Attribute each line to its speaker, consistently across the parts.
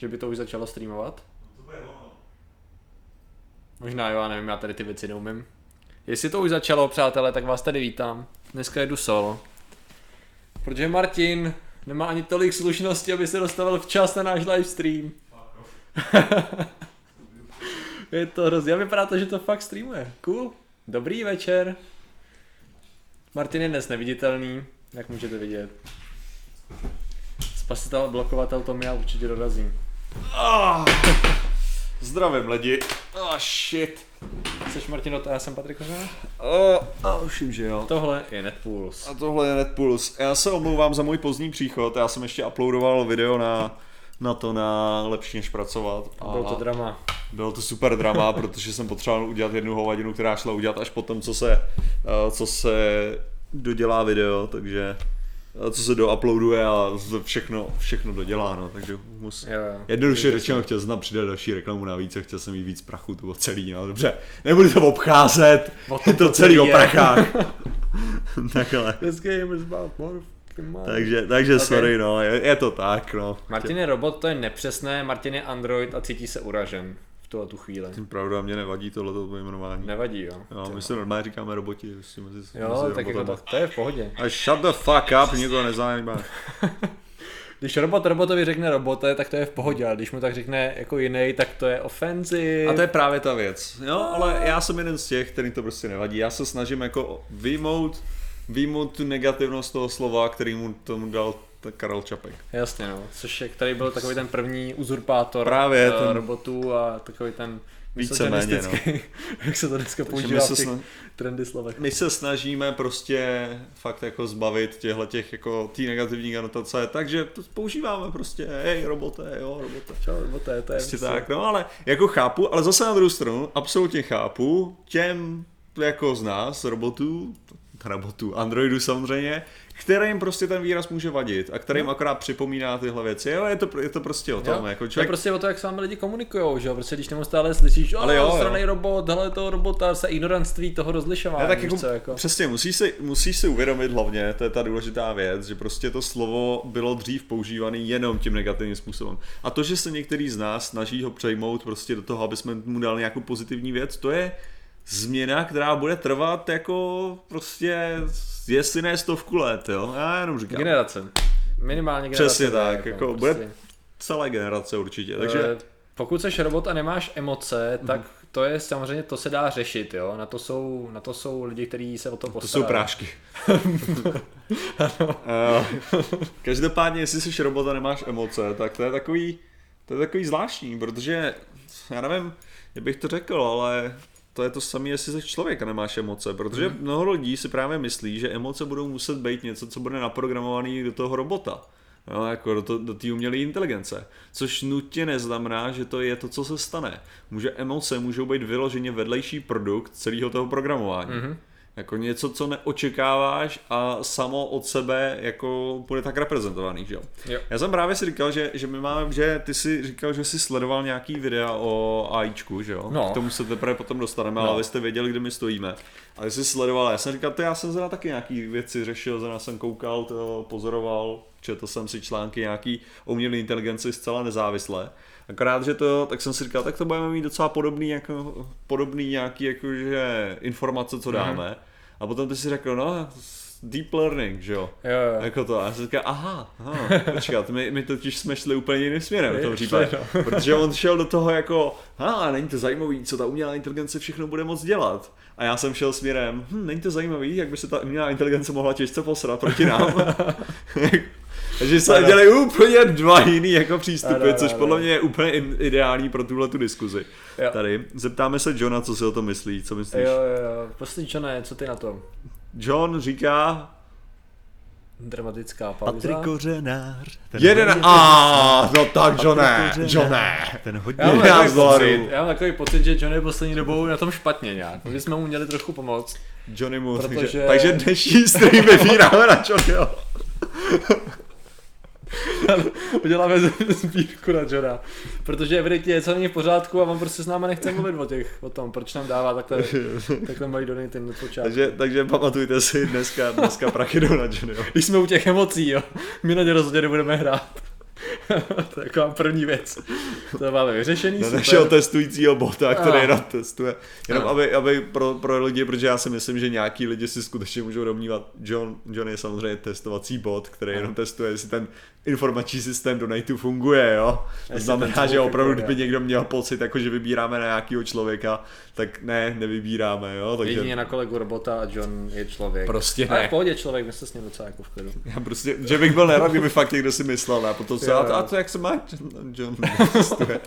Speaker 1: Že by to už začalo streamovat? Možná jo, já nevím, já tady ty věci neumím. Jestli to už začalo, přátelé, tak vás tady vítám. Dneska jedu solo. Protože Martin nemá ani tolik slušnosti, aby se dostavil včas na náš livestream. Je to hrozně, vypadá to, že to fakt streamuje. Cool. Dobrý večer. Martin je dnes neviditelný, jak můžete vidět. Spasitel, blokovatel to já určitě dorazím.
Speaker 2: Ah, zdravím lidi. Ah, shit.
Speaker 1: Jseš Martin, a já jsem Patrik Kořena?
Speaker 2: Oh, a už vím, že jo.
Speaker 1: Tohle je Netpools.
Speaker 2: A tohle je NetPulse. Já se omlouvám za můj pozdní příchod, já jsem ještě uploadoval video na, na to na lepší než pracovat. A
Speaker 1: Bylo to drama.
Speaker 2: bylo to super drama, protože jsem potřeboval udělat jednu hovadinu, která šla udělat až potom, co se, eh, co se dodělá video, takže co se douploaduje a všechno, všechno dodělá, no, takže mus,
Speaker 1: Jo, jo.
Speaker 2: Jednoduše řečeno, chtěl jsem přidat další reklamu navíc a chtěl jsem jí víc prachu, to bylo celý, no dobře, nebudu to obcházet,
Speaker 1: O
Speaker 2: to
Speaker 1: to
Speaker 2: celý o
Speaker 1: je.
Speaker 2: prachách. Takhle.
Speaker 1: This game is about more.
Speaker 2: Takže, takže
Speaker 1: Ok.
Speaker 2: sorry, no, je, je, to tak, no.
Speaker 1: Martin je robot, to je nepřesné, Martin je android a cítí se uražen tuhle tu chvíli.
Speaker 2: Pravda, mě nevadí tohleto pojmenování.
Speaker 1: Nevadí, jo.
Speaker 2: Jo, my se normálně říkáme roboti, prostě mezi,
Speaker 1: Jo,
Speaker 2: mezi
Speaker 1: tak jako to, to je v pohodě.
Speaker 2: A shut the fuck up, nikoho nezajímá.
Speaker 1: Když robot robotovi řekne robote, tak to je v pohodě, ale když mu tak řekne jako jiný, tak to je offensive.
Speaker 2: A to je právě ta věc, jo, ale já jsem jeden z těch, který to prostě nevadí. Já se snažím jako vyjmout, vyjmout tu negativnost toho slova, který mu tomu dal t- Karel Čapek.
Speaker 1: Jasně, no. Což je, který byl takový ten první uzurpátor
Speaker 2: Právě,
Speaker 1: eh,
Speaker 2: ten-
Speaker 1: robotů a takový ten
Speaker 2: Víceméně,
Speaker 1: misogynistický, jak se to dneska používá v těch
Speaker 2: sna-
Speaker 1: trendy slovech.
Speaker 2: my se snažíme prostě fakt jako zbavit těchto těch jako té negativní anotace, takže to používáme prostě, hej, robote, jo, robote.
Speaker 1: Čo, robote, to je
Speaker 2: Prostě tak, no ale jako chápu, ale zase na druhou stranu absolutně chápu těm jako z nás, robotů, robotů, androidů samozřejmě, kterým prostě ten výraz může vadit a kterým
Speaker 1: No.
Speaker 2: akorát připomíná tyhle věci. Jo, je to, je to prostě o tom,
Speaker 1: Jo,
Speaker 2: jako
Speaker 1: To je
Speaker 2: člověk,
Speaker 1: prostě o to, jak s vámi lidi komunikujou, že jo? Prostě když neustále slyšíš,
Speaker 2: Ale jo,
Speaker 1: jo, robot, hele toho robota, se ignorantství toho rozlišování,
Speaker 2: Ne, tak jako,
Speaker 1: co, jako.
Speaker 2: Přesně, musíš si, musíš si uvědomit hlavně, to je ta důležitá věc, že prostě to slovo bylo dřív používané jenom tím negativním způsobem. A to, že se některý z nás snaží ho přejmout prostě do toho, aby jsme mu dali nějakou pozitivní věc, to je změna, která bude trvat jako prostě, jestli ne stovku let, jo? Já jenom říkám.
Speaker 1: Generace. Minimálně generace.
Speaker 2: Přesně
Speaker 1: to
Speaker 2: tak, jako bude- celé generace určitě. Takže
Speaker 1: Eh, pokud jsi robot a nemáš emoce,
Speaker 2: Mhm.
Speaker 1: tak to je samozřejmě, to se dá řešit, jo. Na to jsou, na to jsou lidi, kteří se o to
Speaker 2: to
Speaker 1: postarají.
Speaker 2: jsou prášky. Eh, Každopádně, jestli jsi robot a nemáš emoce, tak to je takový, to je takový zvláštní, protože já nevím, jak bych to řekl, ale to je to samé, jestli jsi člověk a nemáš emoce, protože
Speaker 1: Mhm.
Speaker 2: mnoho lidí si právě myslí, že emoce budou muset být něco, co bude naprogramovaný do toho robota. No, jako do, to, do té umělé inteligence. Což nutně neznamená, že to je to, co se stane. Může emoce můžou být vyloženě vedlejší produkt celého toho programování.
Speaker 1: Mhm.
Speaker 2: Jako něco, co neočekáváš a samo od sebe jako bude tak reprezentovaný, že jo.
Speaker 1: Jo.
Speaker 2: Já jsem právě si říkal, že, že my máme, že ty si říkal, že jsi sledoval nějaký videa o AIčku, že jo.
Speaker 1: No.
Speaker 2: K tomu se teprve potom dostaneme,
Speaker 1: No.
Speaker 2: ale vy jste věděli, kde my stojíme. A ty jsi sledoval, já jsem říkal, to já jsem zrovna taky nějaký věci řešil, zrovna jsem koukal, to pozoroval, četl jsem si články nějaký o umělé inteligenci zcela nezávisle. Akorát, že to, tak jsem si říkal, tak to budeme mít docela podobný, jako, podobný nějaký jakože informace, co dáme. A potom ty si řekl, no, deep learning, že jo.
Speaker 1: Jo, jo.
Speaker 2: Jako to, a já jsem říkal, aha, aha, počkat, my, my totiž jsme šli úplně jiným směrem v tom případě,
Speaker 1: no.
Speaker 2: protože on šel do toho jako, a není to zajímavý, co ta umělá inteligence všechno bude moc dělat. A já jsem šel směrem, hm, není to zajímavý, jak by se ta umělá inteligence mohla těžce posrat proti nám. Takže se
Speaker 1: Ano.
Speaker 2: dělají úplně dva jiný jako přístupy,
Speaker 1: Ano, ano,
Speaker 2: což
Speaker 1: ano.
Speaker 2: podle mě je úplně ideální pro tuhle tu diskuzi.
Speaker 1: Jo.
Speaker 2: Tady. Zeptáme se Johna, co si o tom myslí, co myslíš?
Speaker 1: Jo, jo, jo. Prostě čo ne, co ty na to?
Speaker 2: John říká,
Speaker 1: Dramatická pauza.
Speaker 3: Patrik Kořenář.
Speaker 2: jeden, a no tak Johne, Johne.
Speaker 3: Ten hodně
Speaker 1: Já mám,
Speaker 2: Já
Speaker 1: takový pocit, já mám takový pocit, že John je poslední dobou na tom špatně nějak. My jsme mu měli trochu pomoct.
Speaker 2: Johnny mu,
Speaker 1: Protože-
Speaker 2: takže, takže dnešní stream vybíráme na Johnnyho.
Speaker 1: Uděláme sbírku na Johna. Protože evidentně něco není v pořádku a on prostě s náma nechce mluvit o, těch, o tom, proč nám dává takhle, takhle malý donaty na počátku.
Speaker 2: takže, takže pamatujte si, dneska, dneska prachy jdou na Johnnyho.
Speaker 1: Když jsme u těch emocí, jo. My na ně rozhodně nebudeme hrát. to je taková první věc. To máme vyřešený,
Speaker 2: na
Speaker 1: super.
Speaker 2: našeho testujícího bota, který nám testuje. Jenom aby, aby pro, pro lidi, protože já si myslím, že nějaký lidi si skutečně můžou domnívat, John, John je samozřejmě testovací bot, který jenom testuje, jestli ten informační systém do Nightu funguje, jo. To
Speaker 1: Jestli
Speaker 2: znamená, že opravdu, kdyby někdo měl pocit, jako že vybíráme na nějakého člověka, tak ne, nevybíráme, jo. Takže
Speaker 1: Jedině na kolegu robota a John je člověk.
Speaker 2: Prostě
Speaker 1: Ale
Speaker 2: ne.
Speaker 1: v pohodě člověk, my se s ním docela jako v klidu.
Speaker 2: já prostě, že bych byl nerad, kdyby fakt někdo si myslel, a potom se, a,
Speaker 1: jo.
Speaker 2: a to jak se má John, John.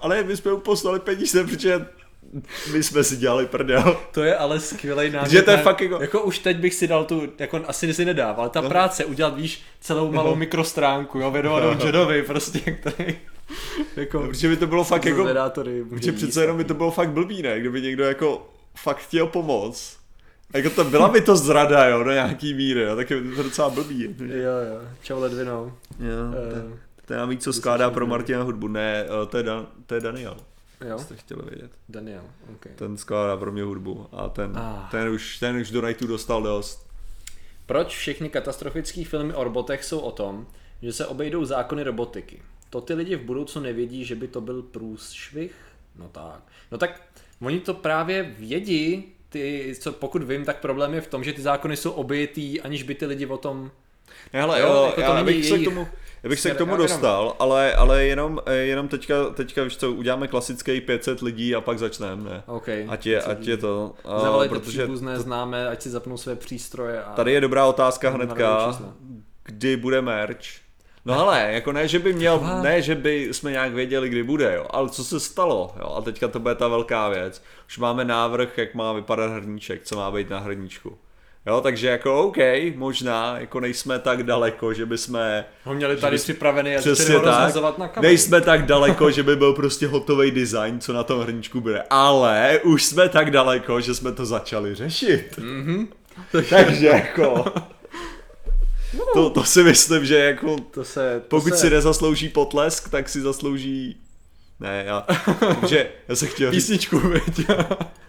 Speaker 2: Ale my jsme mu poslali peníze, protože my jsme si dělali prdel.
Speaker 1: To je ale skvělý námět.
Speaker 2: Že to je fakt jako-
Speaker 1: Jako už teď bych si dal tu, jako asi si nedával, ale ta
Speaker 2: No.
Speaker 1: práce, udělat, víš, celou malou mikrostránku, jo, věnovanou Johnovi, prostě, který, jako,
Speaker 2: Protože by to bylo fakt jako, protože přece jenom by to bylo fakt blbý, ne? Kdyby někdo jako fakt chtěl pomoct. Jako to byla by to zrada, jo, do nějaký míry, jo, tak je to docela blbý.
Speaker 1: Jo, jo, čau Ledvinou.
Speaker 2: Jo,
Speaker 1: Eh,
Speaker 2: to já víc, co skládá pro Martina hudbu. Ne, eh, to je, Dan, to je Daniel,
Speaker 1: jo,
Speaker 2: jste chtěli vědět.
Speaker 1: Daniel, ok.
Speaker 2: Ten skládá pro mě hudbu a ten,
Speaker 1: Ah.
Speaker 2: ten, už, ten už do Nightu dostal dost.
Speaker 1: Proč všechny katastrofické filmy o robotech jsou o tom, že se obejdou zákony robotiky? To ty lidi v budoucnu nevědí, že by to byl průšvih? No tak. No tak oni to právě vědí, ty, co pokud vím, tak problém je v tom, že ty zákony jsou obejitý, aniž by ty lidi o tom...
Speaker 2: Ne, hele,
Speaker 1: Jo,
Speaker 2: jo,
Speaker 1: jako to
Speaker 2: já
Speaker 1: není
Speaker 2: bych se k tomu, já bych se k tomu dostal, ale, ale jenom, jenom teďka, teďka víš co, uděláme klasický 500 lidí a pak začneme, ne?
Speaker 1: OK.
Speaker 2: Ať je, ať je to, a,
Speaker 1: Zavolejte
Speaker 2: protože
Speaker 1: příbuzné, známe, ať si zapnou své přístroje a...
Speaker 2: tady je dobrá otázka hnedka, kdy bude merch? No hele, jako ne, že by měl,
Speaker 1: Taková-
Speaker 2: ne, že by jsme nějak věděli, kdy bude, jo, ale co se stalo, jo, a teďka to bude ta velká věc. Už máme návrh, jak má vypadat hrníček, co má být na hrníčku. Jo, takže jako OK, možná, jako nejsme tak daleko, že bychom
Speaker 1: Ho měli tady připravený a
Speaker 2: Přesně tak.
Speaker 1: rozhazovat na kameru.
Speaker 2: Nejsme tak daleko, že by byl prostě hotový design, co na tom hrníčku bude. Ale už jsme tak daleko, že jsme to začali řešit.
Speaker 1: Mhm.
Speaker 2: Takže jako... To, to si myslím, že jako
Speaker 1: To se... To
Speaker 2: pokud
Speaker 1: se...
Speaker 2: si nezaslouží potlesk, tak si zaslouží... Ne, já, že já jsem chtěl říct,
Speaker 1: Písničku.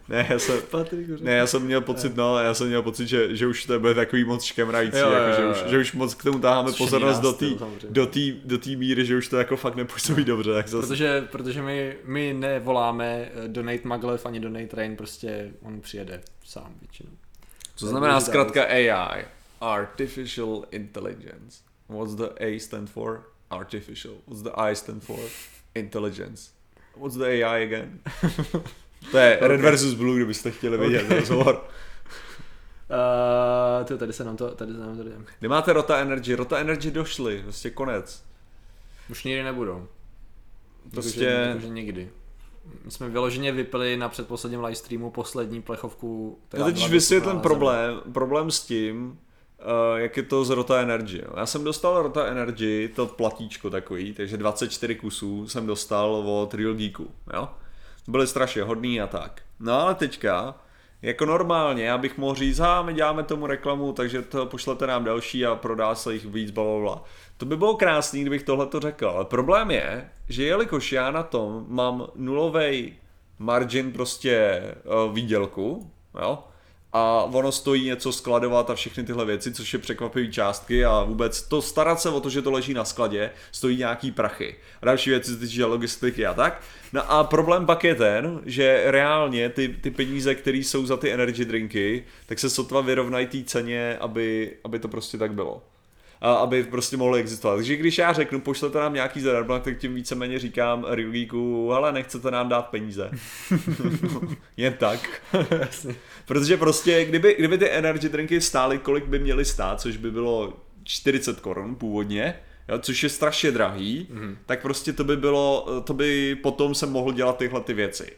Speaker 2: Ne, já jsem,
Speaker 1: Patrik už-
Speaker 2: ne, já jsem měl pocit, no, já jsem měl pocit, že, že už to bude takový moc škemrající,
Speaker 1: Jo, jo,
Speaker 2: jako, že,
Speaker 1: jo,
Speaker 2: už,
Speaker 1: jo.
Speaker 2: že už moc k tomu táháme
Speaker 1: Což
Speaker 2: pozornost do té do té do té míry, že už to jako fakt nepůsobí dobře, tak zase,
Speaker 1: Protože, protože my, my nevoláme eh, Donate Maglev ani Donate Train, prostě on přijede sám většinou.
Speaker 2: Co znamená zkrátka AI? Artificial Intelligence. What's the A stand for? Artificial. What's the I stand for? Intelligence. What's the AI again? to je Red versus Blue, kdybyste chtěli vidět
Speaker 1: Okay.
Speaker 2: rozhovor.
Speaker 1: Uh, to, tady se nám to, tady se nám to jde.
Speaker 2: Kdy máte Rota Energy? Rota Energy došli, prostě konec.
Speaker 1: Už nikdy nebudou.
Speaker 2: Prostě-
Speaker 1: Jakože, jakože nikdy. My jsme vyloženě vypili na předposledním livestreamu poslední plechovku.
Speaker 2: Já
Speaker 1: byla
Speaker 2: vysvětlím problém, problém s tím, uh, jak je to z Rota Energy. Jo. Já jsem dostal Rota Energy, to platíčko takový, takže 24 kusů jsem dostal od Real Geeku, jo. Byly strašně hodný a tak. No ale teďka, jako normálně, já bych mohl říct, my děláme tomu reklamu, takže to pošlete nám další a prodá se jich víc, bla, bla, bla. To by bylo krásný, kdybych tohle to řekl, ale problém je, že jelikož já na tom mám nulový margin prostě uh, výdělku, jo, a ono stojí něco skladovat a všechny tyhle věci, což je překvapivý částky a vůbec to starat se o to, že to leží na skladě, stojí nějaký prachy. A další věci týče logistiky a tak. No a problém pak je ten, že reálně ty, ty peníze, které jsou za ty energy drinky, tak se sotva vyrovnají té ceně, aby, aby to prostě tak bylo. A aby prostě mohly existovat. Takže když já řeknu, pošlete nám nějaký zadarmo, tak tím víceméně říkám Geeku, hele, nechcete nám dát peníze. Jen tak. Protože prostě, kdyby, kdyby ty energy drinky stály, kolik by měly stát, což by bylo 40 korun původně, jo, což je strašně drahý, mm. tak prostě to by bylo, to by potom se mohl dělat tyhle ty věci.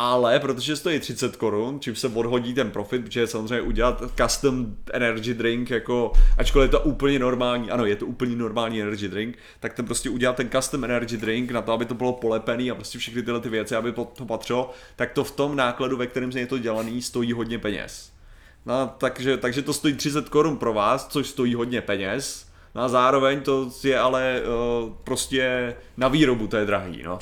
Speaker 2: Ale protože stojí 30 korun, čím se odhodí ten profit, protože samozřejmě udělat custom energy drink, jako, ačkoliv je to úplně normální, ano, je to úplně normální energy drink, tak ten prostě udělat ten custom energy drink na to, aby to bylo polepený a prostě všechny tyhle ty věci, aby to patřilo, tak to v tom nákladu, ve kterém je to dělaný, stojí hodně peněz. No, takže, takže to stojí 30 korun pro vás, což stojí hodně peněz. No a zároveň to je ale uh, prostě na výrobu to je drahý, no.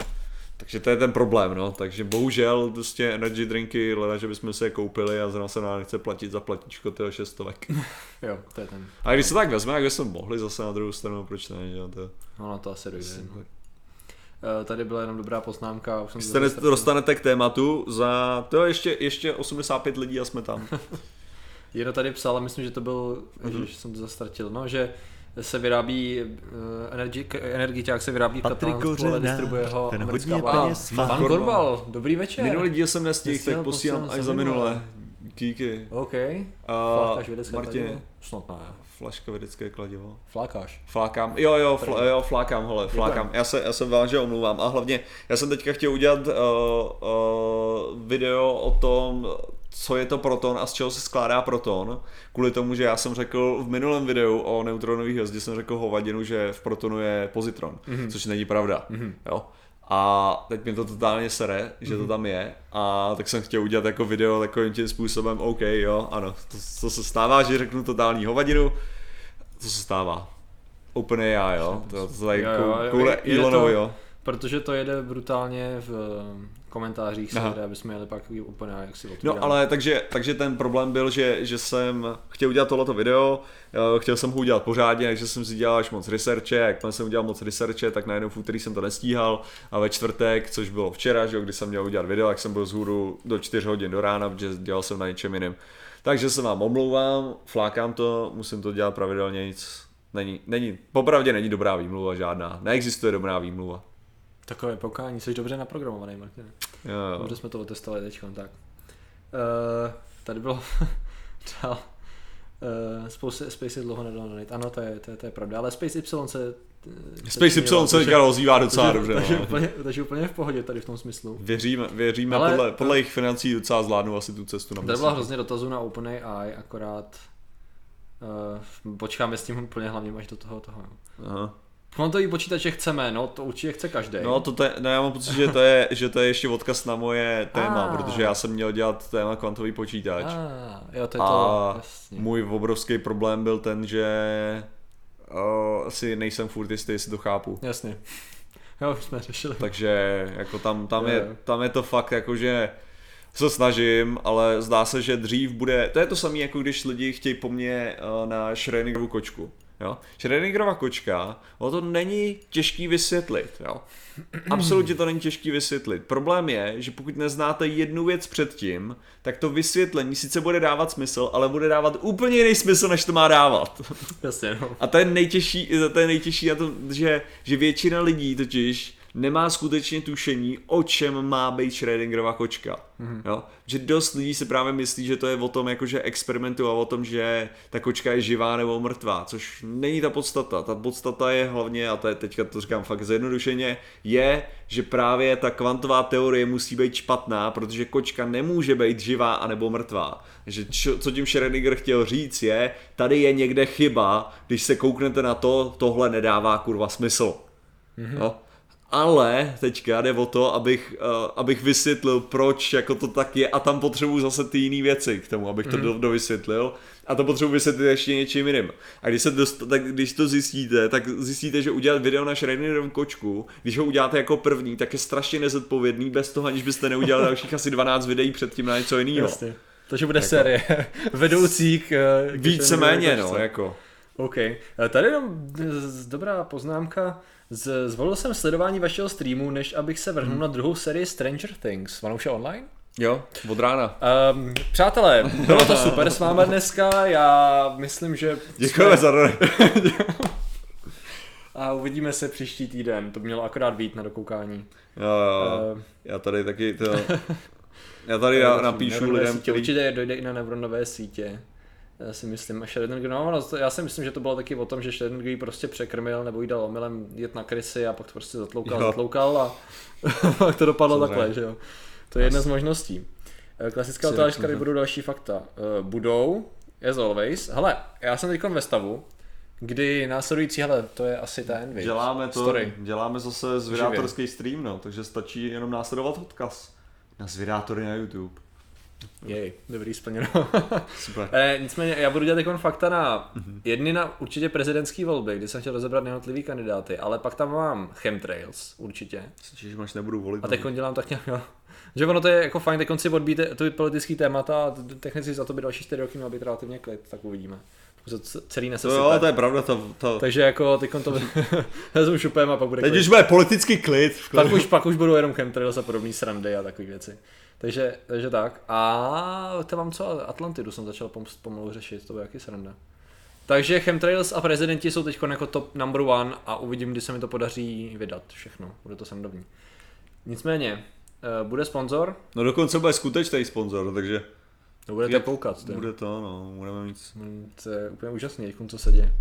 Speaker 2: Takže to je ten problém, no. Takže bohužel prostě energy drinky, leda, že bychom si je koupili a zrovna se nám nechce platit za platičko toho šestovek.
Speaker 1: Jo, to je ten.
Speaker 2: A když se tak vezme, jak bychom mohli zase na druhou stranu, proč ne, že to
Speaker 1: No, na to asi dojde. no. Eh, Tady byla jenom dobrá poznámka. Už jsem
Speaker 2: se ne- dostanete k tématu za, to je ještě, ještě 85 lidí a jsme tam.
Speaker 1: Jedno tady psal, myslím, že to byl,
Speaker 2: Mhm.
Speaker 1: mm-hmm. že jsem to zastratil, no, že se vyrábí, uh, energi, energiťák se vyrábí v
Speaker 3: Patrik Kořenář,
Speaker 1: distribuje ho
Speaker 3: ten
Speaker 1: americká
Speaker 3: hodně peněz má.
Speaker 1: Pan Korbal, dobrý večer.
Speaker 2: Minulý díl jsem nestihl, tak posílám až
Speaker 1: za
Speaker 2: minule. Díky.
Speaker 1: OK.
Speaker 2: A Martin,
Speaker 1: kladivo? Snad ne.
Speaker 2: flaška vědecké kladivo.
Speaker 1: Flákáš.
Speaker 2: Flákám, jo jo, fl, jo flákám, hele, flákám. Já se, já se vážně omlouvám a hlavně, já jsem teďka chtěl udělat uh, uh, video o tom, co je to proton a z čeho se skládá proton, kvůli tomu, že já jsem řekl v minulém videu o neutronové hvězdě, jsem řekl hovadinu, že v protonu je pozitron, mm-hmm. což není pravda, mm-hmm. jo. A teď mi to totálně sere, že mm-hmm. to tam je a tak jsem chtěl udělat jako video takovým tím způsobem, OK, jo, ano, to, to se stává, že řeknu totální hovadinu, to se stává. Úplně já, jo. To, to
Speaker 1: jo,
Speaker 2: kou-
Speaker 1: jo,
Speaker 2: koule
Speaker 1: je- je
Speaker 2: Elonovi,
Speaker 1: to-
Speaker 2: jo.
Speaker 1: Protože to jede brutálně v eh, komentářích, se, aby jsme jeli pak úplně jak si
Speaker 2: No ale takže, takže ten problém byl, že, že jsem chtěl udělat tohleto video, chtěl jsem ho udělat pořádně, takže jsem si dělal až moc researche, jakmile jsem udělal moc researche, tak najednou v úterý jsem to nestíhal a ve čtvrtek, což bylo včera, že kdy jsem měl udělat video, tak jsem byl z hůru do 4 hodin do rána, protože dělal jsem na něčem jiném. Takže se vám omlouvám, flákám to, musím to dělat pravidelně, nic není, není, popravdě není dobrá výmluva žádná, neexistuje dobrá výmluva.
Speaker 1: Takové pokání, jsi dobře naprogramovaný, Martin.
Speaker 2: Jo, jo.
Speaker 1: Dobře jsme to otestovali teď, tak. Uh, tady bylo dál. Uh, Space, Space dlouho nedal donate. Ano, to je, to, je, to je pravda, ale Space Y se... eh,
Speaker 2: Space Y se teďka ozývá docela
Speaker 1: takže,
Speaker 2: dobře.
Speaker 1: takže,
Speaker 2: no.
Speaker 1: úplně, takže úplně v pohodě tady v tom smyslu.
Speaker 2: Věříme, věříme
Speaker 1: Ale-
Speaker 2: podle, podle jejich financí docela zvládnou asi tu cestu na
Speaker 1: Tady byla hrozně dotazů na OpenAI, akorát uh, počkáme s tím úplně hlavně až do toho toho.
Speaker 2: Aha.
Speaker 1: Kvantový počítače chceme, no to určitě chce každý.
Speaker 2: No, to te, no já mám pocit, že to, je, že to je ještě odkaz na moje téma,
Speaker 1: Ah.
Speaker 2: protože já jsem měl dělat téma kvantový počítač.
Speaker 1: ah, jo, to je to,
Speaker 2: A
Speaker 1: jasně.
Speaker 2: můj obrovský problém byl ten, že o, asi nejsem furt jistý, jestli to chápu.
Speaker 1: Jasně. Jo, už jsme řešili.
Speaker 2: Takže jako tam, tam, je,
Speaker 1: jo.
Speaker 2: tam je to fakt jako, že se snažím, ale zdá se, že dřív bude, to je to samé, jako když lidi chtějí po mně na Schrödingerovu kočku. Jo? Schrödingerova kočka, o to není těžký vysvětlit. Jo? Absolutně to není těžký vysvětlit. Problém je, že pokud neznáte jednu věc předtím, tak to vysvětlení sice bude dávat smysl, ale bude dávat úplně jiný smysl, než to má dávat.
Speaker 1: Jasně, no.
Speaker 2: A to je nejtěžší, to je nejtěžší na to, že, že většina lidí totiž nemá skutečně tušení, o čem má být Schrödingerova kočka. Mm-hmm. Jo? Že dost lidí si právě myslí, že to je o tom, jakože experimentu a o tom, že ta kočka je živá nebo mrtvá, což není ta podstata. Ta podstata je hlavně, a to je teďka to říkám fakt zjednodušeně, je, že právě ta kvantová teorie musí být špatná, protože kočka nemůže být živá anebo mrtvá. Že čo, co tím Schrödinger chtěl říct je, tady je někde chyba, když se kouknete na to, tohle nedává kurva smysl. Mm-hmm. No. Ale teďka jde o to, abych, uh, abych vysvětlil, proč jako to tak je a tam potřebuji zase ty jiné věci k tomu, abych to do, dovysvětlil a to potřebuji vysvětlit ještě něčím jiným. A když, se dost, tak když to zjistíte, tak zjistíte, že udělat video na Schrödingerovu kočku, když ho uděláte jako první, tak je strašně nezodpovědný bez toho, aniž byste neudělali dalších asi 12 videí předtím na něco jiného.
Speaker 1: Jasně. Takže bude série vedoucí k... k
Speaker 2: Víceméně, no, jako.
Speaker 1: OK. Eh, Tady jenom dobrá poznámka. Z, zvolil jsem sledování vašeho streamu, než abych se vrhnul na druhou sérii Stranger Things. Je online?
Speaker 2: Jo, od rána.
Speaker 1: Um, přátelé, bylo to super s vámi dneska, já myslím, že...
Speaker 2: Děkujeme za roli.
Speaker 1: A uvidíme se příští týden, to by mělo akorát být na dokoukání.
Speaker 2: Jo, jo.
Speaker 1: Eh,
Speaker 2: Já tady taky to... Já tady na, napíšu lidem,
Speaker 1: sítě.
Speaker 2: který...
Speaker 1: Určitě dojde i na neuronové sítě. Já si myslím, a Schrödinger, no, to- já si myslím, že to bylo taky o tom, že Schrödinger ji prostě překrmil, nebo jí dal omylem jet na krysy a pak to prostě zatloukal,
Speaker 2: Jo.
Speaker 1: zatloukal a pak to dopadlo
Speaker 2: Samozřejmě.
Speaker 1: takhle, že jo. To je jedna z možností. Eh, Klasická
Speaker 2: Si
Speaker 1: otázka, kdy budou další fakta. Eh, Budou, as always. Hele, já jsem teď ve stavu, kdy následující, hele, to je asi ten, viď?
Speaker 2: Děláme to,
Speaker 1: Story.
Speaker 2: děláme zase zvědátorský stream, no, takže stačí jenom následovat odkaz na zvědátory na YouTube.
Speaker 1: Jej, dobrý splněno.
Speaker 2: Super.
Speaker 1: eh, nicméně, já budu dělat jako fakta na
Speaker 2: Mhm.
Speaker 1: jedny na určitě prezidentské volby, kdy jsem chtěl rozebrat jednotlivý kandidáty, ale pak tam mám chemtrails, určitě.
Speaker 2: Že máš nebudu volit.
Speaker 1: A teď dělám tak nějak, jo. Že ono to je jako fajn, teď si odbíte ty politický témata a technicky za to by další 4 roky měl být relativně klid, tak uvidíme. Celý nese
Speaker 2: to, jo, to je pravda, to, to...
Speaker 1: Takže jako teď to vezmu šupem a pak bude
Speaker 2: Teď
Speaker 1: klid.
Speaker 2: už bude politický klid.
Speaker 1: Pak už, pak už budou jenom chemtrails a podobné srandy a takové věci. Takže, takže tak. A to mám co? Atlantidu jsem začal pom- pomalu řešit, to bude jaký sranda. Takže chemtrails a prezidenti jsou teď jako top number one a uvidím, kdy se mi to podaří vydat všechno. Bude to srandovní. Nicméně, eh, bude sponzor,
Speaker 2: No dokonce bude skutečný sponzor, takže
Speaker 1: to budete
Speaker 2: Je-
Speaker 1: koukat. to je-
Speaker 2: bude to, no, budeme mít...
Speaker 1: Hmm, To je úplně úžasný, teď, co se děje.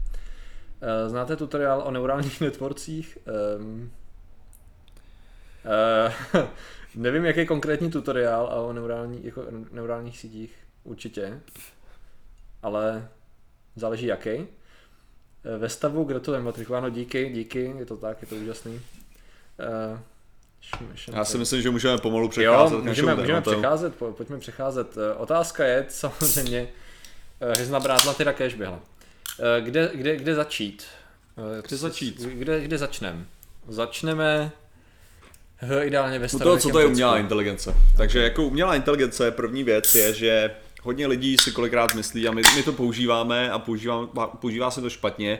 Speaker 1: Eh, Znáte tutoriál o neurálních networkcích? Um, uh, nevím, jaký je konkrétní tutoriál a o neurální, jako neurálních sítích, určitě, ale záleží jaký. Eh, Ve stavu gratulujeme matrikováno, díky, díky, je to tak, je to úžasný. Uh,
Speaker 2: Já si myslím, že můžeme pomalu
Speaker 1: Jo,
Speaker 2: přecházet k
Speaker 1: můžeme, můžeme přecházet, po, pojďme přecházet. Eh, Otázka je samozřejmě, eh, Hezna Brátla teda cash běhla. Eh, Kde, kde, kde začít? Eh,
Speaker 2: Kde začít?
Speaker 1: Kde, kde začneme? Začneme eh, ideálně ve
Speaker 2: toho,
Speaker 1: starověkém
Speaker 2: co to je umělá inteligence. Takže jako umělá inteligence, první věc je, že hodně lidí si kolikrát myslí a my, my to používáme a používá, používá se to špatně,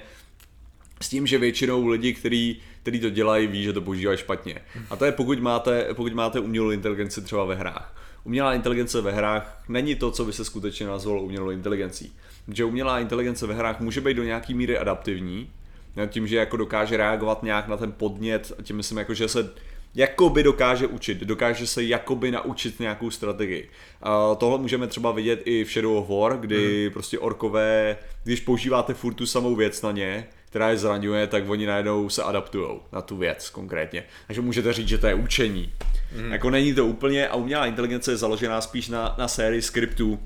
Speaker 2: s tím, že většinou lidi, kteří který to dělají, ví, že to používají špatně. A to je pokud máte, pokud máte umělou inteligenci třeba ve hrách. Umělá inteligence ve hrách není to, co by se skutečně nazvalo umělou inteligencí. Že umělá inteligence ve hrách může být do nějaký míry adaptivní, no, tím, že jako dokáže reagovat nějak na ten podnět, a tím myslím, jako, že se jakoby dokáže učit, dokáže se jakoby naučit nějakou strategii. Uh, tohle můžeme třeba vidět i v Shadow of War, kdy prostě orkové, když používáte furt tu samou věc na ně, která je zraňuje, tak oni najednou se adaptují na tu věc konkrétně. Takže můžete říct, že to je učení. Mm. Jako není to úplně a umělá inteligence je založená spíš na, na sérii skriptů,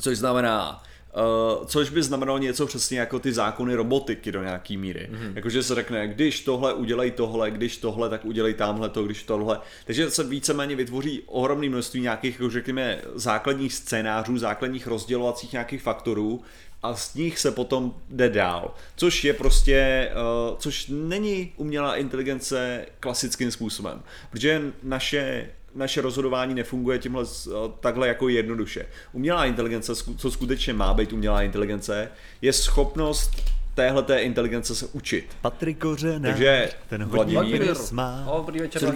Speaker 2: což znamená, Uh, což by znamenalo něco přesně jako ty zákony robotiky do nějaký míry. Mm-hmm. Jakože se řekne, když tohle udělej tohle, když tohle, tak udělej tamhle to, když tohle. Takže se víceméně vytvoří ohromné množství nějakých, jako řekněme, základních scénářů, základních rozdělovacích nějakých faktorů a z nich se potom jde dál. Což je prostě, uh, což není umělá inteligence klasickým způsobem. Protože naše naše rozhodování nefunguje tímhle eh, takhle jako jednoduše. Umělá inteligence, co skutečně má být umělá inteligence, je schopnost téhle té inteligence se učit.
Speaker 3: Patrik Kořenář,
Speaker 2: Takže
Speaker 3: ten
Speaker 2: Vladimír-
Speaker 3: hodně
Speaker 1: Vladimír.
Speaker 3: má.
Speaker 1: O, dobrý večer.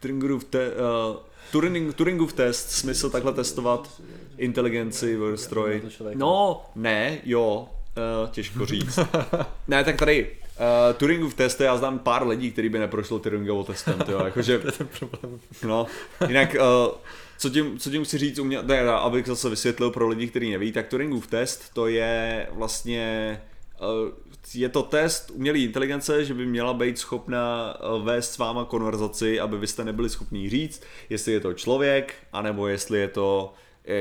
Speaker 2: Turingův, te, uh, Turing, Turingův test, smysl takhle testovat inteligenci v stroji? No, ne, jo, uh, těžko říct. ne, tak tady, uh, Turingův test, já znám pár lidí, kteří by neprošlo Turingovou testem, jo, jakože, no, jinak, uh, co tím, co tím chci říct, umě, ne, ne, abych zase vysvětlil pro lidi, kteří neví, tak Turingův test to je vlastně uh, je to test umělé inteligence, že by měla být schopna vést s váma konverzaci, aby vy jste nebyli schopní říct, jestli je to člověk, anebo jestli je to,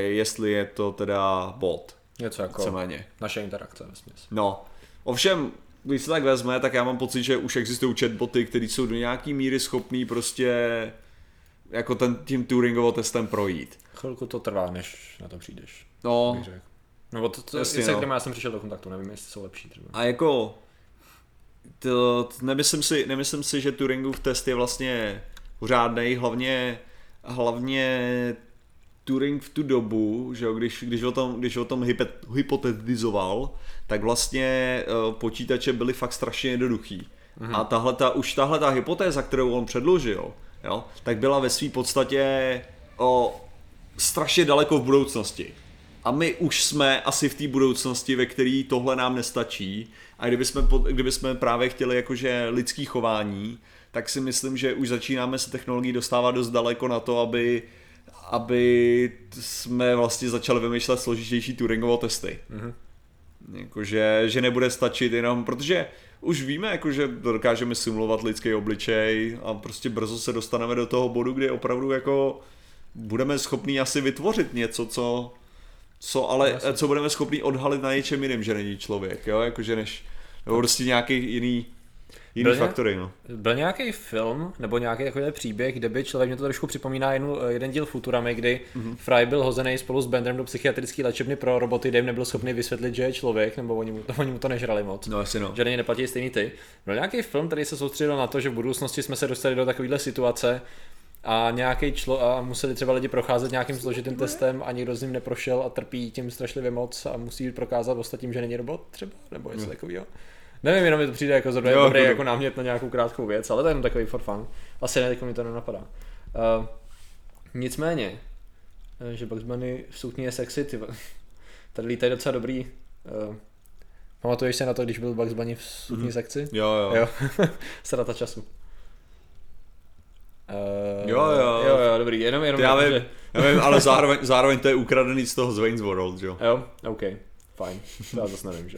Speaker 2: jestli je to teda bot.
Speaker 1: Něco jako naše interakce ve směs.
Speaker 2: No, ovšem, když se tak vezme, tak já mám pocit, že už existují chatboty, které jsou do nějaký míry schopný prostě jako ten tím Turingovo testem projít.
Speaker 1: Chvilku to trvá, než na to přijdeš.
Speaker 2: No.
Speaker 1: Nebo to, to
Speaker 2: Jasně,
Speaker 1: se
Speaker 2: no.
Speaker 1: já jsem přišel do kontaktu, nevím, jestli jsou lepší třeba.
Speaker 2: a jako to, to nemyslím, si, nemyslím si, že Turingův test je vlastně pořádný, hlavně, hlavně Turing v tu dobu, že jo, když, když o tom, když o tom hypet, hypotetizoval, tak vlastně uh, počítače byly fakt strašně jednoduchý. Mm-hmm. A tahle ta, už tahle ta hypotéza, kterou on předložil, jo, tak byla ve své podstatě o, strašně daleko v budoucnosti. A my už jsme asi v té budoucnosti, ve které tohle nám nestačí. A kdyby jsme, kdyby jsme právě chtěli jakože lidský chování, tak si myslím, že už začínáme se technologií dostávat dost daleko na to, aby, aby jsme vlastně začali vymýšlet složitější Turingovo testy. Mm-hmm. Jakože, že nebude stačit jenom, protože už víme, jakože dokážeme simulovat lidský obličej a prostě brzo se dostaneme do toho bodu, kdy opravdu jako budeme schopní asi vytvořit něco, co, co ale,
Speaker 1: Jasně.
Speaker 2: co budeme schopni odhalit na něčem jiném, že není člověk, jo, jakože než, nebo prostě nějaký jiný, jiný
Speaker 1: Byl
Speaker 2: faktory, no.
Speaker 1: Byl nějaký film nebo nějaký takový příběh, kde by člověk, mě to trošku připomíná jednu, jeden díl Futuramy, kdy mm-hmm. Fry byl hozený spolu s Benderem do psychiatrické léčebny pro roboty, Dave nebyl schopný vysvětlit, že je člověk, nebo oni mu, oni mu to nežrali moc.
Speaker 2: No asi no.
Speaker 1: Že na ně neplatí stejný ty. Byl nějaký film, který se soustředil na to, že v budoucnosti jsme se dostali do takovéhle situace a nějaký člo a museli třeba lidi procházet nějakým složitým testem a nikdo z ním neprošel a trpí tím strašlivě moc a musí prokázat ostatním, že není robot třeba, nebo něco takového. Nevím, jenom mi to přijde jako
Speaker 2: Jo,
Speaker 1: dobrý
Speaker 2: jako-
Speaker 1: jako námět na nějakou krátkou věc, ale to je jenom takový for fun. Asi ne, teď mi to nenapadá. Uh, nicméně, eh, že Bugs Bunny v sukni je sexy, ty. Tady lítají docela dobrý. Uh, pamatuješ se na to, když byl Bugs Bunny v sukni
Speaker 2: Mhm.
Speaker 1: mm-hmm. sexy?
Speaker 2: Jo, jo.
Speaker 1: Jo, strata času. Uh,
Speaker 2: Jo, jo.
Speaker 1: jo, jo, dobrý, jenom, jenom,
Speaker 2: Já
Speaker 1: jako,
Speaker 2: vím, já vím, ale zároveň, zároveň to je ukradený z toho z Wayne's World, jo.
Speaker 1: že- Jo, OK, fajn, to já zase nevím, že?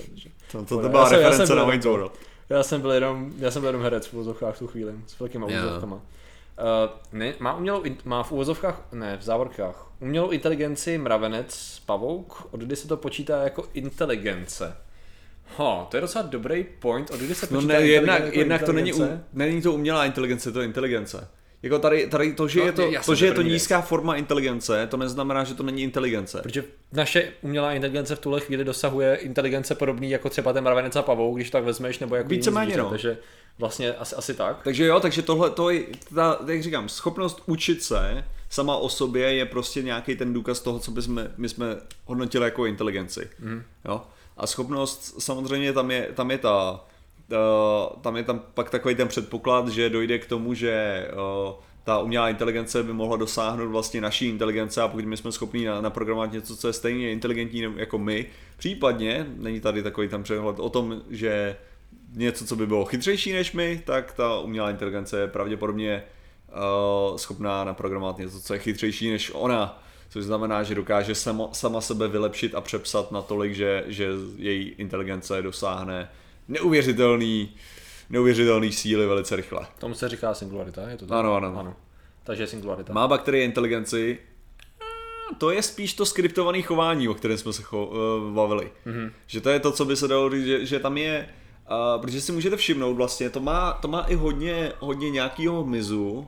Speaker 2: To, to,
Speaker 1: Já
Speaker 2: to byla
Speaker 1: jsem- já jsem
Speaker 2: reference
Speaker 1: byl
Speaker 2: na
Speaker 1: jenom
Speaker 2: Wayne's
Speaker 1: to.
Speaker 2: World.
Speaker 1: Já jsem byl jenom, já jsem byl jenom herec v úvozovkách v tu chvíli, s velkýma úvozovkama. Uh, ne, má umělou, má v úvozovkách, ne, v závorkách, umělou inteligenci mravenec, pavouk, od kdy se to počítá jako inteligence. Ho, to je docela dobrý point, od kdy se
Speaker 2: No
Speaker 1: počítá
Speaker 2: ne,
Speaker 1: inteligence
Speaker 2: jednak,
Speaker 1: jako
Speaker 2: jednak to není, u, není to umělá inteligence, to je inteligence. Jako tady, tady to, že
Speaker 1: No,
Speaker 2: je to, to, že je to
Speaker 1: první věc.
Speaker 2: nízká forma inteligence, to neznamená, že to není inteligence.
Speaker 1: Protože naše umělá inteligence v tuhle chvíli dosahuje inteligence podobný jako třeba ten mravenec a pavouk, když to tak vezmeš, nebo jako jiný
Speaker 2: Víceméně, no.
Speaker 1: Takže vlastně asi, asi tak.
Speaker 2: Takže jo, takže tohle, to je, ta, jak říkám, schopnost učit se sama o sobě je prostě nějaký ten důkaz toho, co bychom, my jsme hodnotili jako inteligenci. Mm. Jo? A schopnost, samozřejmě tam je, tam je ta, tam je tam pak takový ten předpoklad, že dojde k tomu, že uh, ta umělá inteligence by mohla dosáhnout vlastně naší inteligence a pokud my jsme schopni na- naprogramovat něco, co je stejně inteligentní jako my, případně, není tady takový tam přehled o tom, že něco, co by bylo chytřejší než my, tak ta umělá inteligence je pravděpodobně uh, schopná naprogramovat něco, co je chytřejší než ona. Což znamená, že dokáže sama, sama sebe vylepšit a přepsat natolik, že, že její inteligence dosáhne neuvěřitelný, neuvěřitelný síly velice rychle.
Speaker 1: Tomu se říká singularita, je to tak?
Speaker 2: Ano, ano.
Speaker 1: ano. Takže singularita.
Speaker 2: Má bakterie inteligenci, eh, to je spíš to skriptované chování, o kterém jsme se cho, uh, bavili. Mm-hmm. Že to je to, co by se dalo říct, že, že tam je, uh, protože si můžete všimnout vlastně, to má, to má i hodně, hodně nějakého hmyzu,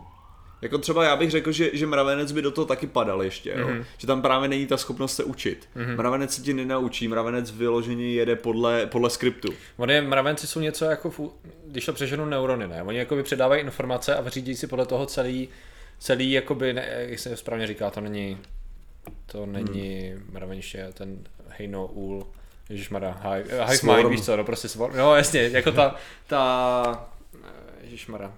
Speaker 2: jako třeba já bych řekl, že, že mravenec by do toho taky padal ještě, jo? Mm-hmm. že tam právě není ta schopnost se učit. Mm-hmm. Mravenec se ti nenaučí, mravenec vyloženě jede podle, podle skriptu.
Speaker 1: Oni mravenci jsou něco jako, v, když to přeženu neurony, ne? Oni jakoby předávají informace a řídí si podle toho celý, celý jakoby, ne, jak se správně říká, to není, to není hmm. mraveniště, ten hejno, úl, ježišmarja, hive, hive mind, víš co, no prostě swarm, no jasně, jako ta, ta, ježišmarja,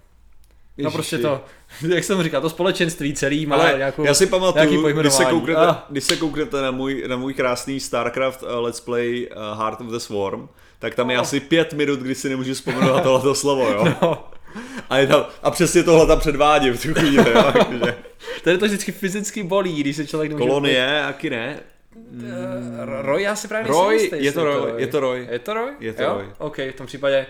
Speaker 1: No
Speaker 2: Ježiši.
Speaker 1: prostě to, jak jsem říkal, to společenství celý má
Speaker 2: Ale
Speaker 1: nějakou,
Speaker 2: já si pamatuju, když se, kouknete,
Speaker 1: Ah.
Speaker 2: když se kouknete na můj, na můj krásný StarCraft uh, Let's Play uh, Heart of the Swarm, tak tam je asi pět minut, kdy si nemůžu vzpomenout tohleto slovo, jo.
Speaker 1: No,
Speaker 2: A, je tam, a přesně tohle tam předvádí v tu chvíli, jo. Takže
Speaker 1: tady to vždycky fyzicky bolí, když se člověk nemůže
Speaker 2: Kolonie, aký ne?
Speaker 1: Eh, Roy, já si právě
Speaker 2: Roy,
Speaker 1: nejsem jistý,
Speaker 2: je
Speaker 1: jestli
Speaker 2: to Roy, je to Roy.
Speaker 1: Je to Roy?
Speaker 2: Je to
Speaker 1: jo?
Speaker 2: Roy.
Speaker 1: OK, v tom případě...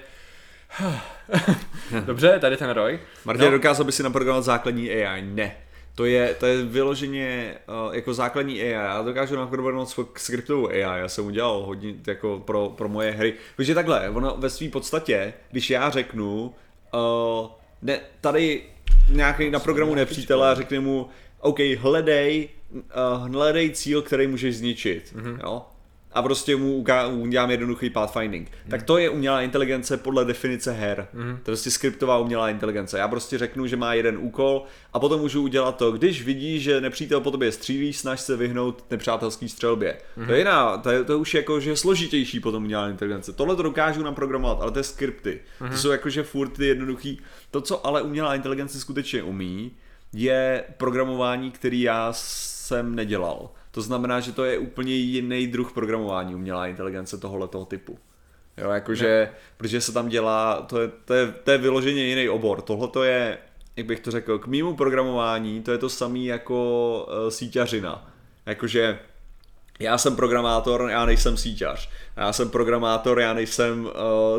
Speaker 1: Dobře, tady ten Roy.
Speaker 2: Martin, no. dokázal by si naprogramovat základní AI? Ne. To je, to je vyloženě uh, jako základní AI. Já dokážu naprogramovat svou skriptovou AI. Já jsem udělal hodně jako pro, pro moje hry. Takže takhle, ono ve své podstatě, když já řeknu, uh, ne, tady nějaký na programu nepřítele a řekne mu, OK, hledej, uh, hledej cíl, který můžeš zničit. Mm-hmm. Jo? A prostě mu udělám jednoduchý pathfinding. Mm. Tak to je umělá inteligence podle definice her. Mm. To je prostě skriptová umělá inteligence. Já prostě řeknu, že má jeden úkol a potom můžu udělat to, když vidí, že nepřítel po tobě střílí, snaž se vyhnout nepřátelské střelbě. Mm. To je jiná, to, je, to je už jako, že složitější potom umělá inteligence. Tohle to dokážu naprogramovat, ale to je skripty. Mm. To jsou jakože furt ty jednoduchý. To, co ale umělá inteligence skutečně umí, je programování, který já jsem nedělal. To znamená, že to je úplně jiný druh programování umělá inteligence tohoto typu. Jo, jakože, protože se tam dělá, to je, to je, to je vyloženě jiný obor. Tohle to je, jak bych to řekl, k mýmu programování, to je to samé jako uh, síťařina. Jakože já jsem programátor, já nejsem síťař. Já jsem programátor, já nejsem uh,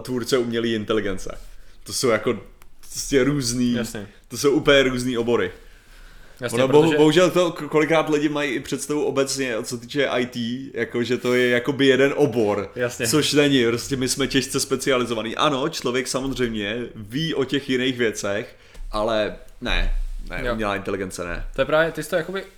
Speaker 2: tvůrce umělé inteligence. To jsou jako prostě různý,
Speaker 1: Jasně.
Speaker 2: to jsou úplně různý obory.
Speaker 1: Jasně,
Speaker 2: ono,
Speaker 1: protože-
Speaker 2: bohužel to kolikrát lidi mají i představu obecně, co týče IT, jako že to je jakoby jeden obor,
Speaker 1: Jasně.
Speaker 2: což není, prostě my jsme těžce specializovaný. Ano, člověk samozřejmě ví o těch jiných věcech, ale ne, ne,
Speaker 1: Jo.
Speaker 2: umělá inteligence ne.
Speaker 1: To je právě, ty jsi to jakoby, uh,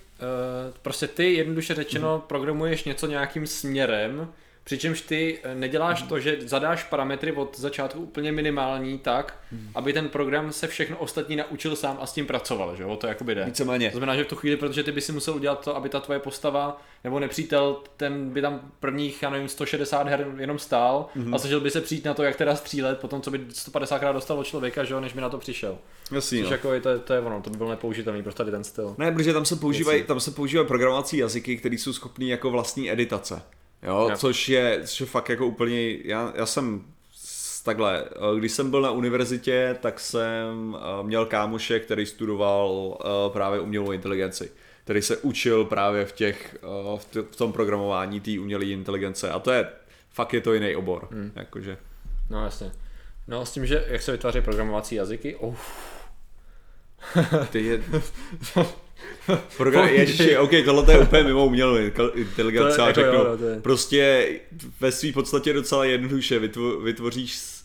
Speaker 1: prostě ty jednoduše řečeno
Speaker 2: Mhm.
Speaker 1: programuješ něco nějakým směrem, přičemž ty eh, neděláš to, že zadáš parametry od začátku úplně minimální tak,
Speaker 2: Mhm.
Speaker 1: aby ten program se všechno ostatní naučil sám a s tím pracoval, že jo, to jakoby jde.
Speaker 2: Víceméně.
Speaker 1: To znamená, že v tu chvíli, protože ty by si musel udělat to, aby ta tvoje postava nebo nepřítel, ten by tam prvních, já nevím, 160 her jenom stál
Speaker 2: Mhm.
Speaker 1: mm-hmm. a snažil by se přijít na to, jak teda střílet, potom co by 150 krát dostal od člověka, že jo, než by na to přišel.
Speaker 2: Jasný,
Speaker 1: Což
Speaker 2: no.
Speaker 1: jako je, to, to je ono, to by bylo nepoužitelný pro tady ten styl.
Speaker 2: Ne, protože tam se používají, tam se používají programovací jazyky, které jsou schopné jako vlastní editace. Jo,
Speaker 1: Jo.
Speaker 2: což je, což je fakt jako úplně, já, já jsem takhle, eh, když jsem byl na univerzitě, tak jsem eh, měl kámoše, který studoval eh, právě umělou inteligenci, který se učil právě v těch, v tom programování té umělé inteligence a to je, fakt je to jiný obor, hmm. jakože.
Speaker 1: No jasně. No s tím, že jak se vytváří programovací jazyky, oh,
Speaker 2: Ty je... Program... Ježiši, ok, tohle to je úplně mimo umělou intel- inteligenci,
Speaker 1: jako
Speaker 2: řeknu,
Speaker 1: jo, no, je-
Speaker 2: prostě ve své podstatě docela jednoduše vytvo- vytvoříš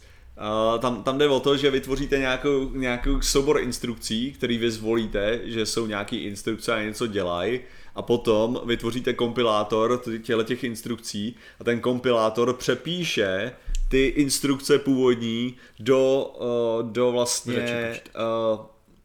Speaker 2: Uh, tam, tam jde o to, že vytvoříte nějakou, nějakou soubor instrukcí, který vy zvolíte, že jsou nějaký instrukce a něco dělají a potom vytvoříte kompilátor těchto těch instrukcí a ten kompilátor přepíše ty instrukce původní do, uh, do vlastně uh,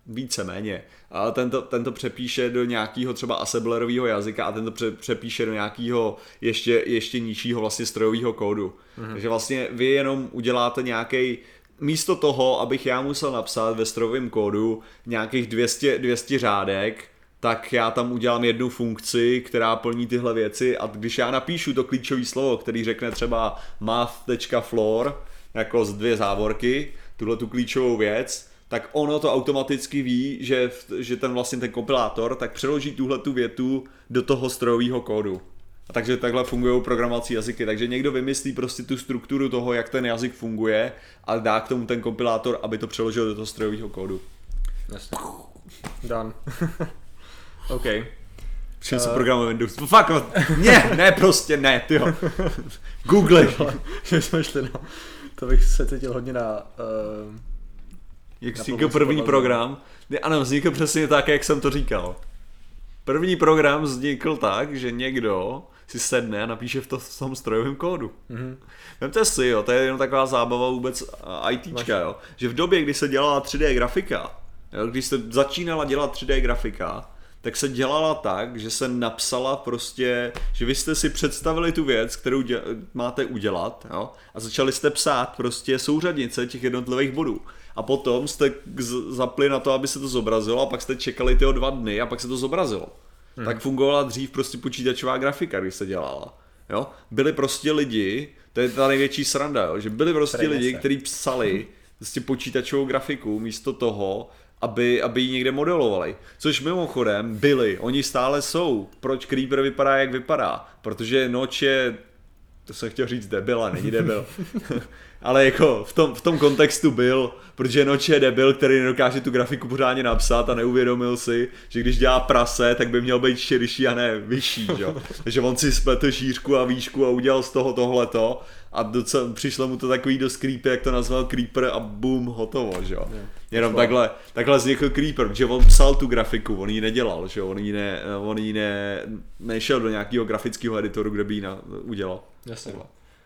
Speaker 2: víceméně. A tento, tento přepíše do nějakého třeba assemblerového jazyka a tento pře, přepíše do nějakého ještě, ještě nižšího vlastně strojového kódu. Mm-hmm. Takže vlastně vy jenom uděláte nějaký místo toho, abych já musel napsat ve strojovém kódu nějakých 200, 200 řádek, tak já tam udělám jednu funkci, která plní tyhle věci a když já napíšu to klíčové slovo, který řekne třeba math.floor, jako z dvě závorky, tuhle tu klíčovou věc, tak ono to automaticky ví, že, že ten vlastně ten kompilátor tak přeloží tuhle tu větu do toho strojového kódu. A takže takhle fungují programovací jazyky. Takže někdo vymyslí prostě tu strukturu toho, jak ten jazyk funguje a dá k tomu ten kompilátor, aby to přeložil do toho strojového kódu.
Speaker 1: jasně. Done. OK.
Speaker 2: Přijím se programuje Windows. Fuck, no, ne, ne, prostě ne, tyjo. Google.
Speaker 1: Že jsme šli na... To bych se cítil hodně na... Uh,
Speaker 2: Jak vznikl první program? Ne, Ano, vznikl přesně tak, jak jsem to říkal. První program vznikl tak, že někdo si sedne a napíše v, to, v tom strojovém kódu. Mm-hmm. Vemte si, jo, to je jenom taková zábava vůbec ITčka, jo, že v době, kdy se dělala 3D grafika, jo, když se začínala dělat 3D grafika, tak se dělala tak, že se napsala prostě, že vy jste si představili tu věc, kterou dě, máte udělat, jo, a začali jste psát prostě souřadnice těch jednotlivých bodů. A potom jste zapli na to, aby se to zobrazilo a pak jste čekali tyho dva dny a pak se to zobrazilo. Hmm. Tak fungovala dřív prostě počítačová grafika, když se dělala. Jo? Byli prostě lidi, to je ta největší sranda, jo? že byli prostě
Speaker 1: Prejde
Speaker 2: lidi, kteří psali prostě počítačovou grafiku místo toho, aby, aby ji někde modelovali. Což mimochodem byli, oni stále jsou. Proč Creeper vypadá, jak vypadá? Protože noč je to jsem chtěl říct debil, a není debil. Ale jako v tom, v tom kontextu byl, protože Noč je debil, který nedokáže tu grafiku pořádně napsat a neuvědomil si, že když dělá prase, tak by měl být širší a ne vyšší, že? jo. Takže on si spletl šířku a výšku a udělal z toho tohleto a docela, přišlo mu to takový dost creepy, jak to nazval Creeper a boom, hotovo, že jo. Jenom takhle, takhle vznikl Creeper, že on psal tu grafiku, on ji nedělal, že jo, on ji, ne, on ji ne, nešel do nějakého grafického editoru, kde by ji na, udělal.
Speaker 1: jasně.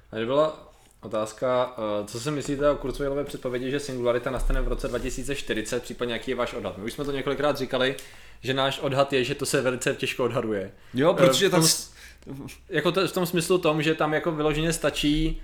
Speaker 1: Tady byla otázka, eh, co si myslíte o Kurzweilové předpovědi, že singularita nastane v roce 2040, případně jaký je váš odhad? My už jsme to několikrát říkali, že náš odhad je, že to se velice těžko odhaduje.
Speaker 2: Jo,
Speaker 1: Eh,
Speaker 2: protože
Speaker 1: v tom,
Speaker 2: tam...
Speaker 1: jako to, v tom smyslu tom, že tam jako vyloženě stačí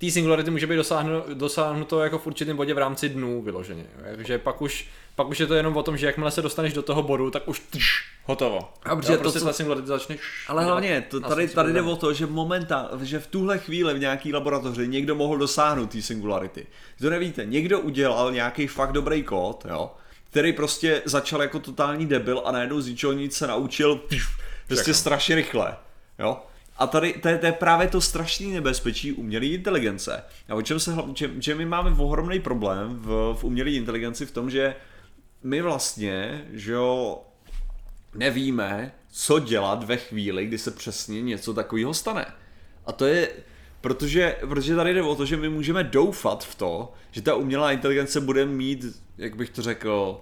Speaker 1: té singularity může být dosáhnu, dosáhnuto jako v určitém bodě v rámci dnů vyloženě. Takže pak už, pak už je to jenom o tom, že jakmile se dostaneš do toho bodu, tak už tš, hotovo.
Speaker 2: A protože to,
Speaker 1: prostě
Speaker 2: co-
Speaker 1: ta singularity začne tš,
Speaker 2: Ale hlavně, to, tady, tady jde o to, že momentál, že v tuhle chvíli v nějaký laboratoři někdo mohl dosáhnout té singularity. To nevíte, někdo udělal nějaký fakt dobrý kód, jo, který prostě začal jako totální debil a najednou z ničeho nic se naučil pš, prostě strašně rychle, jo. A tady to je, to je právě to strašné nebezpečí umělé inteligence. A o čem se že, že my máme ohromný problém v, v umělé inteligenci v tom, že my vlastně, že jo, nevíme, co dělat ve chvíli, kdy se přesně něco takového stane. A to je, protože, protože tady jde o to, že my můžeme doufat v to, že ta umělá inteligence bude mít, jak bych to řekl,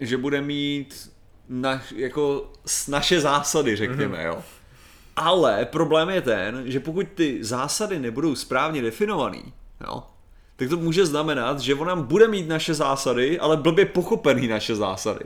Speaker 2: že bude mít na, jako s naše zásady, řekněme, mm-hmm. jo. Ale problém je ten, že pokud ty zásady nebudou správně definovaný, jo, tak to může znamenat, že on nám bude mít naše zásady, ale blbě pochopený naše zásady.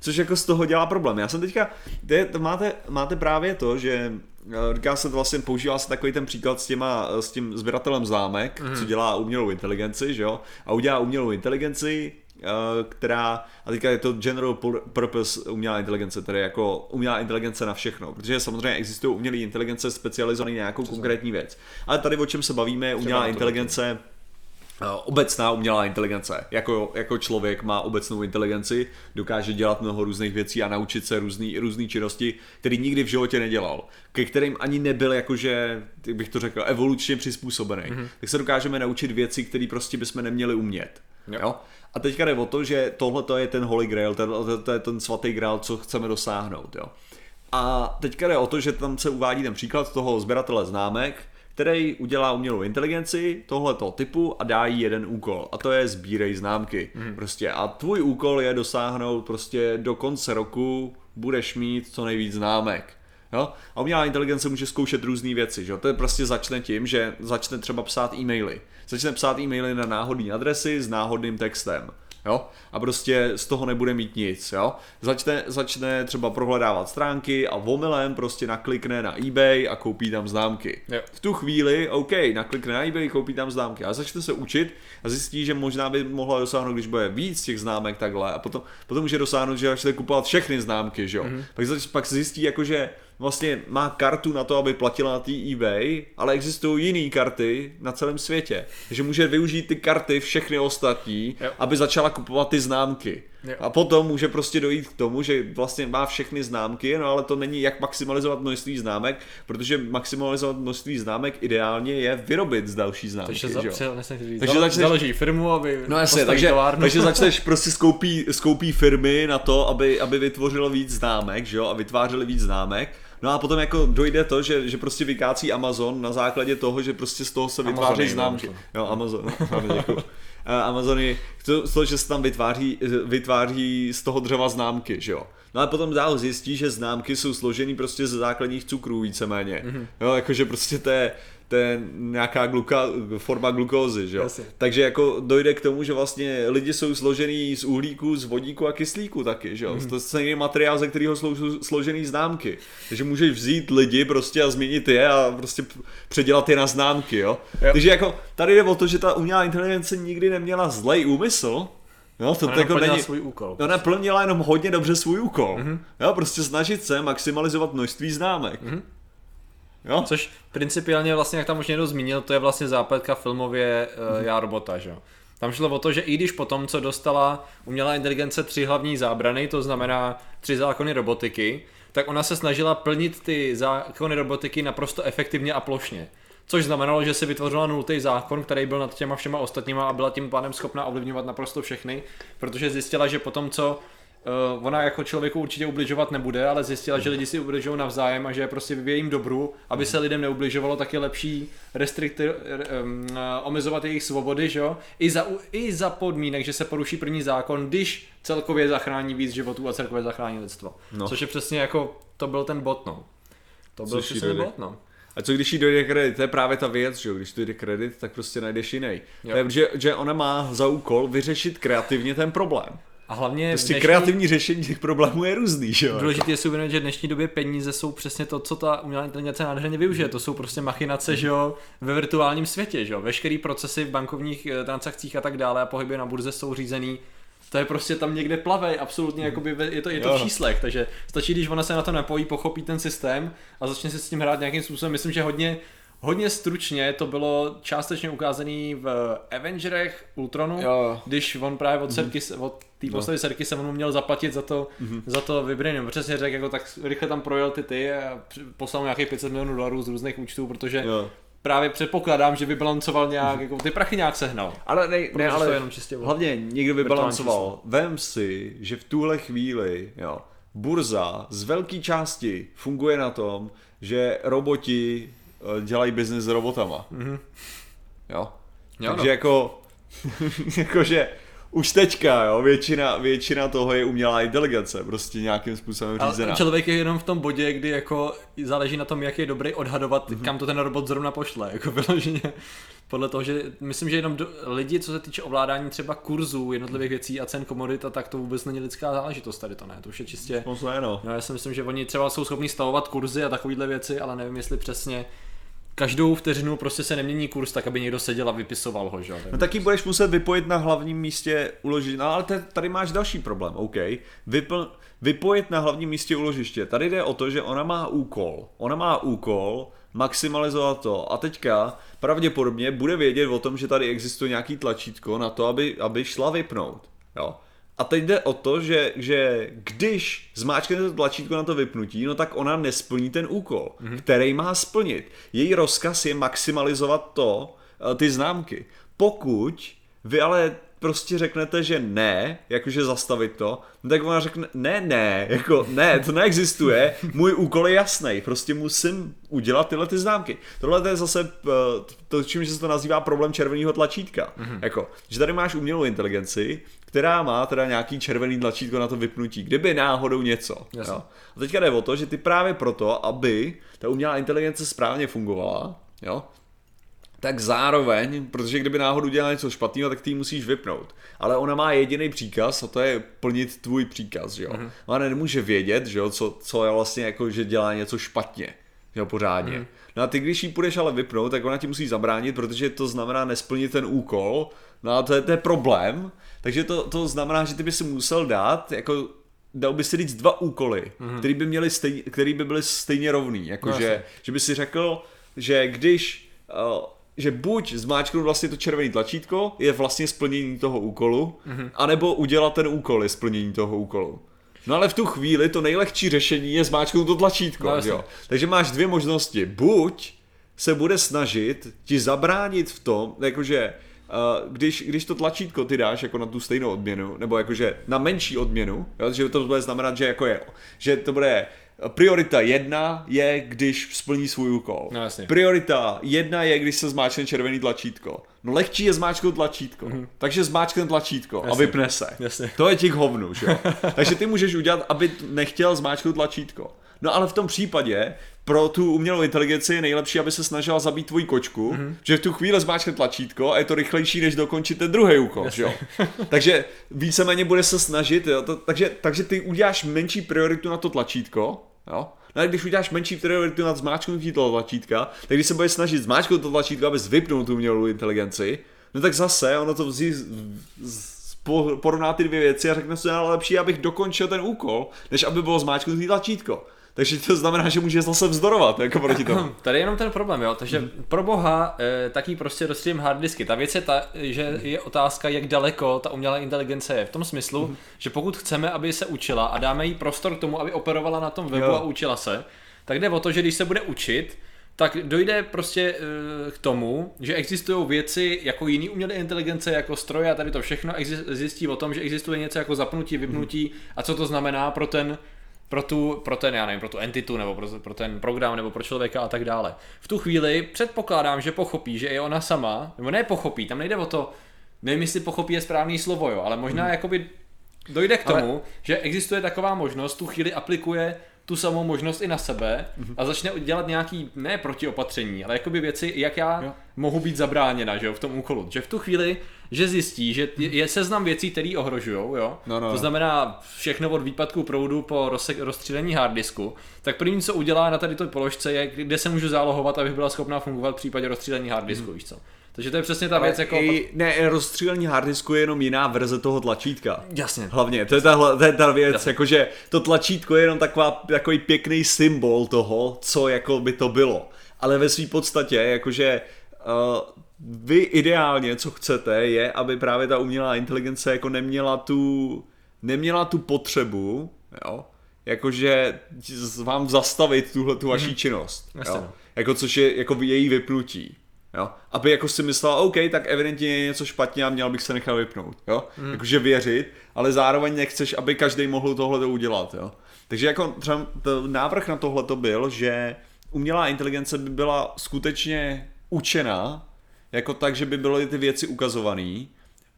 Speaker 2: Což jako z toho dělá problém. Já jsem teďka, te, máte, máte právě to, že eh, říká se to vlastně, používá se takový ten příklad s, těma, s tím sběratelem známek, mm. co dělá umělou inteligenci, že jo, a udělá umělou inteligenci, eh, která, a teďka je to general purpose umělá inteligence, tedy jako umělá inteligence na všechno, protože samozřejmě existují umělé inteligence specializované na nějakou konkrétní věc. Ale tady o čem se bavíme je umělá inteligence, Eh, obecná umělá inteligence. Jako, jako člověk má obecnou inteligenci, dokáže dělat mnoho různých věcí a naučit se různý, různý činnosti, který nikdy v životě nedělal, ke kterým ani nebyl jakože, jak bych to řekl, evolučně přizpůsobený. Mm-hmm. Tak se dokážeme naučit věci, které prostě bychom neměli umět. Jo. Jo? A teďka jde o to, že tohle je ten holy grail, to, to je ten svatý grail, co chceme dosáhnout. Jo? A teďka jde o to, že tam se uvádí ten příklad toho sběratele známek, který udělá umělou inteligenci tohoto typu a dá jí jeden úkol a to je sbírej známky. Mm. Prostě a tvůj úkol je dosáhnout prostě do konce roku budeš mít co nejvíc známek. Jo? A umělá inteligence může zkoušet různé věci. Že? To je prostě začne tím, že začne třeba psát e-maily. Začne psát e-maily na náhodné adresy s náhodným textem jo, a prostě z toho nebude mít nic, jo. Začne, začne třeba prohledávat stránky a omylem prostě naklikne na eBay a koupí tam známky. Jo. V tu chvíli, OK, naklikne na eBay, koupí tam známky a začne se učit a zjistí, že možná by mohla dosáhnout, když bude víc těch známek takhle a potom, potom může dosáhnout, že začne kupovat všechny známky, že jo. Mm-hmm. Pak, pak se zjistí, jako, že vlastně má kartu na to, aby platila na té eBay, ale existují jiné karty na celém světě. Takže může využít ty karty všechny ostatní, jo. aby začala kupovat ty známky. Jo. A potom může prostě dojít k tomu, že vlastně má všechny známky, no ale to není jak maximalizovat množství známek, protože maximalizovat množství známek ideálně je vyrobit z další známky. Takže, za,
Speaker 1: říct, takže začneš, založí firmu, aby
Speaker 2: no jasně, takže, továrnu. takže začneš prostě skoupí, skoupí firmy na to, aby, aby vytvořilo víc známek, že jo, a vytvářeli víc známek No a potom jako dojde to, že, že prostě vykácí Amazon na základě toho, že prostě z toho se vytváří známky. Jo, Amazon. Děkuji. Amazony, to, to, že se tam vytváří, vytváří z toho dřeva známky, že jo. No a potom dál zjistí, že známky jsou složený prostě ze základních cukrů víceméně. Mm-hmm. Jo, jakože prostě to je, to je nějaká gluka, forma glukózy, že jo? Takže jako dojde k tomu, že vlastně lidi jsou složený z uhlíku, z vodíku a kyslíku taky, že jo? Mm. To je materiál, ze kterého jsou složený známky. Takže můžeš vzít lidi prostě a změnit je a prostě předělat je na známky, jo? jo. Takže jako tady jde o to, že ta umělá inteligence nikdy neměla zlej úmysl, Jo, to
Speaker 1: ona jako není... svůj úkol.
Speaker 2: Ona plnila jenom hodně dobře svůj úkol. Mm-hmm. Jo, prostě snažit se maximalizovat množství známek. Mm-hmm.
Speaker 1: Jo? Což principiálně vlastně, jak tam už někdo zmínil, to je vlastně zápletka filmově uh, Já robota, že jo. Tam šlo o to, že i když potom, co dostala umělá inteligence tři hlavní zábrany, to znamená tři zákony robotiky, tak ona se snažila plnit ty zákony robotiky naprosto efektivně a plošně. Což znamenalo, že si vytvořila nultý zákon, který byl nad těma všema ostatníma a byla tím pádem schopna ovlivňovat naprosto všechny, protože zjistila, že potom, co Uh, ona jako člověku určitě ubližovat nebude, ale zjistila, že lidi si ubližují navzájem a že je prostě v jejím dobru, aby se lidem neubližovalo, tak je lepší restrikty, um, omezovat jejich svobody, že jo? I za, I za podmínek, že se poruší první zákon, když celkově zachrání víc životů a celkově zachrání lidstvo. No. Což je přesně jako, to byl ten bot, no. To byl přesně ten bot, no.
Speaker 2: A co když jí dojde kredit? To je právě ta věc, že jo? Když dojde kredit, tak prostě najdeš jiný. To je, že, že ona má za úkol vyřešit kreativně ten problém.
Speaker 1: A hlavně
Speaker 2: prostě dnešní... kreativní řešení těch problémů je různý, že jo?
Speaker 1: Důležité je si uvědomit, že v dnešní době peníze jsou přesně to, co ta umělá inteligence nádherně využije. To jsou prostě machinace, že jo, ve virtuálním světě, že jo. Veškerý procesy v bankovních eh, transakcích a tak dále a pohyby na burze jsou řízený to je prostě tam někde plavej, absolutně, jakoby je to, je to v číslech, takže stačí, když ona se na to napojí, pochopí ten systém a začne se s tím hrát nějakým způsobem. Myslím, že hodně Hodně stručně to bylo částečně ukázané v Avengerech Ultronu, jo. když on právě od, mm-hmm. od té no. postavy Serky se mu měl zaplatit za to, mm-hmm. za to Vibranium. Přesně řekl, jako tak rychle tam projel ty ty a poslal mu nějakých 500 milionů dolarů z různých účtů, protože jo právě předpokládám, že vybalancoval nějak, jako ty prachy nějak sehnal.
Speaker 2: Ale ne, ne
Speaker 1: to
Speaker 2: ale
Speaker 1: je jenom čistě
Speaker 2: hlavně někdo vybalancoval. Vem si, že v tuhle chvíli, jo, burza z velké části funguje na tom, že roboti dělají biznis s robotama. Mm-hmm. Jo?
Speaker 1: Jo,
Speaker 2: Takže
Speaker 1: no.
Speaker 2: jako, jakože už teďka, jo, většina, většina toho je umělá inteligence, prostě nějakým způsobem řízená.
Speaker 1: Ale člověk je jenom v tom bodě, kdy jako záleží na tom, jak je dobrý odhadovat,
Speaker 2: Mhm.
Speaker 1: mm-hmm. kam to ten robot zrovna pošle, jako vyloženě. Podle toho, že myslím, že jenom do, lidi, co se týče ovládání třeba kurzů jednotlivých věcí a cen komodit, a tak to vůbec není lidská záležitost tady to ne, to už je čistě...
Speaker 2: Moc no.
Speaker 1: No, já si myslím, že oni třeba jsou schopni stavovat kurzy a takovéhle věci, ale nevím, jestli přesně každou vteřinu prostě se nemění kurz tak, aby někdo seděl a vypisoval ho, že?
Speaker 2: No taky budeš muset vypojit na hlavním místě uložiště. No ale tady máš další problém, OK. Vypl- vypojit na hlavním místě uložiště. Tady jde o to, že ona má úkol. Ona má úkol maximalizovat to a teďka pravděpodobně bude vědět o tom, že tady existuje nějaký tlačítko na to, aby, aby šla vypnout. Jo. A teď jde o to, že, že když zmáčkne to tlačítko na to vypnutí, no tak ona nesplní ten úkol, mm-hmm. který má splnit. Její rozkaz je maximalizovat to, eh, ty známky. Pokud vy ale prostě řeknete, že ne, jakože zastavit to, no tak ona řekne, ne, ne, jako ne, to neexistuje, můj úkol je jasný, prostě musím udělat tyhle ty známky. Tohle to je zase eh, to, čím se to nazývá problém červeného tlačítka. Mm-hmm. Jako, že tady máš umělou inteligenci, která má teda nějaký červený tlačítko na to vypnutí, kdyby náhodou něco.
Speaker 1: Jasně.
Speaker 2: Jo. A teďka jde o to, že ty právě proto, aby ta umělá inteligence správně fungovala, jo, tak zároveň, protože kdyby náhodou dělala něco špatného, tak ty ji musíš vypnout. Ale ona má jediný příkaz a to je plnit tvůj příkaz, že jo. Mm-hmm. Ona nemůže vědět, že jo, co, co je vlastně jako, že dělá něco špatně, jo, pořádně. Mm-hmm. No a ty, když ji půjdeš ale vypnout, tak ona ti musí zabránit, protože to znamená nesplnit ten úkol, no a to je, to je problém, takže to, to znamená, že ty by si musel dát, jako dal by si říct dva úkoly, mm-hmm. který by měly stej, který by byly stejně rovný, jako
Speaker 1: No
Speaker 2: že by si řekl, že když uh, že buď zmáčknout vlastně to červené tlačítko je vlastně splnění toho úkolu, mm-hmm. anebo udělat ten úkol je splnění toho úkolu. No ale v tu chvíli to nejlehčí řešení je zmáčknout to tlačítko,
Speaker 1: No
Speaker 2: jo. Takže máš dvě možnosti. Buď se bude snažit ti zabránit v tom, jakože uh, když, když to tlačítko ty dáš jako na tu stejnou odměnu, nebo jakože na menší odměnu, jo, že to bude znamenat, že jako je, že to bude priorita jedna je, když splní svůj úkol.
Speaker 1: No jasně.
Speaker 2: Priorita jedna je, když se zmáčkne červený tlačítko. No lehčí je zmáčknout tlačítko. Mm-hmm. Takže zmáčkne tlačítko a
Speaker 1: Jasně.
Speaker 2: vypne se.
Speaker 1: Jasně.
Speaker 2: To je ti k hovnu, že jo? Takže ty můžeš udělat, aby nechtěl zmáčknout tlačítko. No ale v tom případě pro tu umělou inteligenci je nejlepší, aby se snažila zabít tvoji kočku, mm-hmm. že v tu chvíli zmáčkne tlačítko a je to rychlejší, než dokončit ten druhý úkol, že jo? takže víceméně bude se snažit, jo? To, takže, takže ty uděláš menší prioritu na to tlačítko, jo? No a když uděláš menší prioritu na zmáčknutí toho tlačítka, tak když se bude snažit zmáčknout to tlačítko, aby vypnul tu umělou inteligenci, no tak zase ono to vzí, porovná ty dvě věci a řekne si, ale lepší, abych dokončil ten úkol, než aby bylo zmáčknutý tlačítko. Takže to znamená, že může zase vzdorovat, jako proti tomu.
Speaker 1: Tady je jenom ten problém, jo. Takže mm. pro boha eh, taky prostě rozstřílím hard disky. Ta věc je ta, že je otázka, jak daleko ta umělá inteligence je. V tom smyslu, mm. že pokud chceme, aby se učila a dáme jí prostor k tomu, aby operovala na tom webu
Speaker 2: Jo.
Speaker 1: a učila se, tak jde o to, že když se bude učit, tak dojde prostě eh, k tomu, že existují věci jako jiný umělé inteligence, jako stroje a tady to všechno zjistí o tom, že existuje něco jako zapnutí, vypnutí a co to znamená pro ten pro tu, pro ten, já nevím, pro tu entitu, nebo pro, pro ten program, nebo pro člověka a tak dále. V tu chvíli předpokládám, že pochopí, že i ona sama, nebo ne pochopí, tam nejde o to, nevím, jestli pochopí je správný slovo, jo, ale možná jakoby dojde k
Speaker 2: Ale-
Speaker 1: tomu, že existuje taková možnost, tu chvíli aplikuje tu samou možnost i na sebe a začne dělat nějaký, ne protiopatření, ale jakoby věci, jak já
Speaker 2: Jo.
Speaker 1: mohu být zabráněna, že jo, v tom úkolu. Že v tu chvíli, že zjistí, že je seznam věcí, které ohrožují, jo,
Speaker 2: No, no,
Speaker 1: to znamená všechno od výpadku proudu po rozse- rozstřílení harddisku, tak první, co udělá na tady té položce, je, kde se můžu zálohovat, abych byla schopná fungovat v případě rozstřílení harddisku, víš co. Takže to je přesně ta věc, jako...
Speaker 2: I, ne, rozstřílení harddisku je jenom jiná verze toho tlačítka.
Speaker 1: Jasně.
Speaker 2: Hlavně, to je ta, to je ta věc,
Speaker 1: Jasně.
Speaker 2: jakože to tlačítko je jenom taková, takový pěkný symbol toho, co jako by to bylo. Ale ve své podstatě, jakože uh, vy ideálně, co chcete, je, aby právě ta umělá inteligence jako neměla tu, neměla tu potřebu, jo, jakože z- vám zastavit tuhle tu vaší činnost.
Speaker 1: Mhm. Jasně,
Speaker 2: Jo.
Speaker 1: no.
Speaker 2: jako což je jako její vypnutí. Jo? Aby jako si myslela, OK, tak evidentně je něco špatně a měl bych se nechat vypnout. Jo? Hmm. Jakože věřit, ale zároveň nechceš, aby každý mohl tohle udělat. Jo? Takže jako třeba návrh na tohle to byl, že umělá inteligence by byla skutečně učená, jako tak, že by byly ty věci ukazované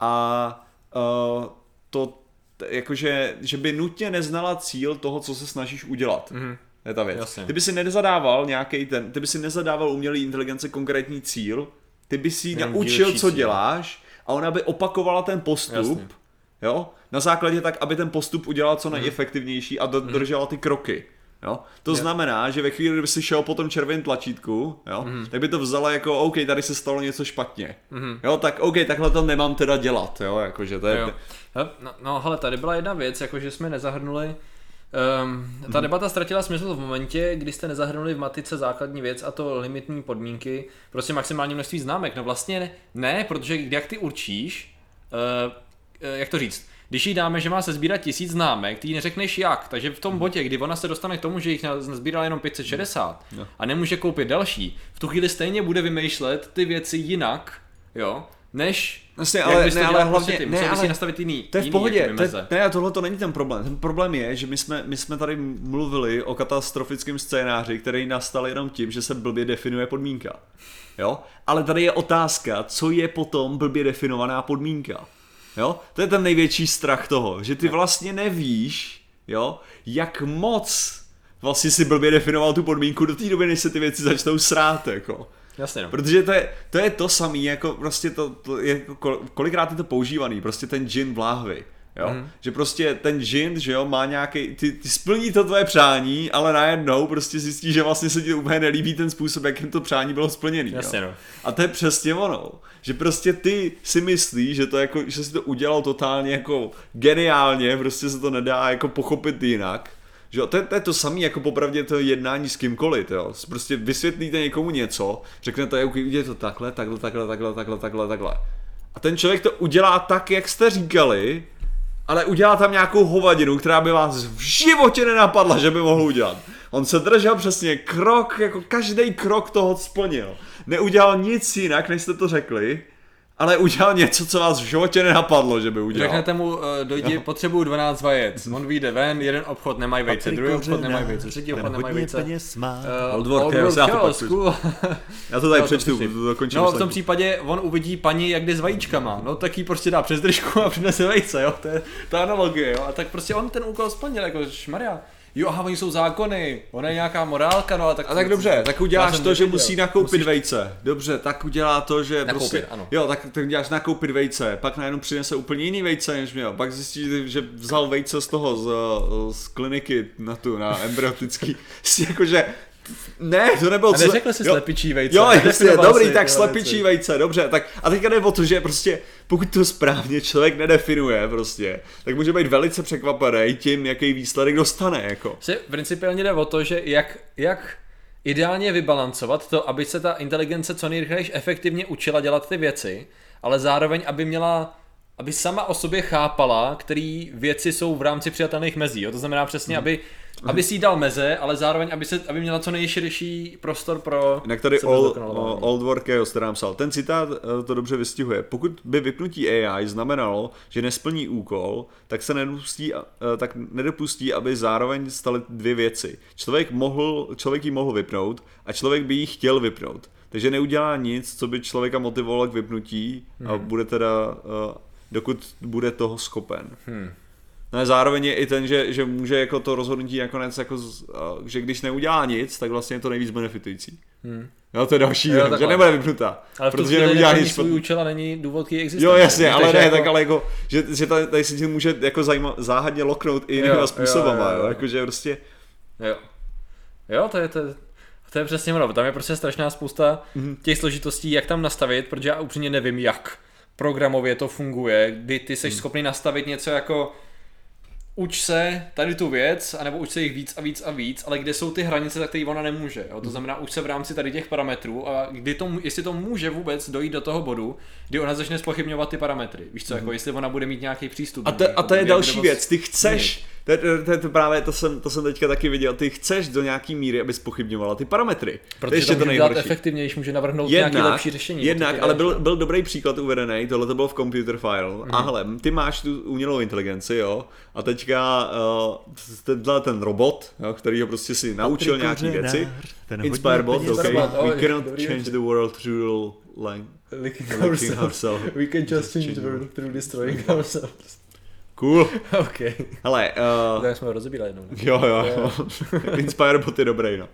Speaker 2: a uh, to jakože, že by nutně neznala cíl toho, co se snažíš udělat.
Speaker 1: Mhm.
Speaker 2: Je ta věc.
Speaker 1: Jasně.
Speaker 2: Ty by si nezadával nějaký ten, ty by si nezadával umělý inteligence konkrétní cíl, ty by si ji naučil, co děláš a ona by opakovala ten postup,
Speaker 1: Jasně.
Speaker 2: jo, na základě tak, aby ten postup udělal
Speaker 1: Mhm.
Speaker 2: co nejefektivnější a dodržela ty kroky. Jo? To znamená, že ve chvíli, kdyby si šel po tom červeném tlačítku, jo,
Speaker 1: Mhm.
Speaker 2: tak by to vzala jako, OK, tady se stalo něco špatně. Jo, tak OK, takhle to nemám teda dělat, jo, jakože to je...
Speaker 1: Jo. No, no hele, tady byla jedna věc, jako že jsme nezahrnuli Um, ta debata ztratila smysl v momentě, kdy jste nezahrnuli v matice základní věc a to limitní podmínky, prostě maximální množství známek. No vlastně ne, ne protože jak ty určíš, uh, uh, jak to říct, když jí dáme, že má se sbírat tisíc známek, ty jí neřekneš jak, takže v tom bodě, kdy ona se dostane k tomu, že jich nazbírala jenom 560 a nemůže koupit další, v tu chvíli stejně bude vymýšlet ty věci jinak, jo, než
Speaker 2: Vlastně, ale, ne, ale
Speaker 1: prostě
Speaker 2: hlavně,
Speaker 1: ty.
Speaker 2: ne,
Speaker 1: bys si
Speaker 2: ale,
Speaker 1: nastavit jiný,
Speaker 2: To je v
Speaker 1: jiný
Speaker 2: pohodě,
Speaker 1: jakoby
Speaker 2: to je, ne, a tohle to není ten problém. Ten problém je, že my jsme, my jsme tady mluvili o katastrofickém scénáři, který nastal jenom tím, že se blbě definuje podmínka. Jo? Ale tady je otázka, co je potom blbě definovaná podmínka. Jo? To je ten největší strach toho, že ty vlastně nevíš, jo, jak moc vlastně si blbě definoval tu podmínku do té doby, než se ty věci začnou srát, jako.
Speaker 1: Jasně no.
Speaker 2: Protože to je to, je to samé, jako prostě to, to je, jako kol- kolikrát je to používaný, prostě ten džin v láhvi. Jo? Mm. Že prostě ten džin, že jo, má nějaký, ty, ty splní to tvoje přání, ale najednou prostě zjistí, že vlastně se ti úplně nelíbí ten způsob, jakým to přání bylo splněný.
Speaker 1: Jasně,
Speaker 2: jo?
Speaker 1: no.
Speaker 2: A to je přesně ono. Že prostě ty si myslíš, že to jako, že si to udělal totálně jako geniálně, prostě se to nedá jako pochopit jinak. Že jo, to, je, to je to samé jako popravdě to jednání s kýmkoliv, jo. Prostě vysvětlíte někomu něco, řeknete, OK, udělej to takhle, takhle, takhle, takhle, takhle, takhle, takhle. A ten člověk to udělá tak, jak jste říkali, ale udělá tam nějakou hovadinu, která by vás v životě nenapadla, že by mohl udělat. On se držel přesně krok, jako každý krok toho splnil. Neudělal nic jinak, než jste to řekli, ale udělal něco, co vás v životě nenapadlo, že by udělal.
Speaker 1: Řeknete mu, uh, dojdi, potřebuju 12 vajec. On vyjde ven, jeden obchod nemají vejce, druhý obchod nemají vejce, třetí obchod nemají vejce.
Speaker 3: má.
Speaker 1: Uh,
Speaker 2: Old World Chaos, já to
Speaker 1: cool.
Speaker 2: Já to tady
Speaker 1: No,
Speaker 2: přečtu, to dokončím.
Speaker 1: No v tom případě on uvidí paní, jak jde s vajíčkama, no tak jí prostě dá přes držku a přinese vejce, jo, to je ta analogie, jo, a tak prostě on ten úkol splnil, jako šmarja. Jo, aha, oni jsou zákony, ona je nějaká morálka, no a tak...
Speaker 2: A tak dobře, tak uděláš to, že musí nakoupit
Speaker 1: Musíš-
Speaker 2: vejce. Dobře, tak udělá to, že
Speaker 1: Nakoupit,
Speaker 2: prostě,
Speaker 1: ano.
Speaker 2: Jo, tak, tak děláš nakoupit vejce, pak najednou přinese úplně jiný vejce, než měl. Pak zjistí, že vzal vejce z toho, z, z kliniky na tu, na embryotický. Jakože, ne, to nebylo...
Speaker 1: A neřekl jsi slepičí vejce.
Speaker 2: Jo, jasně, dobrý,
Speaker 1: si
Speaker 2: tak slepičí
Speaker 1: věci.
Speaker 2: vejce, dobře, tak a teďka jde o to, že prostě pokud to správně člověk nedefinuje prostě, tak může být velice překvapený tím, jaký výsledek dostane, jako.
Speaker 1: Se principiálně jde o to, že jak, jak ideálně vybalancovat to, aby se ta inteligence co nejrychleji efektivně učila dělat ty věci, ale zároveň, aby měla aby sama o sobě chápala, které věci jsou v rámci přijatelných mezí. Jo? To znamená přesně,
Speaker 2: Mhm.
Speaker 1: aby, aby si jí dal meze, ale zároveň, aby, se, aby měla co nejširší prostor pro
Speaker 2: Jinak tady Old. Old War Chaos, který nám psal. Ten citát eh, to dobře vystihuje. Pokud by vypnutí AI znamenalo, že nesplní úkol, tak se nedopustí, eh, tak nedopustí, aby zároveň staly dvě věci. Člověk, mohl, člověk ji mohl vypnout a člověk by ji chtěl vypnout. Takže neudělá nic, co by člověka motivovalo k vypnutí a
Speaker 1: Hmm.
Speaker 2: bude teda, eh, dokud bude toho schopen.
Speaker 1: Hmm.
Speaker 2: No a zároveň je i ten, že, že může jako to rozhodnutí nakonec, jako, že když neudělá nic, tak vlastně je to nejvíc benefitující.
Speaker 1: Hmm.
Speaker 2: Jo, to je další,
Speaker 1: Jo,
Speaker 2: že nebude vypnutá,
Speaker 1: Ale
Speaker 2: protože neudělá
Speaker 1: neplní
Speaker 2: nic
Speaker 1: svůj účel a není důvod k její existenci.
Speaker 2: Jo, jasně, ale ne,
Speaker 1: jako-
Speaker 2: tak ale jako, že, že tady, tady se tím může jako zajma, záhadně loknout i jinýma způsobama,
Speaker 1: jo, jo,
Speaker 2: jo,
Speaker 1: jo.
Speaker 2: jakože prostě,
Speaker 1: Jo. Jo, to je, to, je- to je přesně ono. Tam je prostě strašná spousta
Speaker 2: Mhm.
Speaker 1: těch složitostí, jak tam nastavit, protože já upřímně nevím, jak programově to funguje, kdy ty jsi schopný nastavit něco jako uč se tady tu věc, anebo uč se jich víc a víc a víc, ale kde jsou ty hranice, za které ona nemůže. Jo? To znamená, uč se v rámci tady těch parametrů a kdy to, jestli to může vůbec dojít do toho bodu, kdy ona začne spochybňovat ty parametry. Víš co, jako jestli ona bude mít nějaký přístup.
Speaker 2: A to, a to je další věc, ty chceš, To, je- to, to, to právě, to jsem, to jsem teďka taky viděl, ty chceš do nějaký míry, aby spochybňovala ty parametry. to
Speaker 1: Protože
Speaker 2: ještě
Speaker 1: to může dělat
Speaker 2: nejhorší.
Speaker 1: efektivně, když může navrhnout nějaké
Speaker 2: Jednak,
Speaker 1: lepší řešení.
Speaker 2: jednak ale byl, byl dobrý příklad uvedený, tohle to bylo v computer file.
Speaker 1: Mhm.
Speaker 2: Mm. A hele, ty máš tu umělou inteligenci, jo, a teďka uh, tenhle ten robot, jo, který ho prostě si naučil
Speaker 3: Patrik
Speaker 2: nějaký
Speaker 3: Kořenář,
Speaker 2: věci. Inspire bot, okay.
Speaker 1: má.
Speaker 2: We cannot
Speaker 1: dobrý
Speaker 2: change the world through like
Speaker 1: Licking
Speaker 2: licking
Speaker 1: ourselves.
Speaker 2: ourselves.
Speaker 1: We can just change the world through destroying ourselves.
Speaker 2: Cool.
Speaker 1: OK.
Speaker 2: Hele, uh,
Speaker 1: Tak jsme ho rozebírali jednou. ne?
Speaker 2: Jo, jo, jo. Inspire bot je dobrý, no.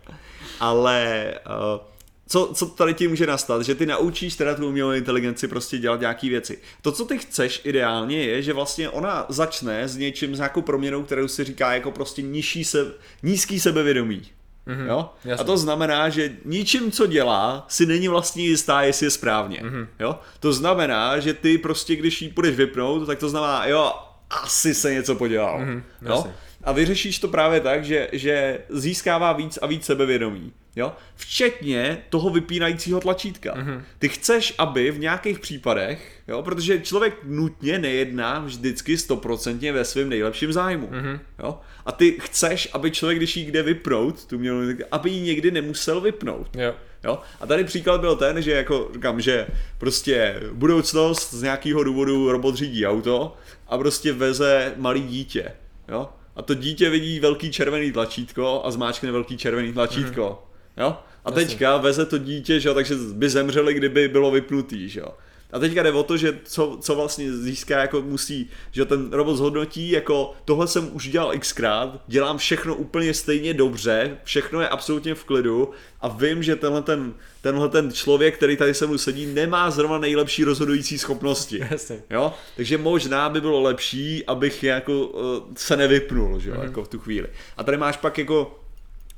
Speaker 2: Ale uh, co, co tady ti může nastat, že ty naučíš teda tu umělou inteligenci prostě dělat nějaký věci. To, co ty chceš ideálně je, že vlastně ona začne s něčím, s nějakou proměnou, kterou se říká jako prostě nižší se, nízký sebevědomí. Mm-hmm. Jo? A to znamená, že ničím, co dělá, si není vlastně jistá, jestli je správně. Mm-hmm. Jo? To znamená, že ty prostě, když jí půjdeš vypnout, tak to znamená, jo, asi se něco podělal. Mm-hmm.
Speaker 1: Jasně.
Speaker 2: A vyřešíš to právě tak, že, že získává víc a víc sebevědomí. Jo? Včetně toho vypínajícího tlačítka. Mm-hmm. Ty chceš, aby v nějakých případech, jo, protože člověk nutně nejedná vždycky stoprocentně ve svém nejlepším zájmu. Mm-hmm. Jo? A ty chceš, aby člověk, když jí jde vypnout, tu měl, aby ji někdy nemusel vypnout.
Speaker 1: Jo.
Speaker 2: Jo? A tady příklad byl ten, že jako říkám, že prostě budoucnost z nějakého důvodu robot řídí auto a prostě veze malý dítě. Jo? A to dítě vidí velký červený tlačítko a zmáčkne velký červený tlačítko. Jo? A teďka veze to dítě, že jo, takže by zemřeli, kdyby bylo vypnutý, že jo. A teďka jde o to, že co, co vlastně získá, jako musí, že ten robot zhodnotí, jako tohle jsem už dělal xkrát, dělám všechno úplně stejně dobře, všechno je absolutně v klidu a vím, že tenhle ten, tenhle ten člověk, který tady se mnou sedí, nemá zrovna nejlepší rozhodující schopnosti.
Speaker 1: Jasně.
Speaker 2: Jo? Takže možná by bylo lepší, abych jako uh, se nevypnul, že jo, mm-hmm. jako v tu chvíli. A tady máš pak jako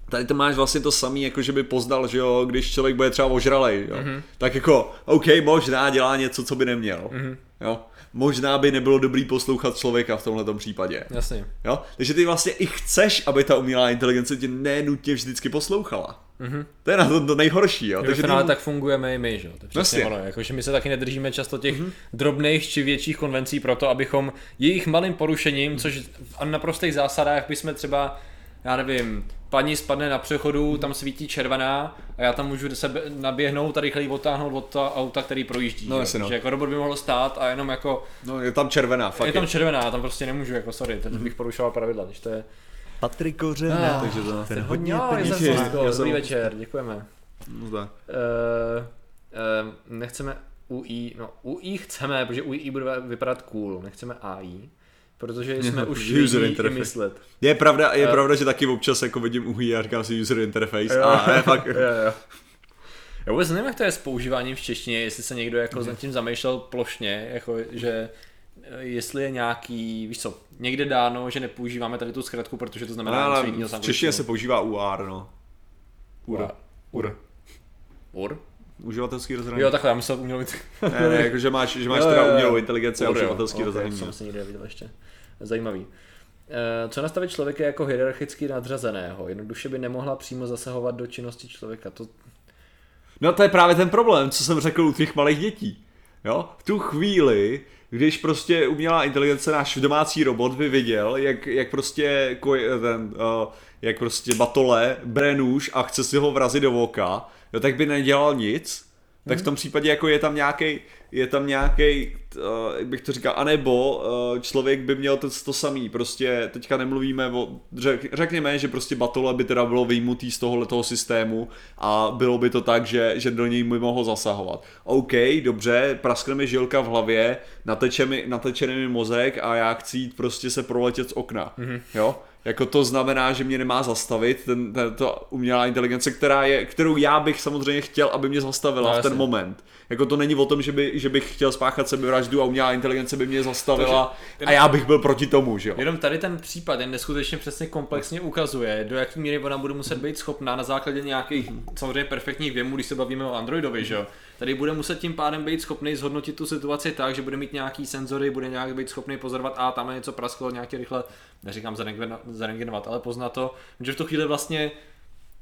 Speaker 2: Tady to máš vlastně to samý, jako že by poznal, že jo, když člověk bude třeba ožralej, jo. Mm-hmm. Tak jako, OK, možná dělá něco, co by neměl. Mm-hmm. Jo. Možná by nebylo dobrý poslouchat člověka v tomhle případě.
Speaker 1: Jasně.
Speaker 2: Jo? Takže ty vlastně i chceš, aby ta umělá inteligence tě nenutně vždycky poslouchala. Mm-hmm. To je na to, to nejhorší, jo.
Speaker 1: Takže
Speaker 2: Takže
Speaker 1: v finále
Speaker 2: ty...
Speaker 1: tak fungujeme i my, že jo? To je přesně
Speaker 2: Jasně.
Speaker 1: ono. Jako, že my se taky nedržíme často těch mm-hmm. drobných či větších konvencí proto, abychom jejich malým porušením, což v naprostých zásadách bychom třeba, já nevím, paní spadne na přechodu, tam svítí červená a já tam můžu se naběhnout a rychleji odtáhnout od toho auta, který projíždí.
Speaker 2: No, jasně, no.
Speaker 1: že jako robot by mohl stát a jenom jako,
Speaker 2: No, je tam červená, fakt
Speaker 1: je tam červená, já tam prostě nemůžu, jako sorry, teď bych porušoval pravidla, když to je...
Speaker 3: Patrik Kořenář,
Speaker 1: Ah,
Speaker 2: takže to-
Speaker 3: ten hodně
Speaker 1: Jo, je
Speaker 3: peněz
Speaker 1: jsem dobrý večer, děkujeme.
Speaker 2: No.
Speaker 1: Uh, uh, nechceme UI, no UI chceme, protože UI bude vypadat cool, nechceme AI, protože jsme
Speaker 2: Jo,
Speaker 1: už
Speaker 2: user interface.
Speaker 1: myslet.
Speaker 2: Je pravda, je
Speaker 1: Eh.
Speaker 2: pravda, že taky občas jako vidím uhlí a říkám si user interface.
Speaker 1: Jo.
Speaker 2: A ne, fakt,
Speaker 1: jo, jo. Já vůbec nevím, jak to je s používáním v češtině, jestli se někdo jako nad tím zamýšlel plošně, jako že jestli je nějaký, víš co, někde dáno, že nepoužíváme tady tu zkratku, protože to znamená něco jiného
Speaker 2: v češtině se používá UR, no.
Speaker 1: Ur.
Speaker 2: UR.
Speaker 1: Ur?
Speaker 2: Uživatelský rozhraní.
Speaker 1: Jo, takhle, já myslel umělou
Speaker 2: Ne, ne, jako, že máš, že máš
Speaker 1: Jo,
Speaker 2: teda umělou inteligenci a uživatelský
Speaker 1: Ok,
Speaker 2: rozhraní.
Speaker 1: jsem
Speaker 2: no.
Speaker 1: si někde viděl ještě. Zajímavý. Eh, Co nastavit člověka jako hierarchicky nadřazeného? Jednoduše by nemohla přímo zasahovat do činnosti člověka. To,
Speaker 2: No to je právě ten problém, co jsem řekl u těch malých dětí. Jo? V tu chvíli, když prostě umělá inteligence, náš domácí robot by viděl, jak, jak prostě koj, ten, uh, jak prostě batole bere nůž a chce si ho vrazit do voka, jo, tak by nedělal nic, tak v tom případě jako je tam nějaký je tam nějaký, uh, jak bych to říkal, anebo uh, člověk by měl to, to samý, prostě teďka nemluvíme o, řek, řekněme, že prostě batole by teda bylo vyjmutý z tohohle toho systému a bylo by to tak, že, že do něj by mohl zasahovat. OK, dobře, praskne mi žilka v hlavě, nateče mi, nateče mi mozek a já chci jít prostě se proletět z okna, mm-hmm. jo? Jako to znamená, že mě nemá zastavit ten, ten, to umělá inteligence, která je, kterou já bych samozřejmě chtěl, aby mě zastavila
Speaker 1: No,
Speaker 2: v ten
Speaker 1: jasně.
Speaker 2: moment. Jako to není o tom, že, by, že bych chtěl spáchat sebevraždu a umělá inteligence by mě zastavila
Speaker 1: Takže-
Speaker 2: a já bych byl proti tomu, že jo.
Speaker 1: Jenom tady ten případ jen neskutečně přesně komplexně ukazuje, do jaký míry ona bude muset být schopná na základě nějakých samozřejmě perfektních věmů, když se bavíme o Androidovi, že jo. Tady bude muset tím pádem být schopný zhodnotit tu situaci tak, že bude mít nějaký senzory, bude nějak být schopný pozorovat, a tam je něco prasklo, nějaký rychle, neříkám zarengen- zarengenovat, ale poznat to, že v tu chvíli vlastně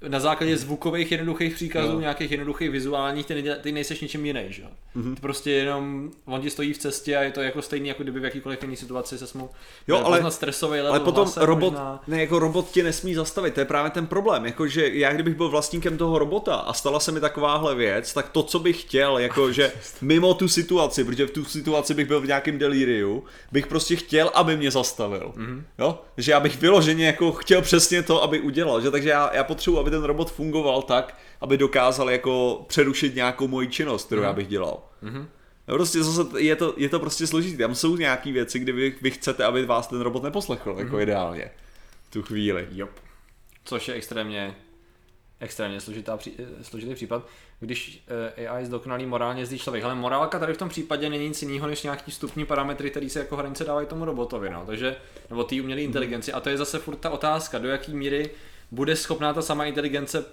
Speaker 1: na základě zvukových jednoduchých příkazů,
Speaker 2: Jo.
Speaker 1: nějakých jednoduchých vizuálních, ty, neděla- ty nejseš ničím jiný, že? jo?
Speaker 2: Mhm.
Speaker 1: Ty prostě jenom, on ti stojí v cestě a je to jako stejný, jako kdyby v jakýkoliv jiný situaci se mu
Speaker 2: Jo, ale-
Speaker 1: poznat stresový level
Speaker 2: Ale potom robot,
Speaker 1: možná.
Speaker 2: ne, jako robot tě nesmí zastavit, to je právě ten problém, jako že já kdybych byl vlastníkem toho robota a stala se mi takováhle věc, tak to, co bych chtěl, jako že mimo tu situaci, protože v tu situaci bych byl v nějakém delíriu, bych prostě chtěl, aby mě zastavil, mm-hmm. jo, že já bych vyloženě jako chtěl přesně to, aby udělal, že takže já, já potřebuji, aby ten robot fungoval tak, aby dokázal jako přerušit nějakou moji činnost, kterou mm-hmm. já bych dělal. Mm-hmm. No prostě zase je to, je to prostě složitý. Tam jsou nějaké věci, kdy vy, vy chcete, aby vás ten robot neposlechl,
Speaker 1: Mhm.
Speaker 2: jako ideálně. V tu chvíli.
Speaker 1: Jop. Což je extrémně, extrémně složitá, eh, složitý případ, když eh, AI zdokonalý morálně jezdí člověk. Ale morálka tady v tom případě není nic jiného než nějaký vstupní parametry, které se jako hranice dávají tomu robotovi, no. Takže, nebo té umělé inteligenci. A to je zase furt ta otázka, do jaký míry bude schopná ta sama inteligence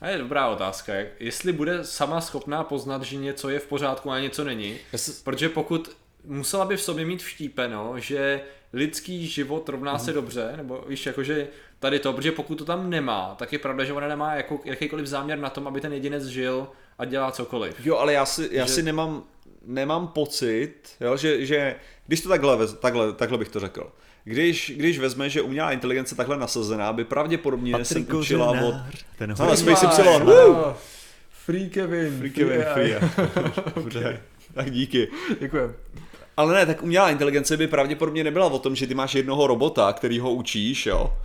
Speaker 1: a je dobrá otázka, jestli bude sama schopná poznat, že něco je v pořádku a něco není. Protože pokud musela by v sobě mít vštípeno, že lidský život rovná se dobře, nebo víš, jakože tady to, protože pokud to tam nemá, tak je pravda, že ona nemá jako, jakýkoliv záměr na tom, aby ten jedinec žil a dělá cokoliv.
Speaker 2: Jo, ale já si, já
Speaker 1: Že-
Speaker 2: si nemám, nemám pocit, jo, že, že když to takhle, takhle, takhle bych to řekl. Když, když vezme, že umělá inteligence takhle nasazená, by pravděpodobně se učila od...
Speaker 3: Ten
Speaker 2: Ale
Speaker 3: hodně
Speaker 2: Space Y.
Speaker 1: Free Kevin.
Speaker 2: Free Kevin, free. Dobře, tak díky.
Speaker 1: Děkujem.
Speaker 2: Ale ne, tak umělá inteligence by pravděpodobně nebyla o tom, že ty máš jednoho robota, který ho učíš, jo.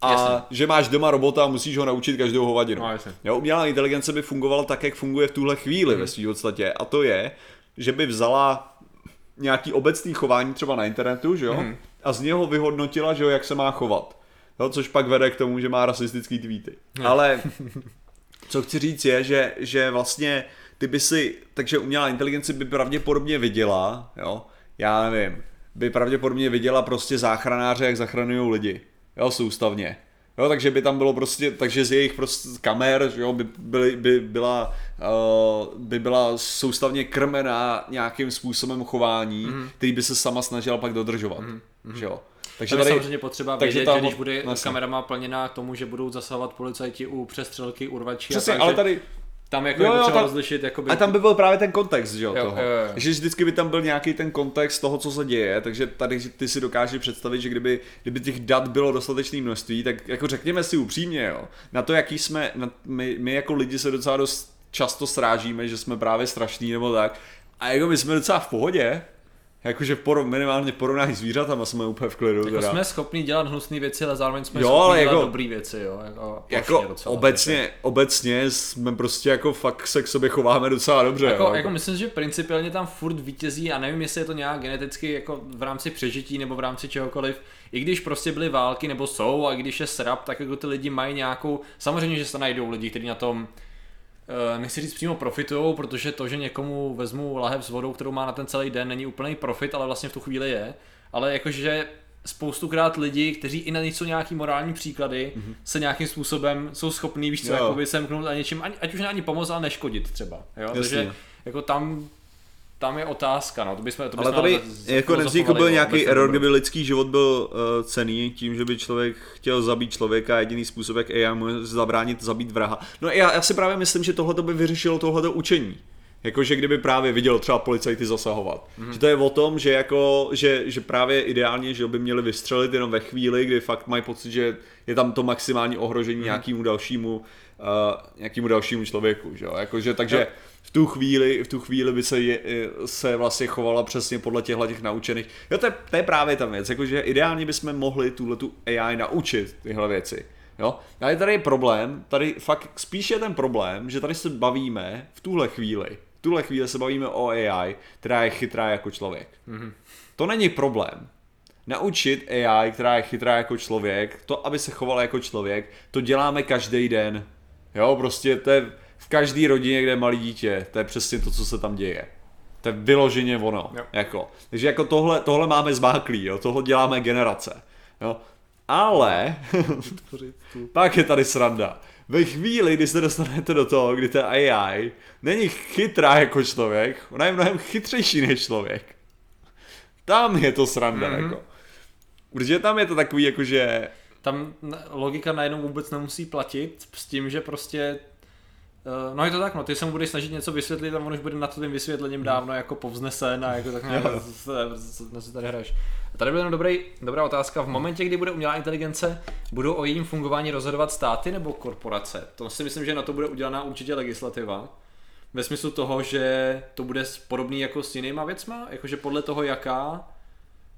Speaker 2: A
Speaker 1: Jasně.
Speaker 2: že máš doma robota a musíš ho naučit každou hovadinu.
Speaker 1: No, jasně.
Speaker 2: jo, umělá inteligence by fungovala tak, jak funguje v tuhle chvíli
Speaker 1: Mhm.
Speaker 2: ve své podstatě. A to je, že by vzala nějaký obecný chování třeba na internetu, že jo?
Speaker 1: Mhm.
Speaker 2: A z něho vyhodnotila, že jo, jak se má chovat. Jo, což pak vede k tomu, že má rasistický tweety. Ale co chci říct je, že, že vlastně ty by si, takže umělá inteligence by pravděpodobně viděla, jo, já nevím, by pravděpodobně viděla prostě záchranáře, jak zachraňují lidi, jo, soustavně. Jo, takže by tam bylo prostě, takže z jejich prostě kamer, jo, by, byly, by, byla, uh, by byla soustavně krmená nějakým způsobem chování, mm. který by se sama snažila pak dodržovat, mm. Že jo. Takže
Speaker 1: Takže
Speaker 2: tady,
Speaker 1: samozřejmě potřeba
Speaker 2: takže
Speaker 1: vědět,
Speaker 2: ta-
Speaker 1: že když bude
Speaker 2: vlastně.
Speaker 1: kamerama plněná k tomu, že budou zasahovat policajti u přestřelky, urvačí
Speaker 2: přesně,
Speaker 1: a tak,
Speaker 2: ale tady,
Speaker 1: tam jako
Speaker 2: Jo,
Speaker 1: je
Speaker 2: jo,
Speaker 1: potřeba
Speaker 2: tam-
Speaker 1: rozlišit, jakoby...
Speaker 2: A tam by byl právě ten kontext, že jo,
Speaker 1: Jo,
Speaker 2: toho.
Speaker 1: jo, jo.
Speaker 2: Že vždycky by tam byl nějaký ten kontext toho, co se děje, takže tady ty si dokážeš představit, že kdyby, kdyby těch dat bylo dostatečné množství, tak jako řekněme si upřímně, jo, na to, jaký jsme, na, my, my jako lidi se docela dost často srážíme, že jsme právě strašní nebo tak, a jako my jsme docela v pohodě, jakože porov, minimálně porovnání zvířatama jsme úplně v klidu.
Speaker 1: Jako
Speaker 2: teda.
Speaker 1: jsme schopni dělat hnusné věci, ale zároveň jsme
Speaker 2: Jo,
Speaker 1: schopni
Speaker 2: ale
Speaker 1: dělat
Speaker 2: jako-
Speaker 1: dobré věci, jo. Jako,
Speaker 2: jako
Speaker 1: plošně docela,
Speaker 2: obecně, obecně jsme prostě jako fakt se k sobě chováme docela dobře.
Speaker 1: Jako,
Speaker 2: jo,
Speaker 1: jako myslím, že principiálně tam furt vítězí a nevím, jestli je to nějak geneticky jako v rámci přežití nebo v rámci čehokoliv. I když prostě byly války nebo jsou a když je srap, tak jako ty lidi mají nějakou, samozřejmě, že se najdou lidi, kteří na tom nechci říct přímo profitují, protože to, že někomu vezmu lahev s vodou, kterou má na ten celý den, není úplný profit, ale vlastně v tu chvíli je. Ale jakože spoustukrát lidi, kteří i na něco nějaký morální příklady, mm-hmm. se nějakým způsobem jsou schopní, víš co, jakoby semknout a něčím, ať už ne ani pomoct, ale neškodit třeba. Jo?
Speaker 2: Jasně.
Speaker 1: Takže jako tam, tam je otázka, no, to bychom, to bychom
Speaker 2: Ale tady jako nevznikl
Speaker 1: filozofovali
Speaker 2: byl nějaký error, kdyby lidský život byl uh, cený tím, že by člověk chtěl zabít člověka a jediný způsob, jak AI může zabránit zabít vraha. No já, já si právě myslím, že tohle by vyřešilo tohleto učení. Jakože kdyby právě viděl třeba policajty zasahovat. Mm-hmm. Že to je o tom, že jako, že, že právě ideálně, že by měli vystřelit jenom ve chvíli, kdy fakt mají pocit, že je tam to maximální ohrožení mm-hmm. nějakému dalšímu, uh, nějakému dalšímu člověku, že jo. Jakože, takže
Speaker 1: Jo.
Speaker 2: V tu chvíli, v tu chvíli by se, je, se vlastně chovala přesně podle těchto těch naučených. Jo, to je, to je právě ta věc, jakože ideálně bychom mohli tuhle tu AI naučit tyhle věci. Jo? Ale tady je problém, tady fakt spíš je ten problém, že tady se bavíme v tuhle chvíli, v tuhle chvíli se bavíme o AI, která je chytrá jako člověk. Mm-hmm. To není problém. Naučit AI, která je chytrá jako člověk, to, aby se chovala jako člověk, to děláme každý den. Jo, prostě to je v každé rodině, kde je malý dítě, to je přesně to, co se tam děje. To je vyloženě ono.
Speaker 1: Jo.
Speaker 2: Jako. Takže jako tohle, tohle máme zmáklý, jo, tohle děláme generace. Jo. Ale pak je tady sranda. Ve chvíli, kdy se dostanete do toho, kdy ta AI není chytrá jako člověk, ona je mnohem chytřejší než člověk. Tam je to sranda, mm-hmm. jako. Protože tam je to takový, jako že
Speaker 1: tam na- logika najednou vůbec nemusí platit s tím, že prostě No je to tak, no, ty se mu budeš snažit něco vysvětlit a on už bude nad tím vysvětlením dávno jako povznesen a jako tak se, se tady hraješ. A tady byla jenom dobrý, dobrá otázka. V momentě, kdy bude umělá inteligence, budou o jejím fungování rozhodovat státy nebo korporace? To si myslím, že na to bude udělaná určitě legislativa. Ve smyslu toho, že to bude podobný jako s jinýma věcma, jakože podle toho, jaká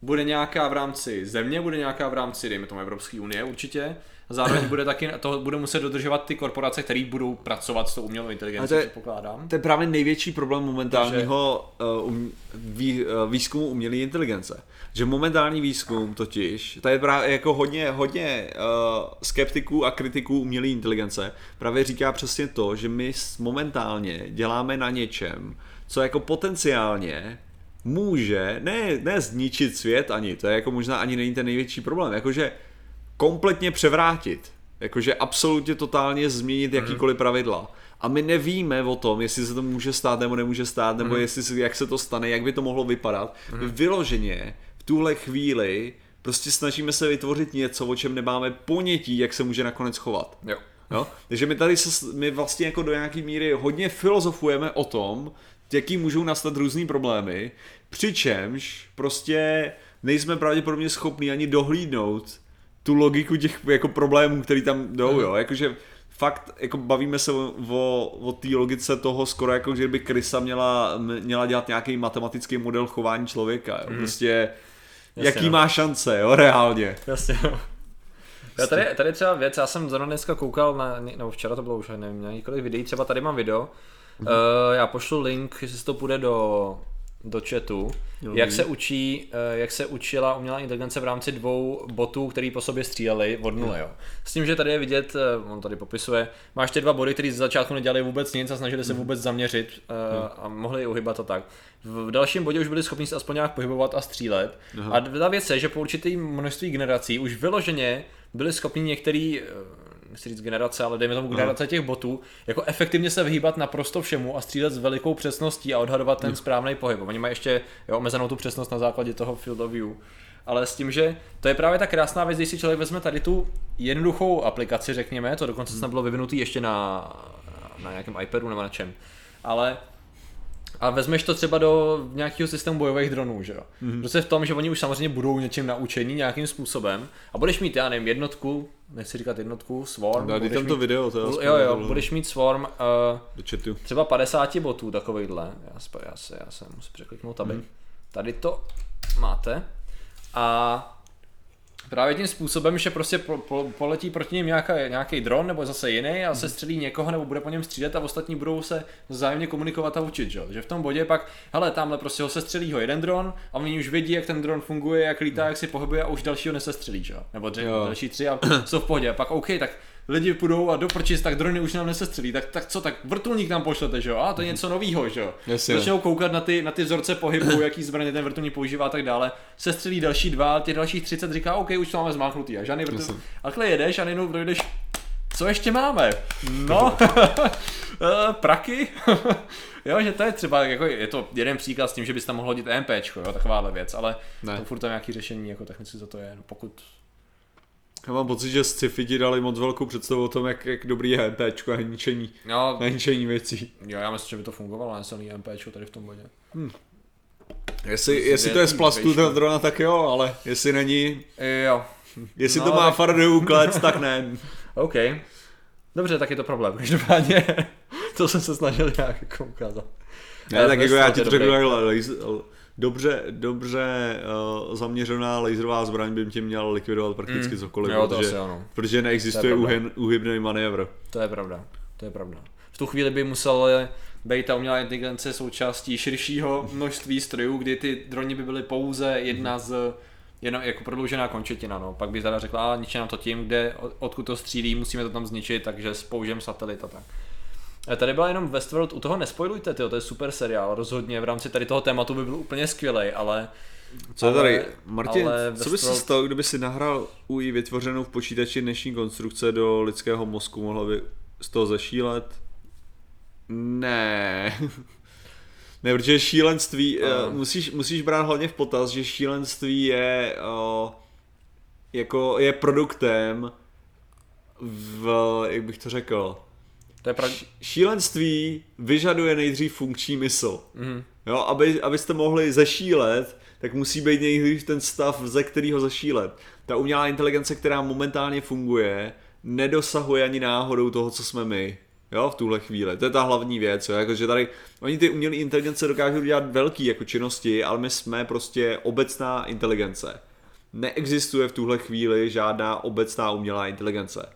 Speaker 1: bude nějaká v rámci země, bude nějaká v rámci, dejme tomu Evropské unie určitě. A zároveň bude taky, to bude muset dodržovat ty korporace, které budou pracovat s tou umělou inteligencí,
Speaker 2: to je-
Speaker 1: předpokládám.
Speaker 2: To je právě největší problém momentálního uh, um, vý, uh, výzkumu umělé inteligence. Že momentální výzkum totiž, to je právě jako hodně, hodně uh, skeptiků a kritiků umělé inteligence, právě říká přesně to, že my momentálně děláme na něčem, co jako potenciálně může, ne, ne zničit svět ani, to je jako možná ani není ten největší problém, jakože kompletně převrátit. Jakože absolutně totálně změnit jakýkoliv pravidla. A my nevíme o tom, jestli se to může stát nebo nemůže stát, nebo jestli se, jak se to stane, jak by to mohlo vypadat. My vyloženě v tuhle chvíli prostě snažíme se vytvořit něco, o čem nemáme ponětí, jak se může nakonec chovat.
Speaker 1: Jo.
Speaker 2: Jo? Takže my tady se, my vlastně jako do nějaký míry hodně filozofujeme o tom, jaký můžou nastat různý problémy, přičemž prostě nejsme pravděpodobně schopni ani dohlídnout tu logiku těch jako problémů, který tam jdou, jo, jakože fakt, jako bavíme se o, o, té logice toho skoro jako, že by Krysa měla, měla dělat nějaký matematický model chování člověka, jo, prostě jaký
Speaker 1: no.
Speaker 2: má šance, jo, reálně.
Speaker 1: Jasně. Já tady, tady třeba věc, já jsem zrovna dneska koukal na, nebo včera to bylo už, nevím, na několik videí, třeba tady mám video,
Speaker 2: Mhm.
Speaker 1: Uh, já pošlu link, jestli to půjde do, do chatu,
Speaker 2: Jo,
Speaker 1: jak se učí, uh, jak se učila umělá inteligence v rámci dvou botů, který po sobě stříleli od nuly, jo. S tím, že tady je vidět, uh, on tady popisuje, máš ty dva body, který z začátku nedělali vůbec nic a snažili
Speaker 2: Mhm.
Speaker 1: se vůbec zaměřit uh, a mohli uhybat a tak. V dalším bodě už byli schopni se aspoň nějak pohybovat a střílet.
Speaker 2: Aha.
Speaker 1: A ta věc je, že po určitý množství generací už vyloženě byli schopni některý, eh, nechci říct generace, ale dejme tomu generace těch botů, jako efektivně se vyhýbat naprosto všemu a střílet s velikou přesností a odhadovat ten správný pohyb. Oni mají ještě jo, omezenou tu přesnost na základě toho field of view. Ale s tím, že to je právě ta krásná věc, když si člověk vezme tady tu jednoduchou aplikaci, řekněme, to dokonce snad bylo vyvinutý ještě na, na nějakém iPadu nebo na čem. Ale a vezmeš to třeba do nějakého systému bojových dronů, že jo? Mm-hmm. Prostě v tom, že oni už samozřejmě budou něčím naučení nějakým způsobem a budeš mít, já nevím, jednotku, nechci říkat jednotku, swarm. Budeš
Speaker 2: tam to
Speaker 1: mít,
Speaker 2: video, to je aspoň
Speaker 1: Jo, jo,
Speaker 2: tohle.
Speaker 1: budeš mít swarm uh, třeba 50 botů takovejhle. Já, sp- já, se, já se musím překliknout, aby.
Speaker 2: Mhm.
Speaker 1: Tady to máte. A právě tím způsobem, že prostě po, po, poletí proti ním nějaká, nějaký dron nebo zase jiný a se
Speaker 2: Mhm.
Speaker 1: střelí někoho nebo bude po něm střílet a ostatní budou se vzájemně komunikovat a učit, že? jo? že v tom bodě pak, hele, tamhle prostě ho se střelí ho jeden dron a oni už vědí, jak ten dron funguje, jak lítá, jak si pohybuje a už dalšího nesestřelí, že? jo? nebo dře-
Speaker 2: Jo.
Speaker 1: další tři a jsou v pohodě. A pak OK, tak lidi půjdou a do prčic, tak drony už nám nesestřelí, tak, tak co, tak vrtulník nám pošlete, že jo? A to je něco novýho, že jo?
Speaker 2: Jasně.
Speaker 1: Začnou koukat na ty, na ty vzorce pohybu, jaký zbraně ten vrtulník používá a tak dále. Sestřelí další dva, těch dalších 30 říká, OK, už to máme zmáknutý a žádný vrtul.
Speaker 2: Jasně.
Speaker 1: A takhle jedeš a najednou dojdeš, co ještě máme? No, eh, praky. jo, že to je třeba, jako je to jeden příklad s tím, že bys tam mohl hodit EMPčko, jo, takováhle věc, ale
Speaker 2: Ne.
Speaker 1: to furt tam nějaký řešení, jako technicky za to je, no, pokud
Speaker 2: Já mám pocit, že sci-fi ti dali moc velkou představu o tom, jak, jak dobrý je MPčko a ničení,
Speaker 1: No,
Speaker 2: na ničení věcí.
Speaker 1: jo, já myslím, že by to fungovalo na silný MPčko tady v tom bodě.
Speaker 2: Jestli, jestli to je z plastu ten drona, tak jo, ale jestli není,
Speaker 1: Jo,
Speaker 2: jestli
Speaker 1: No,
Speaker 2: to má
Speaker 1: tak-
Speaker 2: Faradayův klec, tak ne.
Speaker 1: OK. Dobře, tak je to problém. Každopádně to jsem se snažil nějak jako ukázat.
Speaker 2: Ne, tak jako
Speaker 1: Westworld
Speaker 2: já ti to řeknu dobře, dobře uh, zaměřená laserová zbraň by tě měla likvidovat prakticky
Speaker 1: Mm.
Speaker 2: cokoliv,
Speaker 1: Jo, to
Speaker 2: protože,
Speaker 1: ano.
Speaker 2: protože neexistuje uhybný manévr.
Speaker 1: To je pravda. To je pravda. V tu chvíli by musel být ta umělá inteligence součástí širšího množství strojů, kdy ty droni by byly pouze jedna z jenom jako prodloužená končetina, no. Pak by teda řekla, a ničí nám to tím, kde, od- odkud to střílí, musíme to tam zničit, takže spoužijeme satelit a tak. A tady byla jenom Westworld, u toho nespoilujte, tyjo, to je super seriál, rozhodně v rámci tady toho tématu by byl úplně skvělý, ale
Speaker 2: Co je
Speaker 1: Ale-
Speaker 2: tady? Martin,
Speaker 1: ale
Speaker 2: co by
Speaker 1: Westworld-
Speaker 2: stalo, kdyby si nahrál UI vytvořenou v počítači dnešní konstrukce do lidského mozku? Mohla by z toho zešílet? Ne. ne, protože šílenství. Uh. musíš, musíš brát hlavně v potaz, že šílenství je uh, jako je produktem v, jak bych to řekl,
Speaker 1: To je pravda.
Speaker 2: Š- šílenství vyžaduje nejdřív funkční mysl.
Speaker 1: Mhm.
Speaker 2: Jo, aby, abyste mohli zešílet, tak musí být nejdřív ten stav, ze kterého zešílet. Ta umělá inteligence, která momentálně funguje, nedosahuje ani náhodou toho, co jsme my. Jo, v tuhle chvíli. To je ta hlavní věc, jo. Jakože tady, oni ty umělé inteligence dokážou dělat velký jako činnosti, ale my jsme prostě obecná inteligence. Neexistuje v tuhle chvíli žádná obecná umělá inteligence.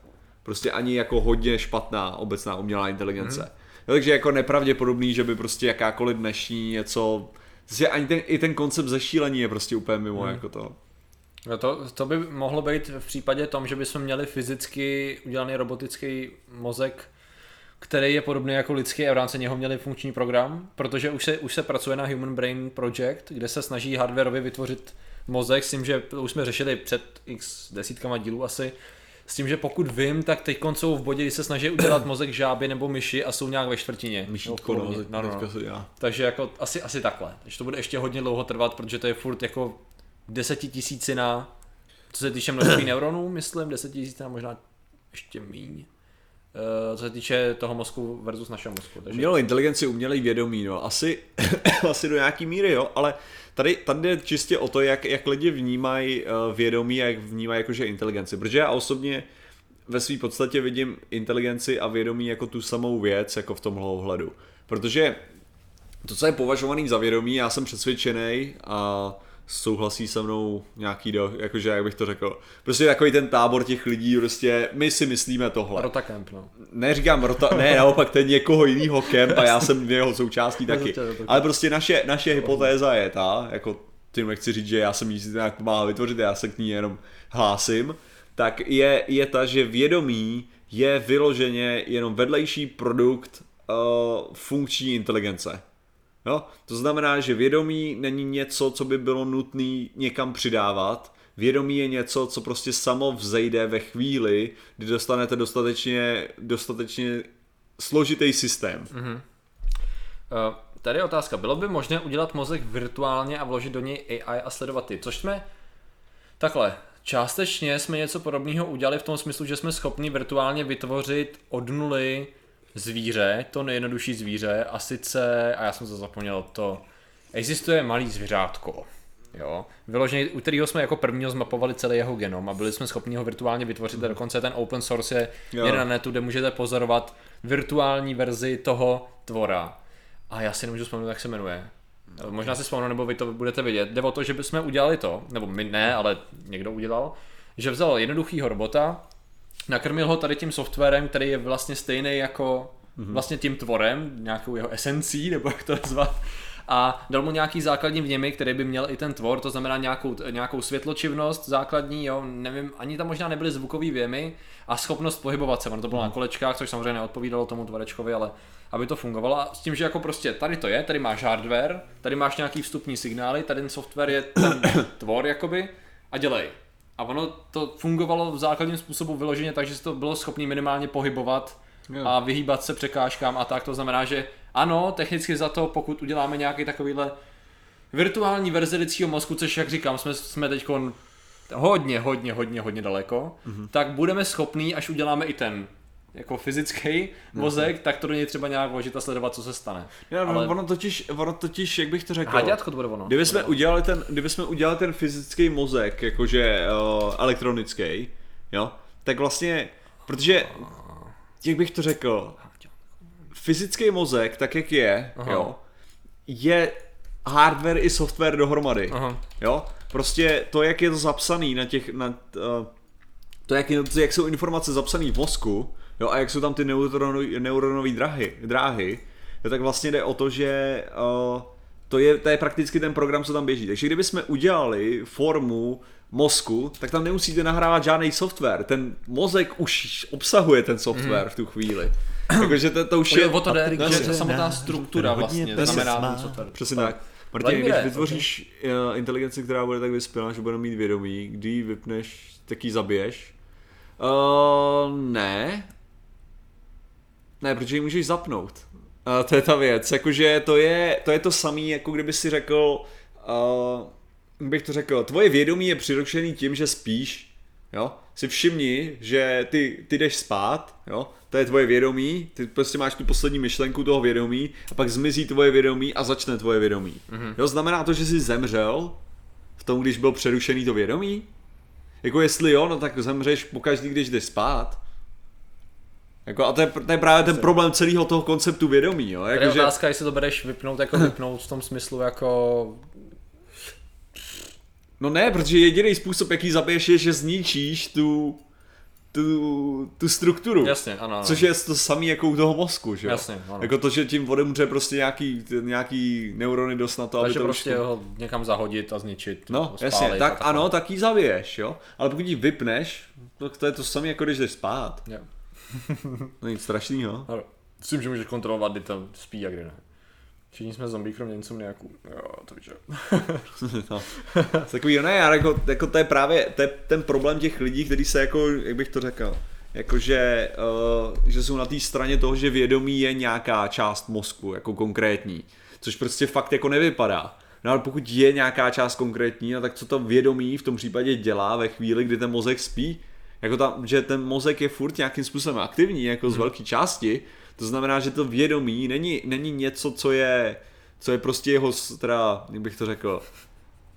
Speaker 2: Prostě ani jako hodně špatná obecná umělá inteligence. Mm. Jo, takže jako nepravděpodobný, že by prostě jakákoliv dnešní něco... Prostě ani ten, i ten koncept zešílení je prostě úplně mimo mm. jako to.
Speaker 1: No to, to by mohlo být v případě tom, že bychom měli fyzicky udělaný robotický mozek, který je podobný jako lidský a v rámci něho měli funkční program, protože už se, už se pracuje na Human Brain Project, kde se snaží hardwareově vytvořit mozek s tím, že to už jsme řešili před x desítkama dílů asi, s tím, že pokud vím, tak teď jsou v bodě, kdy se snaží udělat mozek žáby nebo myši a jsou nějak ve čtvrtině.
Speaker 2: Myšítko, no,
Speaker 1: no, no, no.
Speaker 2: teďka se dělá.
Speaker 1: Takže jako asi, asi takhle. Takže to bude ještě hodně dlouho trvat, protože to je furt jako desetitisícina, co se týče množství neuronů, myslím, desetitisícina, možná ještě míň. Eh, co se týče toho mozku versus našeho mozku. Takže
Speaker 2: Umělou inteligenci, umělej vědomí, no. Asi, asi do nějaký míry, jo, ale tady, tady jde čistě o to, jak, jak lidi vnímají uh, vědomí a jak vnímají jakože inteligenci. Protože já osobně ve své podstatě vidím inteligenci a vědomí jako tu samou věc, jako v tomhle ohledu. Protože to, co je považovaný za vědomí, já jsem přesvědčený a souhlasí se mnou nějaký, do, jakože, jak bych to řekl, prostě takový ten tábor těch lidí, prostě my si myslíme tohle
Speaker 1: Rotacamp, no.
Speaker 2: neříkám rota, ne, naopak ten někoho jiného kemp a já jsem jeho součástí taky. Ale prostě naše, naše hypotéza je ta, jako tím nechci říct, že já jsem jí nějak pomáhal vytvořit, já se k ní jenom hlásím, tak je, je ta, že vědomí je vyloženě jenom vedlejší produkt uh, funkční inteligence. Jo? To znamená, že vědomí není něco, co by bylo nutné někam přidávat. Vědomí je něco, co prostě samo vzejde ve chvíli, kdy dostanete dostatečně, dostatečně složitý systém. Mm.
Speaker 1: Uh, tady je otázka. Bylo by možné udělat mozek virtuálně a vložit do něj AI a sledovat ty? Což jsme takhle. Částečně jsme něco podobného udělali v tom smyslu, že jsme schopni virtuálně vytvořit od nuly zvíře, to nejjednodušší zvíře, a sice, a já jsem to zapomněl, to existuje malý zvířátko, jo, vyložený, u kterého jsme jako prvního zmapovali celý jeho genom a byli jsme schopni ho virtuálně vytvořit a dokonce ten open source je
Speaker 2: Jo.
Speaker 1: je na netu, kde můžete pozorovat virtuální verzi toho tvora. A já si nemůžu vzpomenout, jak se jmenuje. Možná si vzpomenu, nebo vy to budete vidět. Jde o to, že bychom udělali to, nebo my ne, ale někdo udělal, že vzal jednoduchýho robota, nakrmil ho tady tím softwarem, který je vlastně stejný jako vlastně tím tvorem, nějakou jeho esencí, nebo jak to nazvat, a dal mu nějaký základní vněmy, který by měl i ten tvor, to znamená nějakou, nějakou světločivnost základní, jo, nevím, ani tam možná nebyly zvukový vjemy a schopnost pohybovat se, ono to bylo na kolečkách, což samozřejmě neodpovídalo tomu tvorečkovi, ale aby to fungovalo. A s tím, že jako prostě tady to je, tady máš hardware, tady máš nějaký vstupní signály, tady ten software je ten tvor jakoby a dělej. A ono to fungovalo v základním způsobu vyloženě tak, že to bylo schopný minimálně pohybovat
Speaker 2: Jo.
Speaker 1: a vyhýbat se překážkám a tak. To znamená, že ano, technicky za to, pokud uděláme nějaký takovýhle virtuální verzi lidského mozku, což jak říkám, jsme, jsme teď hodně, hodně, hodně, hodně daleko, mm-hmm. tak budeme schopní, až uděláme i ten jako fyzický mozek, tak to do něj třeba nějak vložit a sledovat, co se stane.
Speaker 2: Já,
Speaker 1: Ale-
Speaker 2: Ale... ono, totiž, ono totiž, jak bych to řekl,
Speaker 1: Háďátko to bude ono.
Speaker 2: kdyby jsme udělali ten, kdyby jsme udělali ten fyzický mozek, jakože uh, elektronický, jo, tak vlastně, protože, jak bych to řekl, fyzický mozek, tak jak je,
Speaker 1: Aha.
Speaker 2: jo, je hardware i software dohromady.
Speaker 1: Aha.
Speaker 2: Jo? Prostě to, jak je to zapsaný na těch, na, uh, to, jak, je, jak jsou informace zapsané v mozku, jo, a jak jsou tam ty neuronové neuronové dráhy, dráhy, jo, tak vlastně jde o to, že uh, to je, to je prakticky ten program, co tam běží. Takže kdybychom udělali formu mozku, tak tam nemusíte nahrávat žádný software. Ten mozek už obsahuje ten software v tu chvíli. Takže to, to už je...
Speaker 1: O to jde, že
Speaker 2: že-
Speaker 1: ta samotná struktura
Speaker 3: Hodně
Speaker 1: vlastně znamená ten software.
Speaker 2: Přesně tak. Martin, když vytvoříš okay. inteligenci, která bude tak vyspělá, že bude mít vědomí, kdy ji vypneš, tak ji zabiješ? Uh, ne. Ne, protože ji můžeš zapnout. Uh, to je ta věc, jakože to je to, je to samý, jako kdyby si řekl, uh, bych to řekl, tvoje vědomí je přiročený tím, že spíš, jo, si všimni, že ty, ty jdeš spát, jo, to je tvoje vědomí, ty prostě máš tu poslední myšlenku toho vědomí a pak zmizí tvoje vědomí a začne tvoje vědomí. Mm-hmm. Jo, znamená to, že jsi zemřel v tom, když byl přerušený to vědomí? Jako jestli jo, no tak zemřeš pokaždý, když jdeš spát. Jako, a to je, to je právě ten problém celého toho konceptu vědomí, jo.
Speaker 1: Jako,
Speaker 2: Jako,
Speaker 1: je otázka, jestli to bereš vypnout jako vypnout v tom smyslu jako...
Speaker 2: No ne, protože jediný způsob, jaký zabiješ, je, že zničíš tu, tu, tu strukturu.
Speaker 1: Jasně, ano, ano.
Speaker 2: Což je to samý jako u toho mozku, že jo?
Speaker 1: Jasně, ano.
Speaker 2: Jako to, že tím odemře prostě nějaký, nějaký neurony dost na to, aby
Speaker 1: Takže
Speaker 2: to
Speaker 1: prostě ho někam zahodit a zničit.
Speaker 2: No,
Speaker 1: spálit
Speaker 2: jasně, tak
Speaker 1: takhle.
Speaker 2: ano, tak ji zabiješ, jo? Ale pokud ji vypneš, tak to je to samé, jako když jdeš spát.
Speaker 1: Jo.
Speaker 2: No nic strašného.
Speaker 1: Ano. Myslím, že můžeš kontrolovat, kdy to spí a kdy ne. Všichni jsme zombie, kromě insomniaků. Jo, to víš,
Speaker 2: no. Takový, ne, ale jako, jako to je právě to je ten problém těch lidí, kteří se jako, jak bych to řekl, jakože, uh, že jsou na té straně toho, že vědomí je nějaká část mozku, jako konkrétní, což prostě fakt jako nevypadá. No ale pokud je nějaká část konkrétní, no tak co to vědomí v tom případě dělá ve chvíli, kdy ten mozek spí? Jako tam, že ten mozek je furt nějakým způsobem aktivní, jako z velké části, to znamená, že to vědomí není, není něco, co je, co je prostě jeho, teda, jak bych to řekl,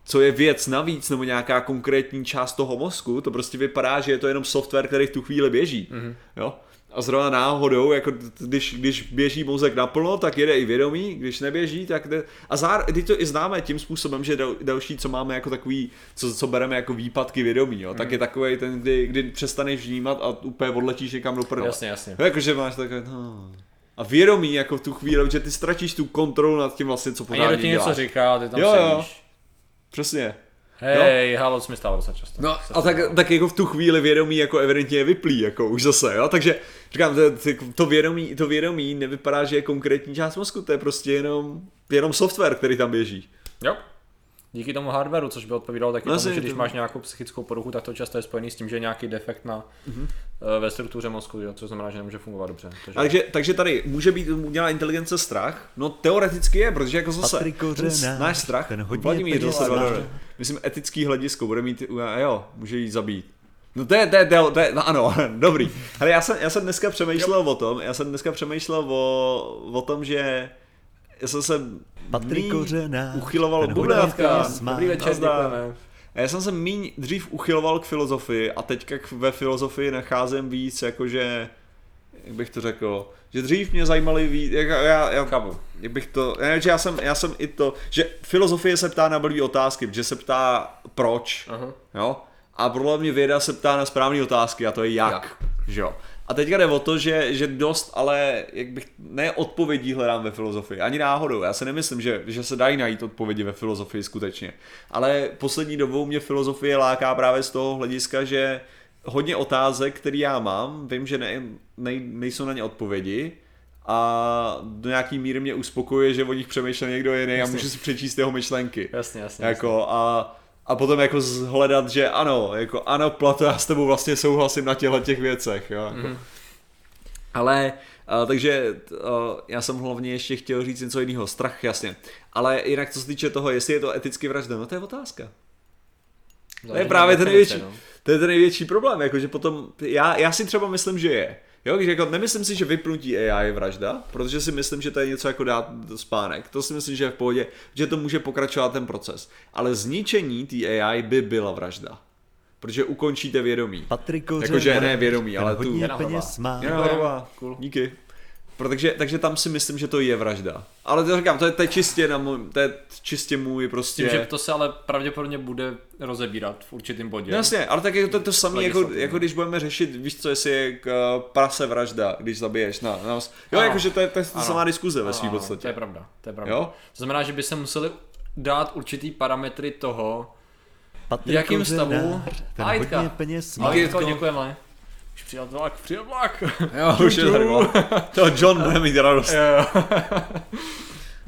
Speaker 2: co je věc navíc nebo nějaká konkrétní část toho mozku, to prostě vypadá, že je to jenom software, který v tu chvíli běží. Mm-hmm. Jo? A zrovna náhodou, jako když, když běží mozek naplno, tak jede i vědomí, když neběží, tak jde... A zár, ty to i známe tím způsobem, že dal, další, co máme jako takový, co, co bereme jako výpadky vědomí, jo? tak je takový ten, kdy, kdy přestaneš vnímat a úplně odletíš někam do prdele.
Speaker 1: Jasně, jasně.
Speaker 2: Jo, jakože máš takové, no. A vědomí jako v tu chvíli, že ty ztratíš tu kontrolu nad tím vlastně, co
Speaker 1: A
Speaker 2: pořádně
Speaker 1: někdo ti něco
Speaker 2: děláš.
Speaker 1: říká, ty tam
Speaker 2: Jo, jo.
Speaker 1: sedíš.
Speaker 2: Přesně.
Speaker 1: Hej, halo, co mi stalo docela často.
Speaker 2: No
Speaker 1: Se
Speaker 2: a tak, tak jako v tu chvíli vědomí jako evidentně je vyplý, jako už zase, jo, takže říkám, to, to, vědomí, to vědomí nevypadá, že je konkrétní část mozku, to je prostě jenom, jenom software, který tam běží.
Speaker 1: Jo. Díky tomu hardwareu, což by odpovídalo taky
Speaker 2: No,
Speaker 1: tomu, že když
Speaker 2: to-
Speaker 1: máš nějakou psychickou poruchu, tak to často je spojený s tím, že je nějaký defekt na,
Speaker 2: Mhm.
Speaker 1: mm-hmm. ve struktuře mozku, jo, což znamená, že nemůže fungovat dobře. Takže,
Speaker 2: Takže, takže tady může být umělá inteligence strach? No teoreticky je, protože jako zase náš strach,
Speaker 3: ten hodně
Speaker 2: Vladimír zase dva. Myslím etický hledisko, bude mít, a jo, může jí zabít. No to je, to je, to je, to je no ano, dobrý. Ale já jsem, já jsem dneska přemýšlel o tom, já jsem dneska přemýšlel o, o tom, že já jsem se
Speaker 3: Patrik
Speaker 2: míň
Speaker 3: Kořenář,
Speaker 2: uchyloval
Speaker 3: má.
Speaker 1: Dobrý večer, děkujeme.
Speaker 2: A já jsem se míň dřív uchyloval k filozofii a teďka k- ve filozofii nacházím víc, jakože, jak bych to řekl, že dřív mě zajímaly víc, jak, já, já,
Speaker 1: Chápu.
Speaker 2: jak bych to, já, že já jsem, já jsem i to, že filozofie se ptá na blbý otázky, že se ptá proč,
Speaker 1: Aha.
Speaker 2: jo, a podle mě věda se ptá na správné otázky a to je jak,
Speaker 1: Jak.
Speaker 2: že jo. A teďka jde o to, že, že dost, ale jak bych, ne odpovědí hledám ve filozofii, ani náhodou. Já si nemyslím, že, že se dají najít odpovědi ve filozofii skutečně. Ale poslední dobou mě filozofie láká právě z toho hlediska, že hodně otázek, které já mám, vím, že ne, ne, nejsou na ně odpovědi a do nějaký míry mě uspokojuje, že o nich přemýšlel někdo jiný a
Speaker 1: Jasně.
Speaker 2: můžu si přečíst jeho myšlenky.
Speaker 1: Jasně, jasně.
Speaker 2: Jako a, a potom jako zhledat, že ano, jako ano, Plato, já s tebou vlastně souhlasím na těchto těch věcech, jo. Jako. Mm. Ale, a, takže a, já jsem hlavně ještě chtěl říct něco jiného, strach, jasně. Ale jinak co se týče toho, jestli je to eticky vražda, no to je otázka.
Speaker 1: jasně.
Speaker 2: To je právě ten největší,
Speaker 1: no.
Speaker 2: to je ten největší problém, jakože potom, já, já si třeba myslím, že je. Jo, že jako nemyslím si, že vypnutí AI je vražda, protože si myslím, že to je něco jako dát spánek. To si myslím, že je v pohodě, že to může pokračovat ten proces. Ale zničení té AI by byla vražda. Protože ukončíte vědomí.
Speaker 3: Patrik Kořenář,
Speaker 2: Jakože ne vědomí, ale tu-
Speaker 3: hodně peněz má.
Speaker 1: Cool.
Speaker 2: díky. Pro- Takže, takže tam si myslím, že to je vražda. Ale to říkám, to je, to je čistě na můj, to je čistě můj prostě...
Speaker 1: tím, že to se ale pravděpodobně bude rozebírat v určitém bodě.
Speaker 2: No jasně, ale tak je to to samé, jako, jako když budeme řešit, víš co, jestli je k, uh, prase vražda, když zabiješ na, na Jo, jakože to je, to je
Speaker 1: Ano.
Speaker 2: samá diskuze ve svým podstatě.
Speaker 1: To je pravda, to je pravda.
Speaker 2: Jo?
Speaker 1: To znamená, že by se museli dát určitý parametry toho,
Speaker 3: Patrik
Speaker 1: v jakém
Speaker 3: Kořenář,
Speaker 1: stavu.
Speaker 3: ten hodně peněz má.
Speaker 1: Děkujeme. Už přijel vlak, přijel vlak.
Speaker 2: Jo, už je tady vlak. To John bude mít radost.
Speaker 1: Jo.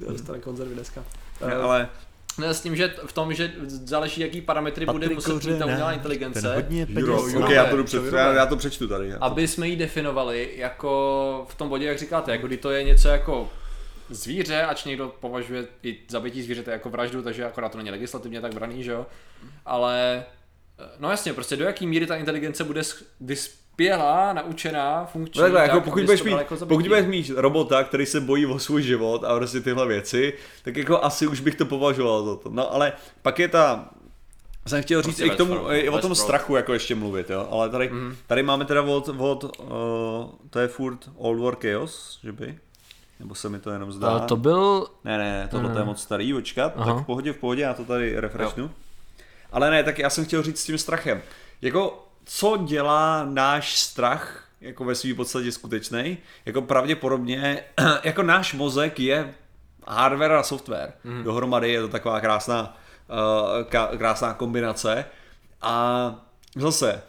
Speaker 1: Dostane konzervy dneska.
Speaker 2: Ne, ale
Speaker 1: Ne, s tím, že v tom, že záleží, jaký parametry bude muset mít ta umělá inteligence,
Speaker 3: ten hodně
Speaker 2: Euro,
Speaker 3: má.
Speaker 2: ok, já to, jdu před, já, já to přečtu tady. Já to-
Speaker 1: aby jsme ji definovali jako v tom bodě, jak říkáte, jako kdy to je něco jako zvíře, ač někdo považuje i zabití zvířete jako vraždu, takže akorát to není legislativně tak braný, že jo, ale No jasně, prostě do jaký míry ta inteligence bude sch- vyspělá, naučená, funkční.
Speaker 2: No takhle, jako
Speaker 1: tak,
Speaker 2: pokud
Speaker 1: abys
Speaker 2: budeš, mít,
Speaker 1: jako
Speaker 2: pokud budeš mít robota, který se bojí o svůj život a prostě tyhle věci, tak jako asi už bych to považoval za to. No ale pak je ta, jsem chtěl říct
Speaker 1: Prostě
Speaker 2: i k tomu, i o tom strachu jako ještě mluvit, jo, ale tady,
Speaker 1: Mhm.
Speaker 2: tady máme teda od, od uh, to je furt Old War Chaos, že by? Nebo se mi to jenom zdá?
Speaker 4: A to byl...
Speaker 2: Ne, ne, tohle to je moc starý, počkat,
Speaker 4: Aha.
Speaker 2: tak v pohodě, v pohodě, já to tady refreshnu. Ale ne, tak já jsem chtěl říct s tím strachem. Jako, co dělá náš strach, jako ve své podstatě skutečný, jako pravděpodobně, jako náš mozek je hardware a software. Mm. Dohromady je to taková krásná, uh, krásná kombinace. A zase,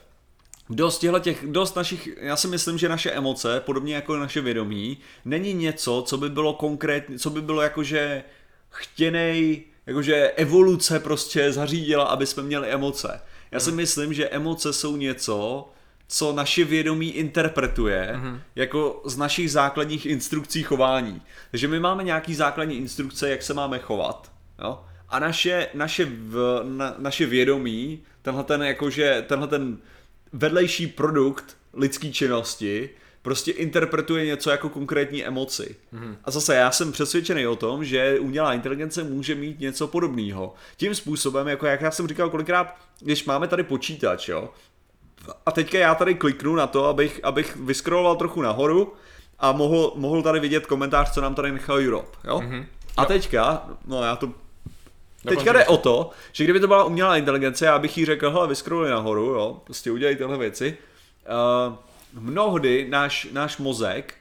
Speaker 2: Dost, těchto těch, dost našich, já si myslím, že naše emoce, podobně jako naše vědomí, není něco, co by bylo konkrétně, co by bylo jakože chtěnej, jakože evoluce prostě zařídila, aby jsme měli emoce. Já si myslím, že emoce jsou něco, co naše vědomí interpretuje mm-hmm. jako z našich základních instrukcí chování. Takže my máme nějaký základní instrukce, jak se máme chovat. Jo? A naše, naše, v, na, naše vědomí, tenhle ten, jakože, tenhle ten vedlejší produkt lidské činnosti prostě interpretuje něco jako konkrétní emoci. Mm-hmm. A zase já jsem přesvědčený o tom, že umělá inteligence může mít něco podobného. Tím způsobem, jako jak já jsem říkal kolikrát, když máme tady počítač, jo, a teďka já tady kliknu na to, abych, abych vyskroloval trochu nahoru a mohl, mohl tady vidět komentář, co nám tady nechal Europe, jo? Mm-hmm. A teďka, no já to Teďka jde o to, že kdyby to byla umělá inteligence, já bych jí řekl, hele, vyskroluj nahoru, jo, prostě udělej tyhle věci. Uh, mnohdy náš, náš mozek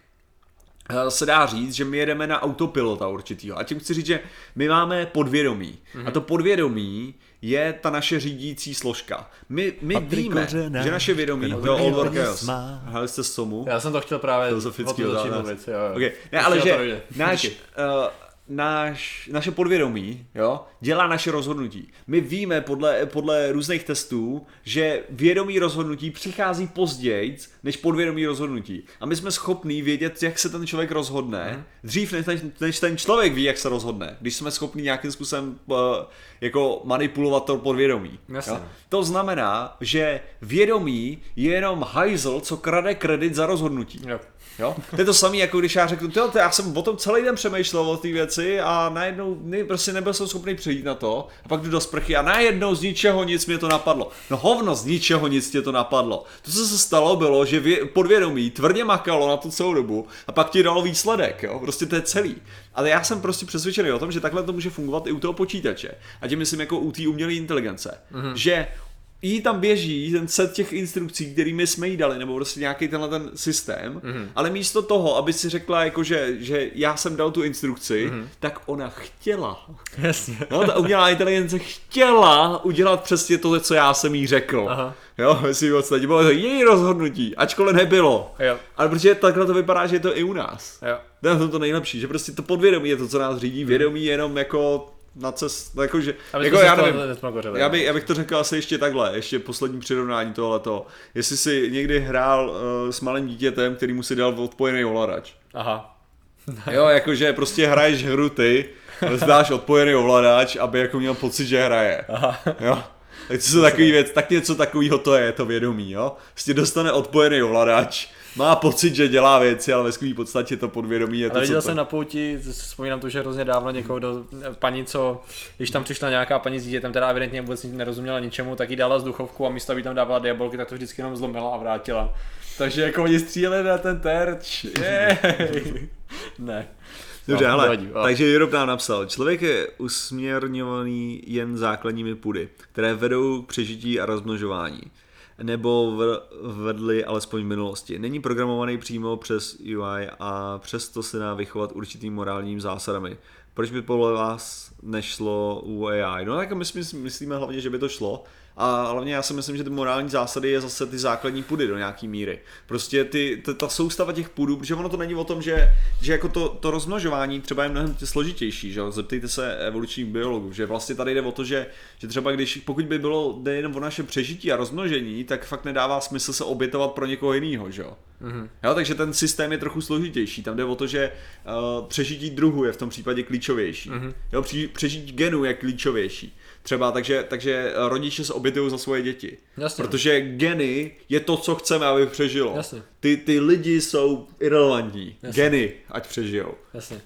Speaker 2: uh, se dá říct, že my jedeme na autopilota určitýho. A tím chci říct, že my máme podvědomí. Mm-hmm. A to podvědomí je ta naše řídící složka. My, my
Speaker 3: Patrik
Speaker 2: víme,
Speaker 3: Kořenář,
Speaker 2: že naše vědomí, jo,
Speaker 3: peněz
Speaker 2: Chaos.
Speaker 3: má.
Speaker 2: Hráli jste s tomu?
Speaker 1: Já jsem to chtěl právě jo, jo.
Speaker 2: Okay. Ne, ale že náš, uh, náš, naše podvědomí jo, dělá naše rozhodnutí. My víme podle, podle různých testů, že vědomí rozhodnutí přichází později než podvědomí rozhodnutí. A my jsme schopní vědět, jak se ten člověk rozhodne,
Speaker 1: Mhm.
Speaker 2: dřív než, než ten člověk ví, jak se rozhodne. Když jsme schopni nějakým způsobem uh, jako manipulovat to podvědomí.
Speaker 1: Jasně.
Speaker 2: Jo? To znamená, že vědomí je jenom hajzl, co krade kredit za rozhodnutí.
Speaker 1: Jo.
Speaker 2: Jo? To je to samé, jako když já řeknu, to já jsem o tom celý den přemýšlel o té věci a najednou ne, prostě nebyl jsem schopný přejít na to a pak jdu do sprchy a najednou z ničeho nic mě to napadlo. No hovno, z ničeho nic tě to napadlo. To, co se stalo, bylo, že vě, podvědomí tvrdě makalo na tu celou dobu a pak ti dalo výsledek, jo? prostě to je celý. Ale já jsem prostě přesvědčený o tom, že takhle to může fungovat i u toho počítače. A tím myslím jako u té umělé inteligence. Mm-hmm. Že jí tam běží ten set těch instrukcí, kterými jsme jí dali, nebo prostě nějaký tenhle ten systém, mm-hmm. ale místo toho, aby si řekla, jako že, že já jsem dal tu instrukci, mm-hmm. tak ona chtěla.
Speaker 1: Jasně.
Speaker 2: No, ta umělá inteligence chtěla udělat přesně to, co já jsem jí řekl.
Speaker 1: Aha.
Speaker 2: Jo, jestli v podstatě bylo to její rozhodnutí, ačkoliv nebylo.
Speaker 1: Jo.
Speaker 2: Ale protože takhle to vypadá, že je to i u nás.
Speaker 1: Jo.
Speaker 2: To je to nejlepší, že prostě to podvědomí je to, co nás řídí, vědomí je jenom jako na cest, jako, že, jako já nevím,
Speaker 1: nesmakořili.
Speaker 2: já, by, já bych to řekl asi ještě takhle, ještě poslední přirovnání tohleto. Jestli si někdy hrál uh, s malým dítětem, který mu si dal odpojený ovladač.
Speaker 1: Aha.
Speaker 2: Jo, jakože prostě hraješ hru ty, dáš odpojený ovladač, aby jako měl pocit, že hraje.
Speaker 1: Aha.
Speaker 2: Jo. Tak co takový věc, tak něco takového to je, to vědomí, jo. Prostě dostane odpojený ovladač, má pocit, že dělá věci, ale ve skvělé podstatě to podvědomí je to,
Speaker 1: Ale viděl
Speaker 2: co
Speaker 1: jsem
Speaker 2: to...
Speaker 1: na pouti, vzpomínám to, že hrozně dávno někoho do paní, co, když tam přišla nějaká paní s dítětem, teda evidentně vůbec nerozuměla ničemu, tak jí dala vzduchovku a místo, aby tam dávala diabolky, tak to vždycky jenom zlomila a vrátila. Takže jako oni stříleli na ten terč. Jej. ne.
Speaker 2: Dobře,
Speaker 1: No,
Speaker 2: hele,
Speaker 1: nevadí, jo.
Speaker 2: takže Europe nám napsal, člověk je usměrňovaný jen základními pudy, které vedou k přežití a rozmnožování nebo vedli alespoň v minulosti. Není programovaný přímo přes UI a přesto se dá vychovat určitým morálním zásadami. Proč by podle vás nešlo u AI? No tak my si myslíme hlavně, že by to šlo, a hlavně já si myslím, že ty morální zásady je zase ty základní půdy do nějaký míry. Prostě ty, ta, ta soustava těch půdů, protože ono to není o tom, že, že jako to, to rozmnožování třeba je mnohem složitější, že jo? zeptejte se evolučních biologů, že vlastně tady jde o to, že, že třeba když, pokud by bylo jde jenom o naše přežití a rozmnožení, tak fakt nedává smysl se obětovat pro někoho jiného, že jo? Mm-hmm. Jo, takže ten systém je trochu složitější. Tam jde o to, že uh, přežití druhu je v tom případě klíčovější. Mm-hmm. Jo, při, přežití genů je klíčovější. Třeba takže, takže rodiče se obětují za svoje děti.
Speaker 1: Jasně.
Speaker 2: Protože geny je to, co chceme, aby přežilo.
Speaker 1: Jasně.
Speaker 2: Ty, ty lidi jsou irrelevantní.
Speaker 1: Jasně.
Speaker 2: Geny, ať přežijou.
Speaker 1: Jasně.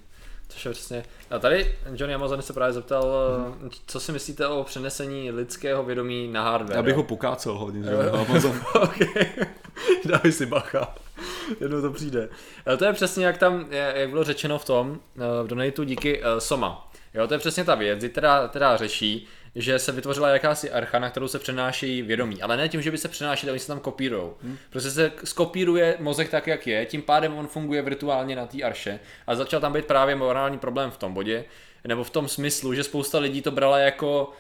Speaker 1: Což je přesně. A tady Johnny Amazon se právě zeptal,
Speaker 2: Mhm.
Speaker 1: co si myslíte o přenesení lidského vědomí na hardware.
Speaker 2: Já bych ho pokácel hodně, že Amazon.
Speaker 1: ok, dávej si bacha. Jednou to přijde. Ale to je přesně jak tam, jak bylo řečeno v tom, eh, v donatu díky eh, Soma. Jo, to je přesně ta věc, kdy teda, teda řeší, že se vytvořila jakási archa, na kterou se přenáší vědomí. Ale ne tím, že by se přenášeli, oni se tam kopírujou. Hmm. Prostě se skopíruje mozek tak, jak je, tím pádem on funguje virtuálně na té arše. A začal tam být právě morální problém v tom bodě, nebo v tom smyslu, že spousta lidí to brala jako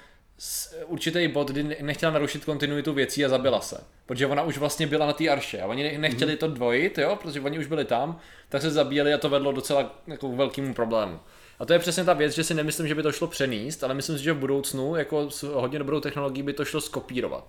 Speaker 1: určitý bod, kdy ne- nechtěla narušit kontinuitu věcí a zabila se. Protože ona už vlastně byla na té arše a oni ne- nechtěli to dvojit, jo, protože oni už byli tam, tak se zabíjeli a to vedlo docela jako k velkému problému. A to je přesně ta věc, že si nemyslím, že by to šlo přenést, ale myslím si, že v budoucnu jako s hodně dobrou technologií by to šlo skopírovat.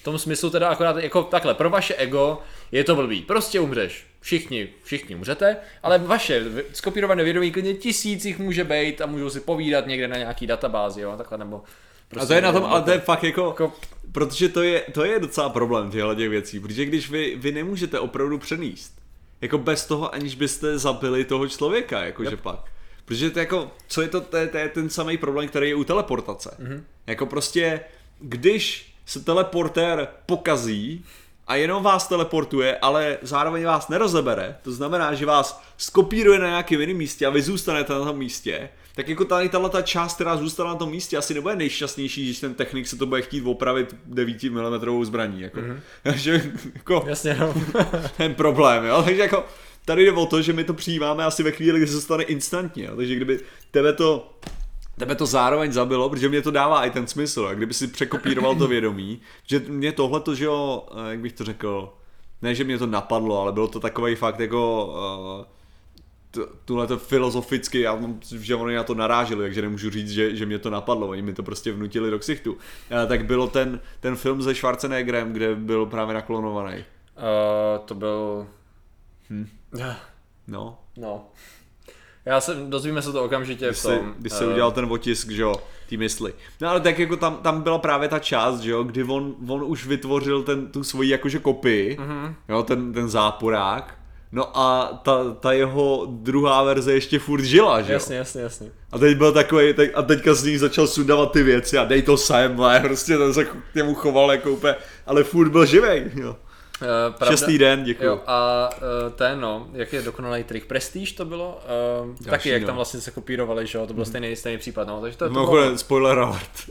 Speaker 1: V tom smyslu teda akorát jako takhle, pro vaše ego je to blbý. Prostě umřeš. Všichni, všichni umřete, ale vaše skopírované vědomí klidně tisíc jich může být a můžou si povídat někde na nějaký databázi, jo, takhle nebo prostě
Speaker 2: A to je na tom, ale to je fakt jako,
Speaker 1: Jako-
Speaker 2: protože to je, to je docela problém těchto těch věcí, protože když vy, vy nemůžete opravdu přenést, jako bez toho, aniž byste zabili toho člověka, jakože yep. pak. Protože to je jako, co je to, to je, to je ten samý problém, který je u teleportace. Mm-hmm. Jako prostě, když se teleportér pokazí a jenom vás teleportuje, ale zároveň vás nerozebere, to znamená, že vás skopíruje na nějakém jiném místě a vy zůstanete na tom místě, tak jako tady tahle ta část, která zůstala na tom místě, asi nebude nejšťastnější, když ten technik se to bude chtít opravit 9 mm zbraní. Jako. Mm-hmm. že, jako,
Speaker 1: Jasně, no.
Speaker 2: ten problém, jo. Takže jako tady jde o to, že my to přijímáme asi ve chvíli, kdy se to stane instantně, jo. Takže kdyby tebe to Tebe to zároveň zabilo, protože mě to dává i ten smysl, jo. kdyby si překopíroval to vědomí, že mě tohle to, že jo, eh, jak bych to řekl, ne, že mě to napadlo, ale bylo to takový fakt jako uh, tuhle to filozoficky, já že oni na to naráželi, takže nemůžu říct, že, že mě to napadlo, oni mi to prostě vnutili do ksichtu. Uh, tak bylo ten, ten film se Schwarzeneggerem, kde byl právě naklonovaný.
Speaker 1: Uh, to byl...
Speaker 2: Hm. No,
Speaker 1: No. Já se, dozvíme se to okamžitě
Speaker 2: když
Speaker 1: v
Speaker 2: se,
Speaker 1: tom.
Speaker 2: když se
Speaker 1: eh,
Speaker 2: udělal ten otisk, že jo, ty mysli. No ale tak jako tam, tam byla právě ta část, že jo, kdy on, on už vytvořil ten, tu svoji jakože kopii,
Speaker 1: Mhm.
Speaker 2: mm-hmm. jo, ten, ten záporák, no a ta, ta jeho druhá verze ještě furt žila, že jo.
Speaker 1: Jasně, jasně, jasně.
Speaker 2: A teď byl takový, teď, a teďka z ní začal sundavat ty věci a dej to sem, a prostě ten se k němu choval jako úplně, ale furt byl živej, jo.
Speaker 1: Uh, pravda,
Speaker 2: Šestý den, děkuju.
Speaker 1: Jo, a uh, ten, no, jak je dokonalý trik Prestige to bylo, uh, taky jak
Speaker 2: no.
Speaker 1: tam vlastně se kopírovali, že jo, to byl stejný, stejný případ, no, takže to, to bylo...
Speaker 2: Spoiler alert.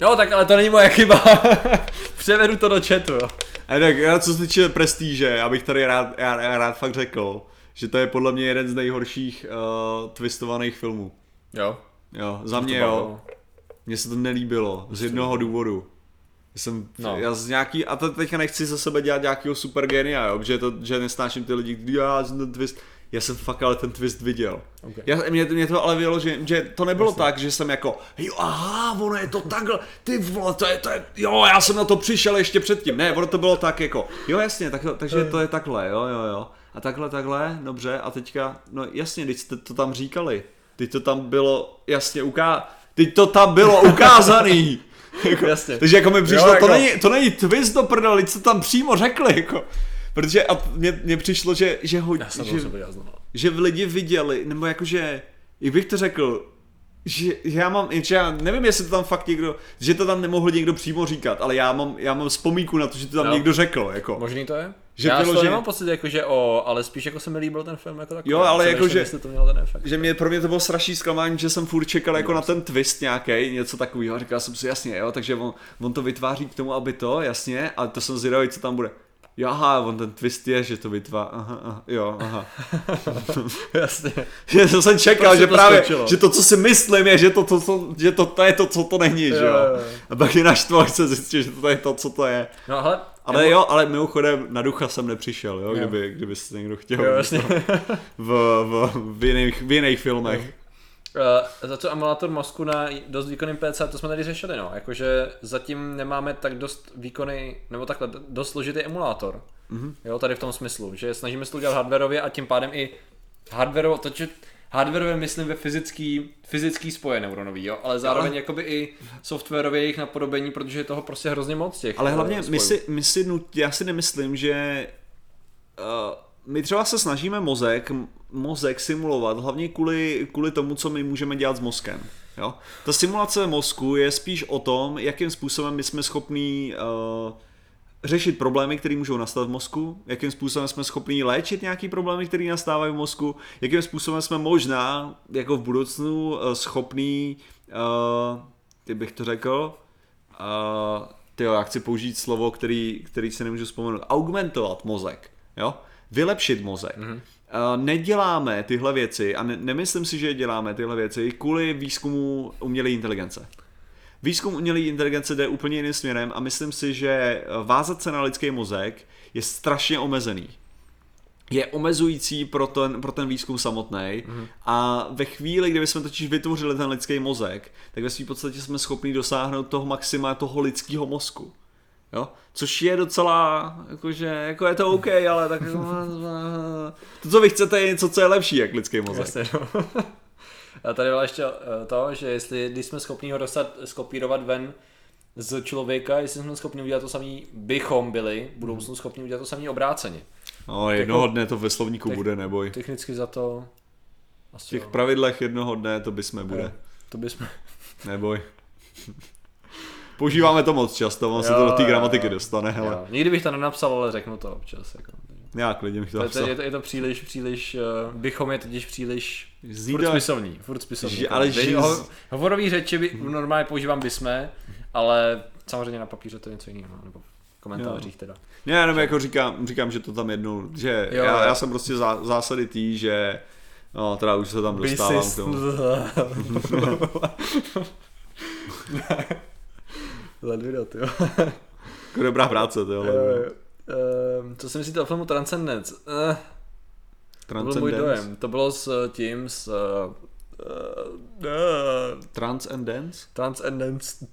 Speaker 1: Jo, tak ale to není moje chyba, převedu to do chatu, jo.
Speaker 2: A tak já co se týče prestíže, já bych tady rád, já, já rád fakt řekl, že to je podle mě jeden z nejhorších uh, twistovaných filmů.
Speaker 1: Jo.
Speaker 2: Jo, za mě jo. Mně se to nelíbilo, z jednoho důvodu. Jsem,
Speaker 1: No.
Speaker 2: já z nějaký, a to teďka nechci za sebe dělat nějakého super genia, jo, že, to, že nesnáším ty lidi, já jsem ten twist, já jsem fakt ale ten twist viděl.
Speaker 1: Okay.
Speaker 2: Já, mě, mě to ale vělo, že, že to nebylo tak, že jsem jako, jo, aha, ono je to takhle, ty vole, to je, to je, jo, já jsem na to přišel ještě předtím. Ne, ono to bylo tak jako, jo, jasně, tak, takže to je takhle, jo, jo, jo. A takhle, takhle, dobře, a teďka, no jasně, teď jste to tam říkali. Teď to tam bylo jasně uká... Teď to tam bylo ukázaný. jako,
Speaker 1: Jasně.
Speaker 2: Takže jako mi přišlo,
Speaker 1: Jo,
Speaker 2: to,
Speaker 1: jako-
Speaker 2: není, to není twist do prdele, teď to tam přímo řekli, jako. Protože a mně, mně přišlo, že, že, ho,
Speaker 1: Já jsem to
Speaker 2: že, že v lidi viděli, nebo jakože, jak bych to řekl, že já mám, že já nevím, jestli to tam fakt někdo, že to tam nemohl někdo přímo říkat, ale já mám, já mám vzpomínku na to, že to tam
Speaker 1: Jo.
Speaker 2: někdo řekl, jako.
Speaker 1: Možný to je?
Speaker 2: Že
Speaker 1: já toho
Speaker 2: vyloženě-
Speaker 1: nemám pocit, jako, že o, ale spíš jako se mi líbil ten film jako takový.
Speaker 2: Jo, ale jako, že-
Speaker 1: to mělo ten efekt.
Speaker 2: že mě, pro mě to bylo strašný zklamání, že jsem furt čekal jako na ten twist nějaký, něco takového. Říkal jsem si jasně, jo, takže on, on to vytváří k tomu, aby to, jasně, ale to jsem zvědavý, co tam bude. Jo, aha, on ten twist je, že to vytváří, aha, aha, jo, aha.
Speaker 1: Jasně.
Speaker 2: Že to jsem čekal,
Speaker 1: Prostě
Speaker 2: že
Speaker 1: to
Speaker 2: právě,
Speaker 1: skočilo.
Speaker 2: že to, co si myslím, je, že to, to, to, že to, to je to, co to není, že
Speaker 1: Jo,
Speaker 2: jo.
Speaker 1: jo, jo.
Speaker 2: A pak je naštval, se zjistil, že to je to, co to je.
Speaker 1: No hele,
Speaker 2: Ale jo, ale mimochodem na ducha jsem nepřišel, jo,
Speaker 1: Jo.
Speaker 2: kdyby, kdyby se někdo chtěl.
Speaker 1: Jo, jasně.
Speaker 2: V, v, v, jiných, v jiných filmech.
Speaker 1: Uh, za co emulátor mozku na dost výkonným PC, to jsme tady řešili, no. Jakože zatím nemáme tak dost výkonný, nebo takhle, dost složitý emulátor.
Speaker 2: Mhm.
Speaker 1: Jo, tady v tom smyslu, že snažíme se to udělat hardwareově a tím pádem i hardwareově, to, že hardwareově myslím ve fyzický, fyzický spoje neuronový, jo, ale zároveň
Speaker 2: ale-
Speaker 1: jakoby i softwarově jejich napodobení, protože je toho prostě hrozně moc těch
Speaker 2: Ale
Speaker 1: eh,
Speaker 2: hlavně my
Speaker 1: spojů.
Speaker 2: si, my si já si nemyslím, že uh, my třeba se snažíme mozek, mozek simulovat, hlavně kvůli, kvůli tomu, co my můžeme dělat s mozkem. Jo? Ta simulace mozku je spíš o tom, jakým způsobem my jsme schopní uh, řešit problémy, které můžou nastat v mozku, jakým způsobem jsme schopni léčit nějaký problémy, které nastávají v mozku, jakým způsobem jsme možná jako v budoucnu uh, schopní, uh, jak bych to řekl, uh, tyjo, já chci použít slovo, který, který si nemůžu vzpomenout, augmentovat mozek, jo? vylepšit mozek. Mm-hmm. Uh, neděláme tyhle věci a ne, nemyslím si, že děláme tyhle věci kvůli výzkumu umělé inteligence. Výzkum umělé inteligence jde úplně jiným směrem a myslím si, že vázat se na lidský mozek je strašně omezený. Je omezující pro ten, pro ten výzkum samotný mm. a ve chvíli, kdy jsme totiž vytvořili ten lidský mozek, tak ve svým podstatě jsme schopni dosáhnout toho maxima toho lidského mozku. Jo? Což je docela, jakože, jako je to OK, ale tak to, co vy chcete, je něco, co je lepší, jak lidský mozek.
Speaker 1: Jasně, no. A tady bylo ještě eh, to, že jestli, když jsme schopni ho dostat, skopírovat ven z člověka, jestli jsme schopni udělat to samý, bychom byli v budoucnu schopni udělat to samý obráceně.
Speaker 2: No, jednoho dne to ve slovníku
Speaker 1: tak-
Speaker 2: bude, neboj.
Speaker 1: Technicky za to
Speaker 2: V
Speaker 1: asi
Speaker 2: těch
Speaker 1: jo.
Speaker 2: pravidlech jednoho dne to bysme bude.
Speaker 1: Jo. To bychom...
Speaker 2: Neboj. Používáme to moc často, on se to do té gramatiky
Speaker 1: jo.
Speaker 2: dostane, hele.
Speaker 1: Jo. Nikdy bych to nenapsal, ale řeknu to občas. Jako.
Speaker 2: Já klidně bych to
Speaker 1: To, je, to, je to příliš, příliš, uh, bychom je totiž příliš
Speaker 2: Zní
Speaker 1: furt spisovní, furt spisovní. Jako.
Speaker 2: ale že-
Speaker 1: ho, hovorový řeči by, normálně používám bysme, ale samozřejmě na papíře to je něco jiného, nebo v komentářích teda.
Speaker 2: Ne, já jenom jako říkám, říkám, že to tam jednou, že
Speaker 1: Jo,
Speaker 2: já,
Speaker 1: jo.
Speaker 2: já jsem prostě zá, zásady tý, že no, teda už se tam dostávám k tomu.
Speaker 1: Ty jo.
Speaker 2: Jako dobrá práce, to jo.
Speaker 1: Ehm, Co si myslíte o filmu Transcendence? Eh, to byl můj
Speaker 2: Transcendence.
Speaker 1: dojem. To bylo s tím, s... Uh, uh,
Speaker 2: Transcendence?
Speaker 1: Transcendence.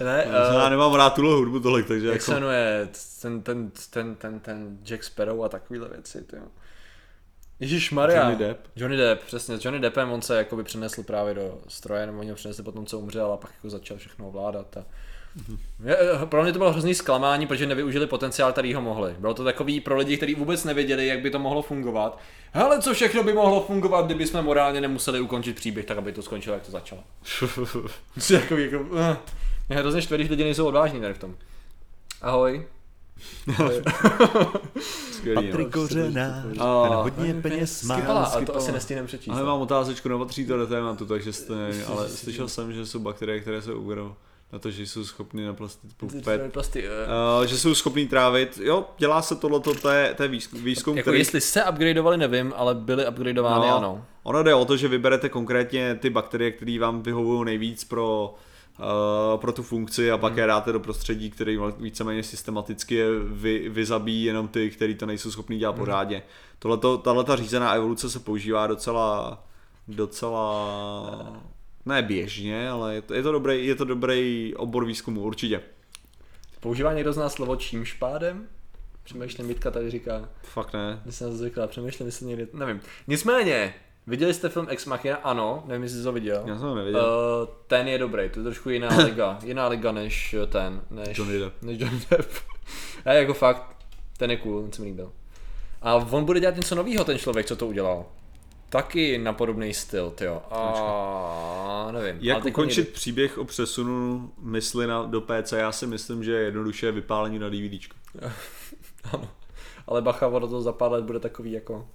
Speaker 1: ne,
Speaker 2: Já
Speaker 1: uh,
Speaker 2: nemám rád tuhle hudbu tolik, takže
Speaker 1: jak
Speaker 2: jako...
Speaker 1: se jmenuje ten, ten, ten, ten, ten Jack Sparrow a takovýhle věci, ty jo. Ježíš Maria.
Speaker 2: Johnny Depp.
Speaker 1: Johnny Depp, přesně. S Johnny Deppem on se jakoby přenesl právě do stroje, nebo oni ho přenesli potom, co umřel a pak jako začal všechno ovládat. A... Eh, pro mě to bylo hrozný zklamání, protože nevyužili potenciál, který ho mohli. Bylo to takový pro lidi, kteří vůbec nevěděli, jak by to mohlo fungovat. Hele, co všechno by mohlo fungovat, kdyby jsme morálně nemuseli ukončit příběh, tak aby to skončilo, jak to začalo. jako, jako, uh, mě hrozně štve, když lidi nejsou odvážní tady v tom. Ahoj.
Speaker 2: Skvělý.
Speaker 3: Patrik Kořenář, ten
Speaker 2: A-
Speaker 3: hodně peněz má.
Speaker 1: Skvělá, ale to asi nestíneme přečíst.
Speaker 2: Ale mám otázečku, nepatří to do tématu, takže jste, ale slyšel jsem, že jsou bakterie, které se uberou na to, že jsou schopny naplastit pupet.
Speaker 1: Plasty, uh,
Speaker 2: že jsou schopní trávit, jo, dělá se tohleto, to je, to je výzkum,
Speaker 1: jako
Speaker 2: který...
Speaker 1: jestli se upgradeovali, nevím, ale byly upgradeovány,
Speaker 2: No.
Speaker 1: ano.
Speaker 2: Ono jde o to, že vyberete konkrétně ty bakterie, které vám vyhovují nejvíc pro, uh, pro tu funkci a pak je dáte do prostředí, který víceméně systematicky je vy, vyzabíjí jenom ty, který to nejsou schopní dělat pořádně. Tohleto, tato řízená evoluce se používá docela, docela, ne běžně, ale je to, je to, dobrý, je to dobrý obor výzkumu, určitě.
Speaker 1: Používá někdo z nás slovo čímž pádem? Přemýšlím, Vítka tady říká,
Speaker 2: Fakt ne.
Speaker 1: když jsem zvykla, přemýšlím, jestli někdy, nevím. Nicméně, viděli jste film Ex Machina? Ano, nevím, jestli jsi to viděl.
Speaker 2: Já jsem to nevěděl.
Speaker 1: Uh, ten je dobrý, to je trošku jiná liga, jiná liga než ten, než
Speaker 2: Johnny Depp.
Speaker 1: Než Johnny Depp. A jako fakt, ten je cool, ten se mi líbil. A on bude dělat něco nového, ten člověk, co to udělal. Taky na podobný styl, tyjo. A nevím.
Speaker 2: Jak ukončit
Speaker 1: někdy-
Speaker 2: příběh o přesunu mysli na, do PC? Já si myslím, že je jednoduše vypálení na DVDčko.
Speaker 1: Ano. Ale bacha, ono to za pár let bude takový jako...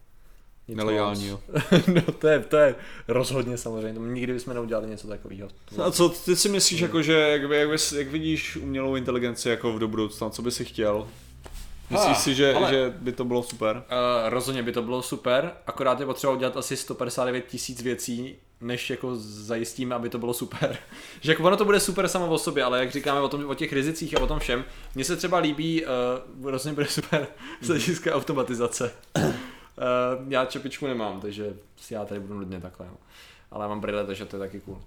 Speaker 2: Nelegální, jo.
Speaker 1: no to je, to je rozhodně samozřejmě, to nikdy bychom neudělali něco takového.
Speaker 2: A co ty si myslíš, jako, že jak, jak, jak vidíš umělou inteligenci jako do budoucna, co by si chtěl? Myslíš si, že,
Speaker 1: ale-
Speaker 2: že by to bylo super?
Speaker 1: Uh, rozhodně by to bylo super, akorát je potřeba udělat asi 159 tisíc věcí, než jako zajistíme, aby to bylo super. že jako ono to bude super samo o sobě, ale jak říkáme o, tom, o těch rizicích a o tom všem, mně se třeba líbí, uh, rozhodně bude super z hlediska automatizace. Uh, já čepičku nemám, takže si já tady budu nudně takhle. Jo. Ale mám brýle, takže to je taky cool.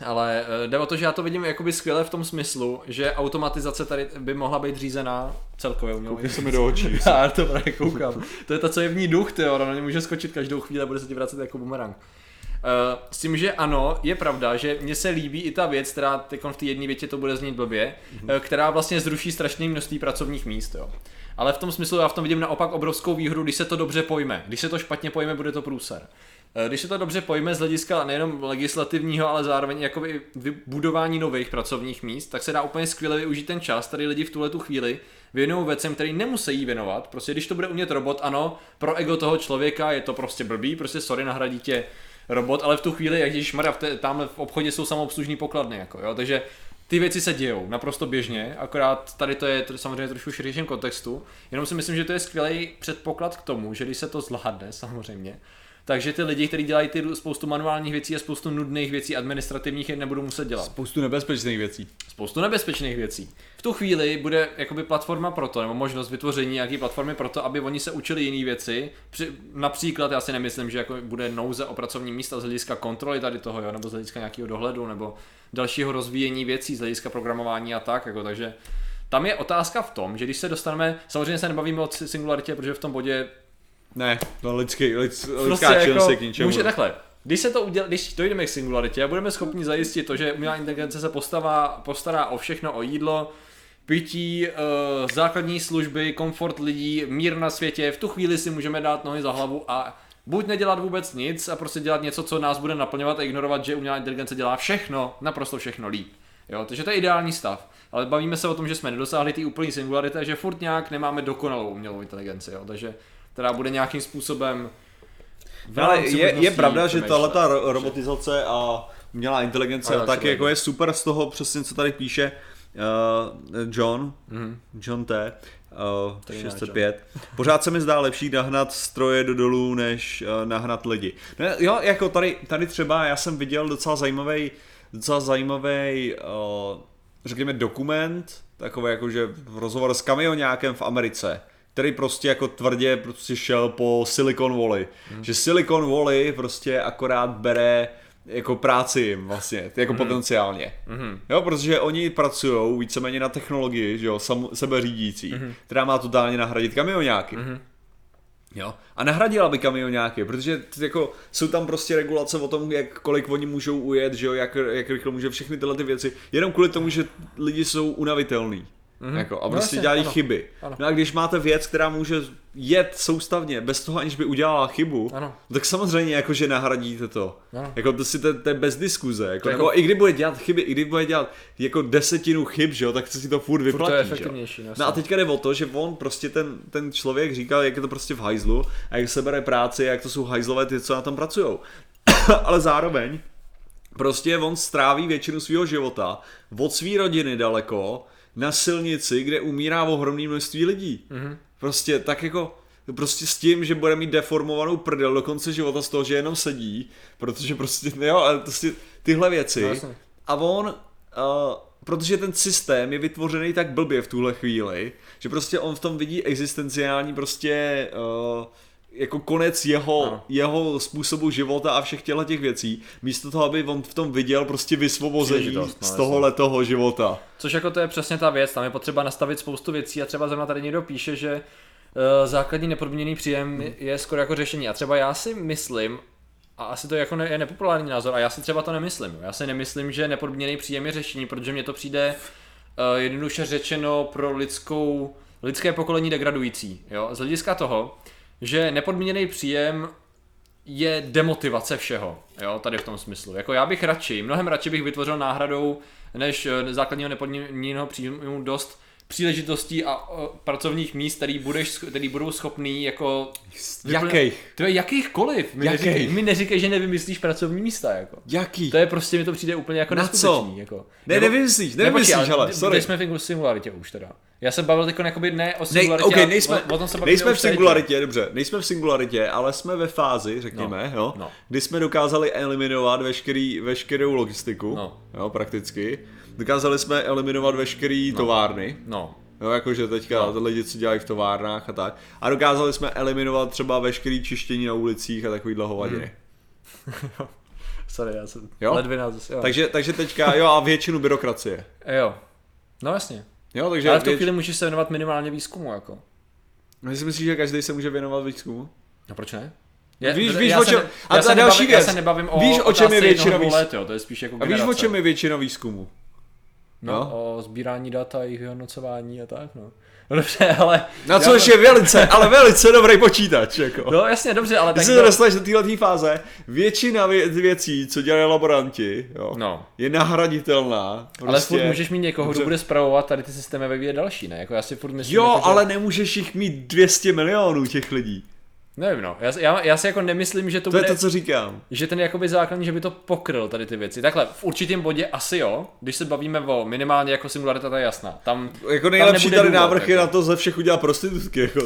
Speaker 1: Ale eh, jde o to, že já to vidím jakoby skvěle v tom smyslu, že automatizace tady by mohla být řízená celkově umělou
Speaker 2: Koukni se mi do očí.
Speaker 1: Já to právě koukám. To je to, co je v ní duch, ty ona na ně může skočit každou chvíli a bude se ti vracet jako bumerang. Uh, s tím, že ano, je pravda, že mně se líbí i ta věc, která teď v té jedné větě to bude znít blbě, mm-hmm. která vlastně zruší strašné množství pracovních míst. Jo. Ale v tom smyslu já v tom vidím naopak obrovskou výhru, když se to dobře pojme. Když se to špatně pojme, bude to průser. Eh, Když se to dobře pojme z hlediska nejenom legislativního, ale zároveň jako i vybudování nových pracovních míst, tak se dá úplně skvěle využít ten čas. Tady lidi v tuhle tu chvíli věnují věcem, který nemusí věnovat. Prostě když to bude umět robot, ano, pro ego toho člověka je to prostě blbý, prostě sorry, nahradí tě robot, ale v tu chvíli, jak když Maria, tam v obchodě jsou samoobslužní pokladny, jako, jo, takže ty věci se dějou naprosto běžně, akorát tady to je samozřejmě trošku v širším kontextu, jenom si myslím, že to je skvělý předpoklad k tomu, že když se to zvládne samozřejmě, takže ty lidi, kteří dělají ty spoustu manuálních věcí a spoustu nudných věcí administrativních, je nebudou muset dělat.
Speaker 2: Spoustu nebezpečných věcí.
Speaker 1: Spoustu nebezpečných věcí. V tu chvíli bude jakoby platforma pro to, nebo možnost vytvoření nějaké platformy pro to, aby oni se učili jiné věci. Při, například, já si nemyslím, že jako bude nouze o pracovní místa z hlediska kontroly tady toho, jo, nebo z hlediska nějakého dohledu, nebo dalšího rozvíjení věcí z hlediska programování a tak, jako, takže tam je otázka v tom, že když se dostaneme, samozřejmě se nebavíme o singularitě, protože v tom bodě
Speaker 2: Ne, to lidský, lid, lidská
Speaker 1: prostě
Speaker 2: činnost
Speaker 1: jako,
Speaker 2: je k ničemu.
Speaker 1: může takhle. Když se to udělá, když dojdeme k singularitě a budeme schopni zajistit to, že umělá inteligence se postavá, postará o všechno, o jídlo, pití, uh, základní služby, komfort lidí, mír na světě, v tu chvíli si můžeme dát nohy za hlavu a buď nedělat vůbec nic a prostě dělat něco, co nás bude naplňovat a ignorovat, že umělá inteligence dělá všechno, naprosto všechno líp. Jo, takže to je ideální stav. Ale bavíme se o tom, že jsme nedosáhli ty úplný singularity že furt nějak nemáme dokonalou umělou inteligenci, jo, takže která bude nějakým způsobem
Speaker 2: Ale je, je pravda, že tahle ta robotizace a umělá inteligence
Speaker 1: A tak
Speaker 2: jako je super z toho přesně, co tady píše uh, John,
Speaker 1: Mhm.
Speaker 2: John T. Uh,
Speaker 1: jiná
Speaker 2: 605. Pořád se mi zdá lepší nahnat stroje do dolů, než uh, nahnat lidi. No, jo, jako tady, tady třeba já jsem viděl docela zajímavý, docela zajímavý, uh, řekněme, dokument, takový jako, že rozhovor s kamionákem v Americe, který prostě jako tvrdě prostě šel po Silicon Valley. Hmm. Že Silicon Valley prostě akorát bere jako práci jim vlastně, jako hmm. potenciálně.
Speaker 1: Mhm.
Speaker 2: Jo, protože oni pracují víceméně na technologii, že jo, sam, sebeřídící, mm-hmm. která má totálně nahradit kamionáky. Mm-hmm. Jo. A nahradila by kamionáky, protože jako jsou tam prostě regulace o tom, jak kolik oni můžou ujet, že jo, jak, jak rychle může všechny tyhle ty věci, jenom kvůli tomu, že lidi jsou unavitelní. Mm-hmm. Jako, a
Speaker 1: No
Speaker 2: prostě
Speaker 1: jasně,
Speaker 2: dělají
Speaker 1: ano.
Speaker 2: chyby.
Speaker 1: Ano.
Speaker 2: No a když máte věc, která může jet soustavně, bez toho, aniž by udělala chybu,
Speaker 1: Ano.
Speaker 2: no tak samozřejmě jako, že nahradíte to.
Speaker 1: Ano.
Speaker 2: Jako to si to, to je bez diskuze. Jako,
Speaker 1: To
Speaker 2: nebo
Speaker 1: jako-
Speaker 2: i kdy bude dělat chyby, i kdy bude dělat jako desetinu chyb, že jo, tak si to furt vyplatí.
Speaker 1: to je
Speaker 2: že
Speaker 1: efektivnější, no,
Speaker 2: No a teďka jde o to, že on prostě ten, ten člověk říkal, jak je to prostě v hajzlu a jak se bere práci, jak to jsou hajzlové ty, co na tom pracují. Ale zároveň prostě on stráví většinu svého života od své rodiny daleko na silnici, kde umírá ohromné množství lidí. Mm-hmm. Prostě tak jako prostě s tím, že bude mít deformovanou prdel do konce života z toho, že jenom sedí, protože prostě, jo, ale prostě tyhle věci.
Speaker 1: No, jasně.
Speaker 2: a on, uh, protože ten systém je vytvořený tak blbě v tuhle chvíli, že prostě on v tom vidí existenciální prostě uh, jako konec jeho,
Speaker 1: Ano.
Speaker 2: jeho způsobu života a všech těchto těch věcí, místo toho, aby on v tom viděl prostě vysvobození
Speaker 1: no,
Speaker 2: z toho života.
Speaker 1: Což jako to je přesně ta věc, tam je potřeba nastavit spoustu věcí a třeba zrovna tady někdo píše, že uh, základní nepodmíněný příjem
Speaker 2: Hmm.
Speaker 1: je skoro jako řešení. A třeba já si myslím, a asi to jako ne, je nepopulární názor, a já si třeba to nemyslím. Já si nemyslím, že nepodmíněný příjem je řešení, protože mně to přijde uh, jednoduše řečeno pro lidskou, lidské pokolení degradující. Jo? Z hlediska toho, že nepodmíněný příjem je demotivace všeho, jo, tady v tom smyslu. Jako já bych radši, mnohem radši bych vytvořil náhradou než eh, základního nepodmíněného příjmu dost příležitostí a o, pracovních míst, který, budeš, který budou schopný jako...
Speaker 2: Jakých?
Speaker 1: To je jakýchkoliv. Mi
Speaker 2: Jakých?
Speaker 1: neříkej, mi neříkej, že nevymyslíš pracovní místa, jako.
Speaker 2: Jaký?
Speaker 1: To je prostě, mi to přijde úplně jako
Speaker 2: Na co?
Speaker 1: jako.
Speaker 2: Ne, nevymyslíš, nevymyslíš, ale,
Speaker 1: kde-
Speaker 2: sorry.
Speaker 1: Jsme v singularitě už teda? Já jsem bavil teď jakoby ne o singularitě,
Speaker 2: okay,
Speaker 1: ale
Speaker 2: nejsme,
Speaker 1: o, o tom se
Speaker 2: nejsme v singularitě, dobře, nejsme v singularitě, ale jsme ve fázi, řekněme,
Speaker 1: No,
Speaker 2: jo,
Speaker 1: no.
Speaker 2: kdy jsme dokázali eliminovat veškerý, veškerou logistiku,
Speaker 1: No.
Speaker 2: jo, prakticky. Dokázali jsme eliminovat veškerý továrny,
Speaker 1: No,
Speaker 2: jo, jakože teďka
Speaker 1: No.
Speaker 2: no. lidi, co dělají v továrnách a tak. A dokázali jsme eliminovat třeba veškerý čištění na ulicích a takovýhle hovadiny.
Speaker 1: Sorry, já jsem
Speaker 2: Jo?
Speaker 1: ledvina zase, jo.
Speaker 2: Takže, takže teďka, jo, a většinu byrokracie.
Speaker 1: Jo. No jasně.
Speaker 2: Jo, takže
Speaker 1: Ale v tu
Speaker 2: věč...
Speaker 1: chvíli můžeš se věnovat minimálně výzkumu, jako.
Speaker 2: No, si myslíš, že každý se může věnovat výzkumu?
Speaker 1: No proč ne?
Speaker 2: Víš- víš,
Speaker 1: já
Speaker 2: o čem-
Speaker 1: ne-
Speaker 2: a
Speaker 1: já
Speaker 2: ta další
Speaker 1: nebavím, Já
Speaker 2: věc.
Speaker 1: se nebavím o
Speaker 2: Víš, o čem je většina
Speaker 1: jednoho, dvou
Speaker 2: výz-
Speaker 1: let, jo, to je spíš jako
Speaker 2: A víš, o čem je většina výzkumu?
Speaker 1: No,
Speaker 2: No.
Speaker 1: o sbírání dat a jejich vyhodnocování a tak, no. No dobře, ale...
Speaker 2: Na
Speaker 1: já-
Speaker 2: což je velice, ale velice dobrý počítač, jako.
Speaker 1: No jasně, dobře, ale tak...
Speaker 2: Když se
Speaker 1: to-
Speaker 2: dostaneš do téhle fáze, většina vě- věcí, co dělají laboranti, jo,
Speaker 1: No.
Speaker 2: je nahraditelná. Prostě.
Speaker 1: Ale furt můžeš mít někoho,
Speaker 2: Dobře.
Speaker 1: kdo bude zpravovat tady ty systémy ve vyvíjet další, ne? Jako já si furt myslím,
Speaker 2: Jo,
Speaker 1: jako, že...
Speaker 2: ale nemůžeš jich mít 200 milionů těch lidí.
Speaker 1: Nevím, no. Já, já, já si jako nemyslím, že to,
Speaker 2: To je
Speaker 1: bude...
Speaker 2: to, co říkám.
Speaker 1: že ten jakoby základní, že by to pokryl tady ty věci. Takhle, v určitém bodě asi jo, když se bavíme o minimálně jako singularita, to je jasná. Tam,
Speaker 2: Jako nejlepší
Speaker 1: nebude
Speaker 2: tady
Speaker 1: důvod,
Speaker 2: návrh je
Speaker 1: jako.
Speaker 2: na to ze všech udělat prostitutky. Jako.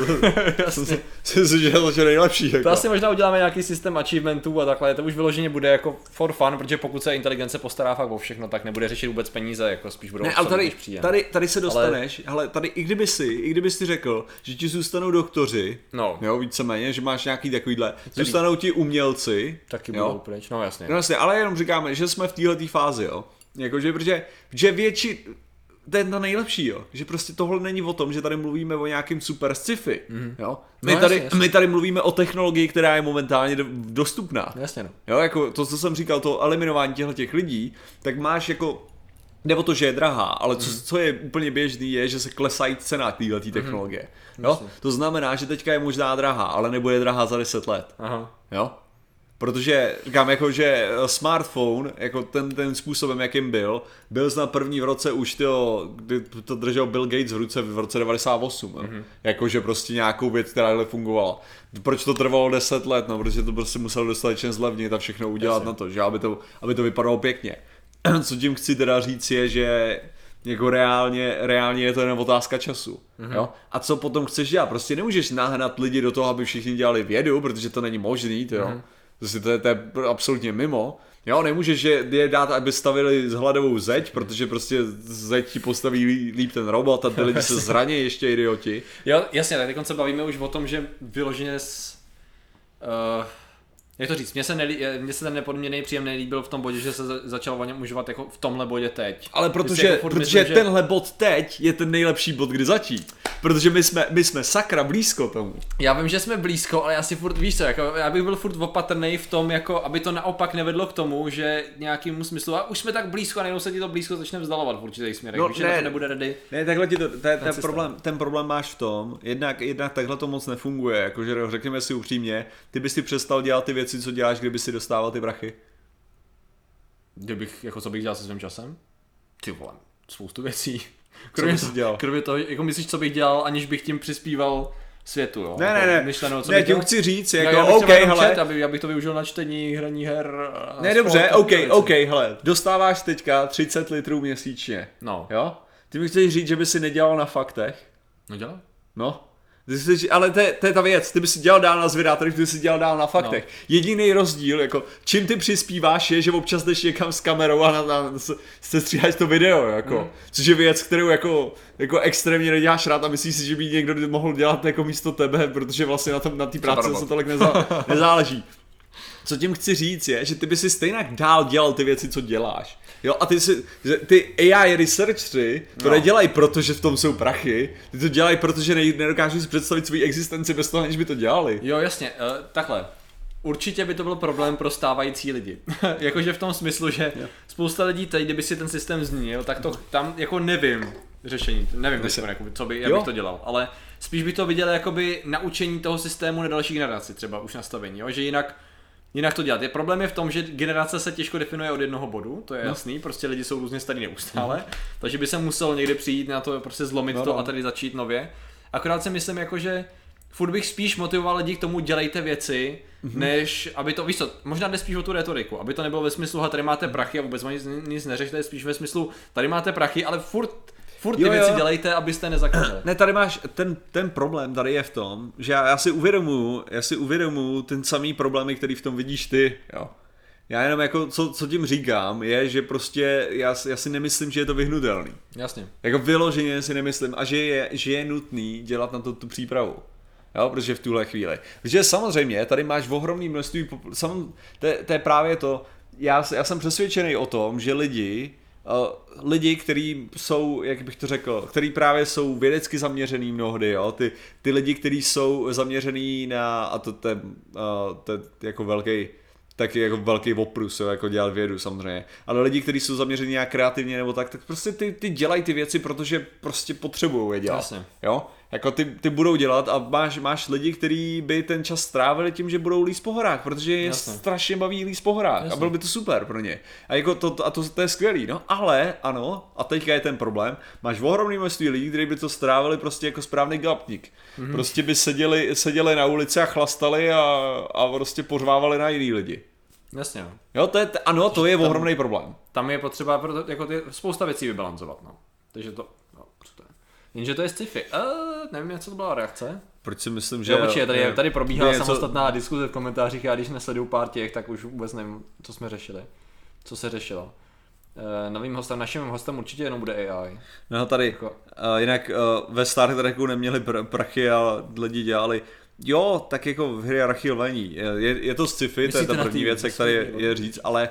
Speaker 2: Jasně. Si myslím, že je to že nejlepší. Jako.
Speaker 1: to asi možná uděláme nějaký systém achievementů a takhle, to už vyloženě bude jako for fun, protože pokud se inteligence postará fakt o všechno, tak nebude řešit vůbec peníze, jako spíš budou
Speaker 2: Ne, ale tady,
Speaker 1: příjem.
Speaker 2: tady, tady se dostaneš, ale... hele, tady i kdyby si, i kdyby si řekl, že ti zůstanou doktoři,
Speaker 1: No.
Speaker 2: jo, víceméně, že máš nějaký takovýhle, zůstanou ti umělci,
Speaker 1: Taky
Speaker 2: jo.
Speaker 1: budou pryč, no jasně.
Speaker 2: No jasně, ale jenom říkáme, že jsme v této fázi, jo. Jakože, protože, že větši, to je to nejlepší, jo. Že prostě tohle není o tom, že tady mluvíme o nějakým super sci-fi, mm-hmm. jo. My,
Speaker 1: No,
Speaker 2: tady,
Speaker 1: jasně, jasně.
Speaker 2: my tady mluvíme o technologii, která je momentálně do- dostupná.
Speaker 1: Jasně, no.
Speaker 2: Jo, jako to, co jsem říkal, to eliminování těchto těch lidí, tak máš jako Jde o to, že je drahá, ale co, co je úplně běžný, je, že se klesají cena téhle technologie. Jo? To znamená, že teďka je možná drahá, ale nebude drahá za 10 let.
Speaker 1: Aha.
Speaker 2: Jo? Protože říkám, jako, že eh, smartphone, jako ten, ten způsobem, jakým byl, byl snad první v roce už tyjo, kdy to držel Bill Gates v ruce v roce 98. Mm-hmm. Jakože prostě nějakou věc, která fungovala. Proč to trvalo 10 let? No, protože to prostě musel dostatečně zlevnit a všechno udělat
Speaker 1: Jasně.
Speaker 2: na to, že aby to, aby to vypadalo pěkně. Co tím chci teda říct je, že jako reálně, reálně je to jen otázka času. Mm-hmm. Jo? A co potom chceš dělat? Prostě nemůžeš nahnat lidi do toho, aby všichni dělali vědu, protože to není možný, to jo. Mm-hmm. Prostě to je, to je absolutně mimo. Jo, nemůžeš je, je dát, aby stavili z hladovou zeď, protože prostě zeď ti postaví lí- líp ten robot a ty lidi se zraní ještě idioti.
Speaker 1: Jo, jasně, tak teď se bavíme už o tom, že vyloženě s... Uh, jak to říct, mně se, nelí, mně se ten nepodměný příjem nelíbil v tom bodě, že se za, začal o něm užívat jako v tomhle bodě teď.
Speaker 2: Ale protože,
Speaker 1: jako
Speaker 2: protože
Speaker 1: myslím, že-
Speaker 2: tenhle bod teď je ten nejlepší bod, kdy začít. Protože my jsme, my jsme sakra blízko tomu.
Speaker 1: Já vím, že jsme blízko, ale já si furt, víš co, jako, já bych byl furt opatrný v tom, jako, aby to naopak nevedlo k tomu, že nějakým smyslu, a už jsme tak blízko a najednou se ti to blízko začne vzdalovat v určitých směrech,
Speaker 2: No,
Speaker 1: víš, že
Speaker 2: ne.
Speaker 1: na to nebude ready.
Speaker 2: Ne, takhle ti to, ten,
Speaker 1: systém.
Speaker 2: problém, ten problém máš v tom, jednak, jednak takhle to moc nefunguje, jakože řekněme si upřímně, ty bys si přestal dělat ty věci, co děláš, kdyby si dostával ty brachy.
Speaker 1: Kdybych, jako co bych dělal se svým časem? Ty vole, spoustu věcí.
Speaker 2: bys si dělal?
Speaker 1: kromě toho, jako myslíš, co bych dělal, aniž bych tím přispíval světu, jo?
Speaker 2: Ne,
Speaker 1: jako
Speaker 2: ne, ne,
Speaker 1: Myšleno, co
Speaker 2: ne,
Speaker 1: bych
Speaker 2: tím
Speaker 1: dělal?
Speaker 2: chci říct, jako,
Speaker 1: já bych
Speaker 2: OK, hele,
Speaker 1: čet, aby, abych to využil na čtení, hraní her.
Speaker 2: ne, dobře, OK, OK,
Speaker 1: věci.
Speaker 2: hele, dostáváš teďka 30 litrů měsíčně,
Speaker 1: No,
Speaker 2: jo? Ty mi chceš říct, že by si nedělal na faktech?
Speaker 1: no dělá.
Speaker 2: No. Ty si, ale to je, to je ta věc, ty bys si dělal dál na zvědátorech, ty bys si dělal dál na faktech. No. Jediný rozdíl, jako čím ty přispíváš, je, že občas jdeš někam s kamerou a na, na, se, se stříháš to video, jako. Mm. Což je věc, kterou jako, jako extrémně neděláš rád a myslíš si, že by někdo mohl dělat jako místo tebe, protože vlastně na, tom, na té práci se tolik neza, nezáleží. Co tím chci říct je, že ty by si stejně dál dělal ty věci, co děláš. Jo, a ty, si, že ty AI researchery to no. Nedělají proto, že v tom jsou prachy, ty to dělají, protože ne, nedokážou si představit svou existenci bez toho, aniž by to dělali.
Speaker 1: Jo, jasně, uh, takhle. Určitě by to byl problém pro stávající lidi. Jakože v tom smyslu, že spousta lidí teď, kdyby si ten systém změnil, tak to tam jako nevím řešení, nevím,
Speaker 2: Myslím-
Speaker 1: jakoby, co by, jak
Speaker 2: Jo.
Speaker 1: bych to dělal, ale spíš by to viděl jakoby naučení toho systému na další generaci, třeba už nastavení, jo? že jinak Jinak to dělat. Je problém je v tom, že generace se těžko definuje od jednoho bodu, to je
Speaker 2: No.
Speaker 1: jasný, prostě lidi jsou různě starý neustále, takže by se muselo někde přijít na to, prostě zlomit
Speaker 2: No,
Speaker 1: to
Speaker 2: no.
Speaker 1: a tady začít nově. Akorát si myslím jako, že furt bych spíš motivoval lidi k tomu dělejte věci,
Speaker 2: Mhm.
Speaker 1: mm-hmm. než aby to, víš co, možná jde spíš o tu retoriku, aby to nebylo ve smyslu, "Ha, tady máte prachy a vůbec nic, nic neřešte, spíš ve smyslu, tady máte prachy, ale furt, furt ty
Speaker 2: Jo, jo.
Speaker 1: věci dělejte, abyste nezakazili.
Speaker 2: Ne, tady máš, ten, ten problém tady je v tom, že já, já si uvědomuji, já si uvědomuji ten samý problémy, který v tom vidíš ty, jo. Já jenom jako, co, co tím říkám, je, že prostě já, si- já si nemyslím, že je to vyhnutelný.
Speaker 1: Jasně.
Speaker 2: Jako vyloženě si nemyslím a že je, že je nutný dělat na to tu přípravu. Jo, protože v tuhle chvíli. Protože samozřejmě tady máš ohromný množství, sam, to, je- to je právě to, já, já jsem přesvědčený o tom, že lidi, uh, lidi, kteří jsou, jak bych to řekl, který právě jsou vědecky zaměřený mnohdy, jo, ty, ty lidi, kteří jsou zaměřený na, a to, to, je, uh, to je jako velký taky jako velký oprus, jo, jako dělat vědu samozřejmě. Ale lidi, kteří jsou zaměření nějak kreativně nebo tak, tak prostě ty, ty dělají ty věci, protože prostě potřebují je dělat.
Speaker 1: Jasně.
Speaker 2: Jo? Jako ty, ty budou dělat a máš, máš lidi, kteří by ten čas strávili tím, že budou líst po horách, protože je
Speaker 1: Jasně.
Speaker 2: strašně baví líst po horách
Speaker 1: Jasně.
Speaker 2: a bylo by to super pro ně. A, jako to, to, a to, to je skvělý, no, ale ano, a teďka je ten problém, máš ohromný množství lidí, kteří by to strávili prostě jako správný gapník.
Speaker 1: Mhm.
Speaker 2: Mm-hmm. Prostě by seděli, seděli na ulici a chlastali a, a prostě pořvávali na jiný lidi.
Speaker 1: Jasně, no.
Speaker 2: Jo, to je, ano, to je ohromný problém.
Speaker 1: Tam je potřeba proto, jako ty, spousta věcí vybalancovat, no. Takže to? Jenže to je sci-fi. Uh, nevím, co to byla reakce.
Speaker 2: Proč si myslím, že...
Speaker 1: Jo, počkej, tady,
Speaker 2: je-
Speaker 1: tady probíhá
Speaker 2: něco-
Speaker 1: samostatná diskuze v komentářích, já když nesleduju pár těch, tak už vůbec nevím, co jsme řešili. Co se řešilo. Uh, novým hostem, naším hostem určitě jenom bude AI.
Speaker 2: No tady,
Speaker 1: Jako-
Speaker 2: uh, jinak uh, ve Star Treku neměli pr- prachy a lidi dělali Jo, tak jako v hierarchii lvení. Je, je to sci-fi, to je
Speaker 1: Myslíte
Speaker 2: ta první věc, jak tady je, je říct, ale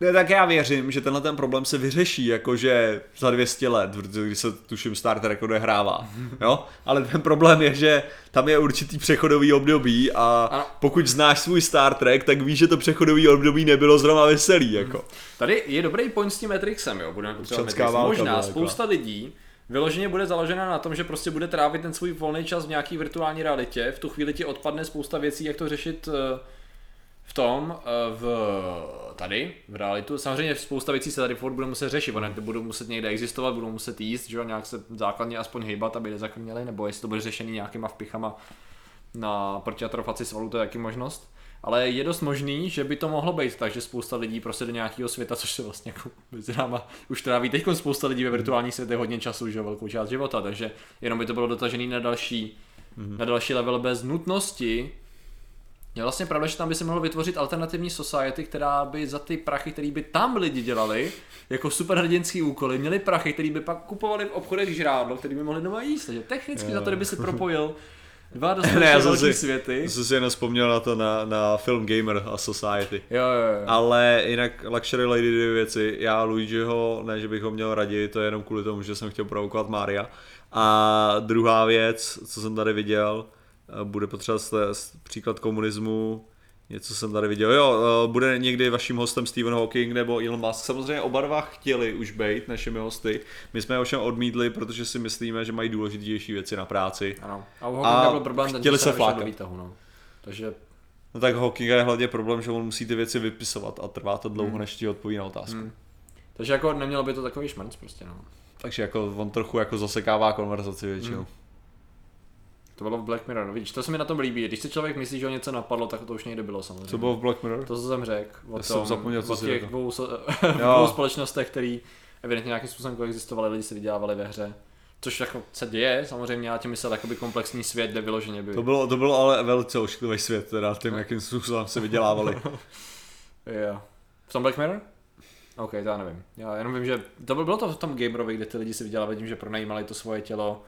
Speaker 2: ne, tak já věřím, že tenhle ten problém se vyřeší, jakože za 200 let, protože když se tuším Star Trek odehrává, jo? Ale ten problém je, že tam je určitý přechodový období a
Speaker 1: Ano.
Speaker 2: pokud znáš svůj Star Trek, tak víš, že to přechodový období nebylo zrovna veselý, jako.
Speaker 1: Tady je dobrý point s tím Matrixem, jo, budeme Matrix. Možná spousta lidí vyloženě bude založena na tom, že prostě bude trávit ten svůj volný čas v nějaký virtuální realitě. V tu chvíli ti odpadne spousta věcí, jak to řešit eh, v tom, eh, v tady, v realitu. Samozřejmě spousta věcí se tady furt bude muset řešit, oni budou muset někde existovat, budou muset jíst, že jo, nějak se základně aspoň hejbat, aby nezakrněli, nebo jestli to bude řešený nějakýma vpichama na protiatrofaci svalů, to je taky možnost. Ale je dost možný, že by to mohlo být tak, že spousta lidí prostě do nějakého světa, což se vlastně jako mezi náma už tráví teď spousta lidí ve virtuální světě hodně času, že jo, velkou část života, takže jenom by to bylo dotažený na další, mm-hmm. na další level bez nutnosti. Je vlastně pravda, že tam by se mohlo vytvořit alternativní society, která by za ty prachy, které by tam lidi dělali, jako superhrdinský úkoly, měli prachy, které by pak kupovali v obchodech žrádlo, který by mohli doma jíst. Takže technicky za to, kdyby se propojil dva dostatečně
Speaker 2: já jsem si-
Speaker 1: světy.
Speaker 2: Jsem si jen vzpomněl na to na, na film Gamer a Society.
Speaker 1: Jo, jo, jo.
Speaker 2: Ale jinak Luxury Lady dvě věci. Já Luigiho, ne že bych ho měl raději, to je jenom kvůli tomu, že jsem chtěl provokovat Mária. A druhá věc, co jsem tady viděl, bude potřeba s- s- příklad komunismu, něco jsem tady viděl. Jo, eh, bude někdy vaším hostem Stephen Hawking nebo Elon Musk. Samozřejmě oba dva chtěli už být našimi hosty. My jsme je ovšem odmítli, protože si myslíme, že mají důležitější věci na práci.
Speaker 1: Ano. A u Hawkinga
Speaker 2: A
Speaker 1: byl problém, ten
Speaker 2: chtěli se
Speaker 1: nevešel do
Speaker 2: flákat.
Speaker 1: výtahu, no. Takže
Speaker 2: No tak Hawkinga je hlavně problém, že on musí ty věci vypisovat a trvá to dlouho,
Speaker 1: Hmm.
Speaker 2: než ti odpoví na otázku.
Speaker 1: Hmm. Takže jako nemělo by to takový šmrnc prostě, no.
Speaker 2: Takže jako on trochu jako zasekává konverzaci většinou.
Speaker 1: Hmm. To bylo v Black Mirror, no vidíš, to se mi na tom líbí. Když se člověk myslí, že ho něco napadlo, tak to už někde bylo samozřejmě.
Speaker 2: Co bylo v Black Mirror?
Speaker 1: To, co jsem řekl, o
Speaker 2: Já jsem
Speaker 1: tom,
Speaker 2: zapomněl, co
Speaker 1: o těch dvou, dvou společnostech, které evidentně nějakým způsobem koexistovaly, lidi se vydělávali ve hře. Což jako se děje, samozřejmě, já tím myslel jakoby komplexní svět, kde vyloženě by...
Speaker 2: To bylo, to bylo ale velice ošklivý svět, teda tím, jakým způsobem se vydělávali.
Speaker 1: Jo. V tom Black Mirror? OK, to já nevím. Já jenom vím, že to bylo, bylo to v tom gamerovi, kde ty lidi si vydělávali tím, že pronajímali to svoje tělo.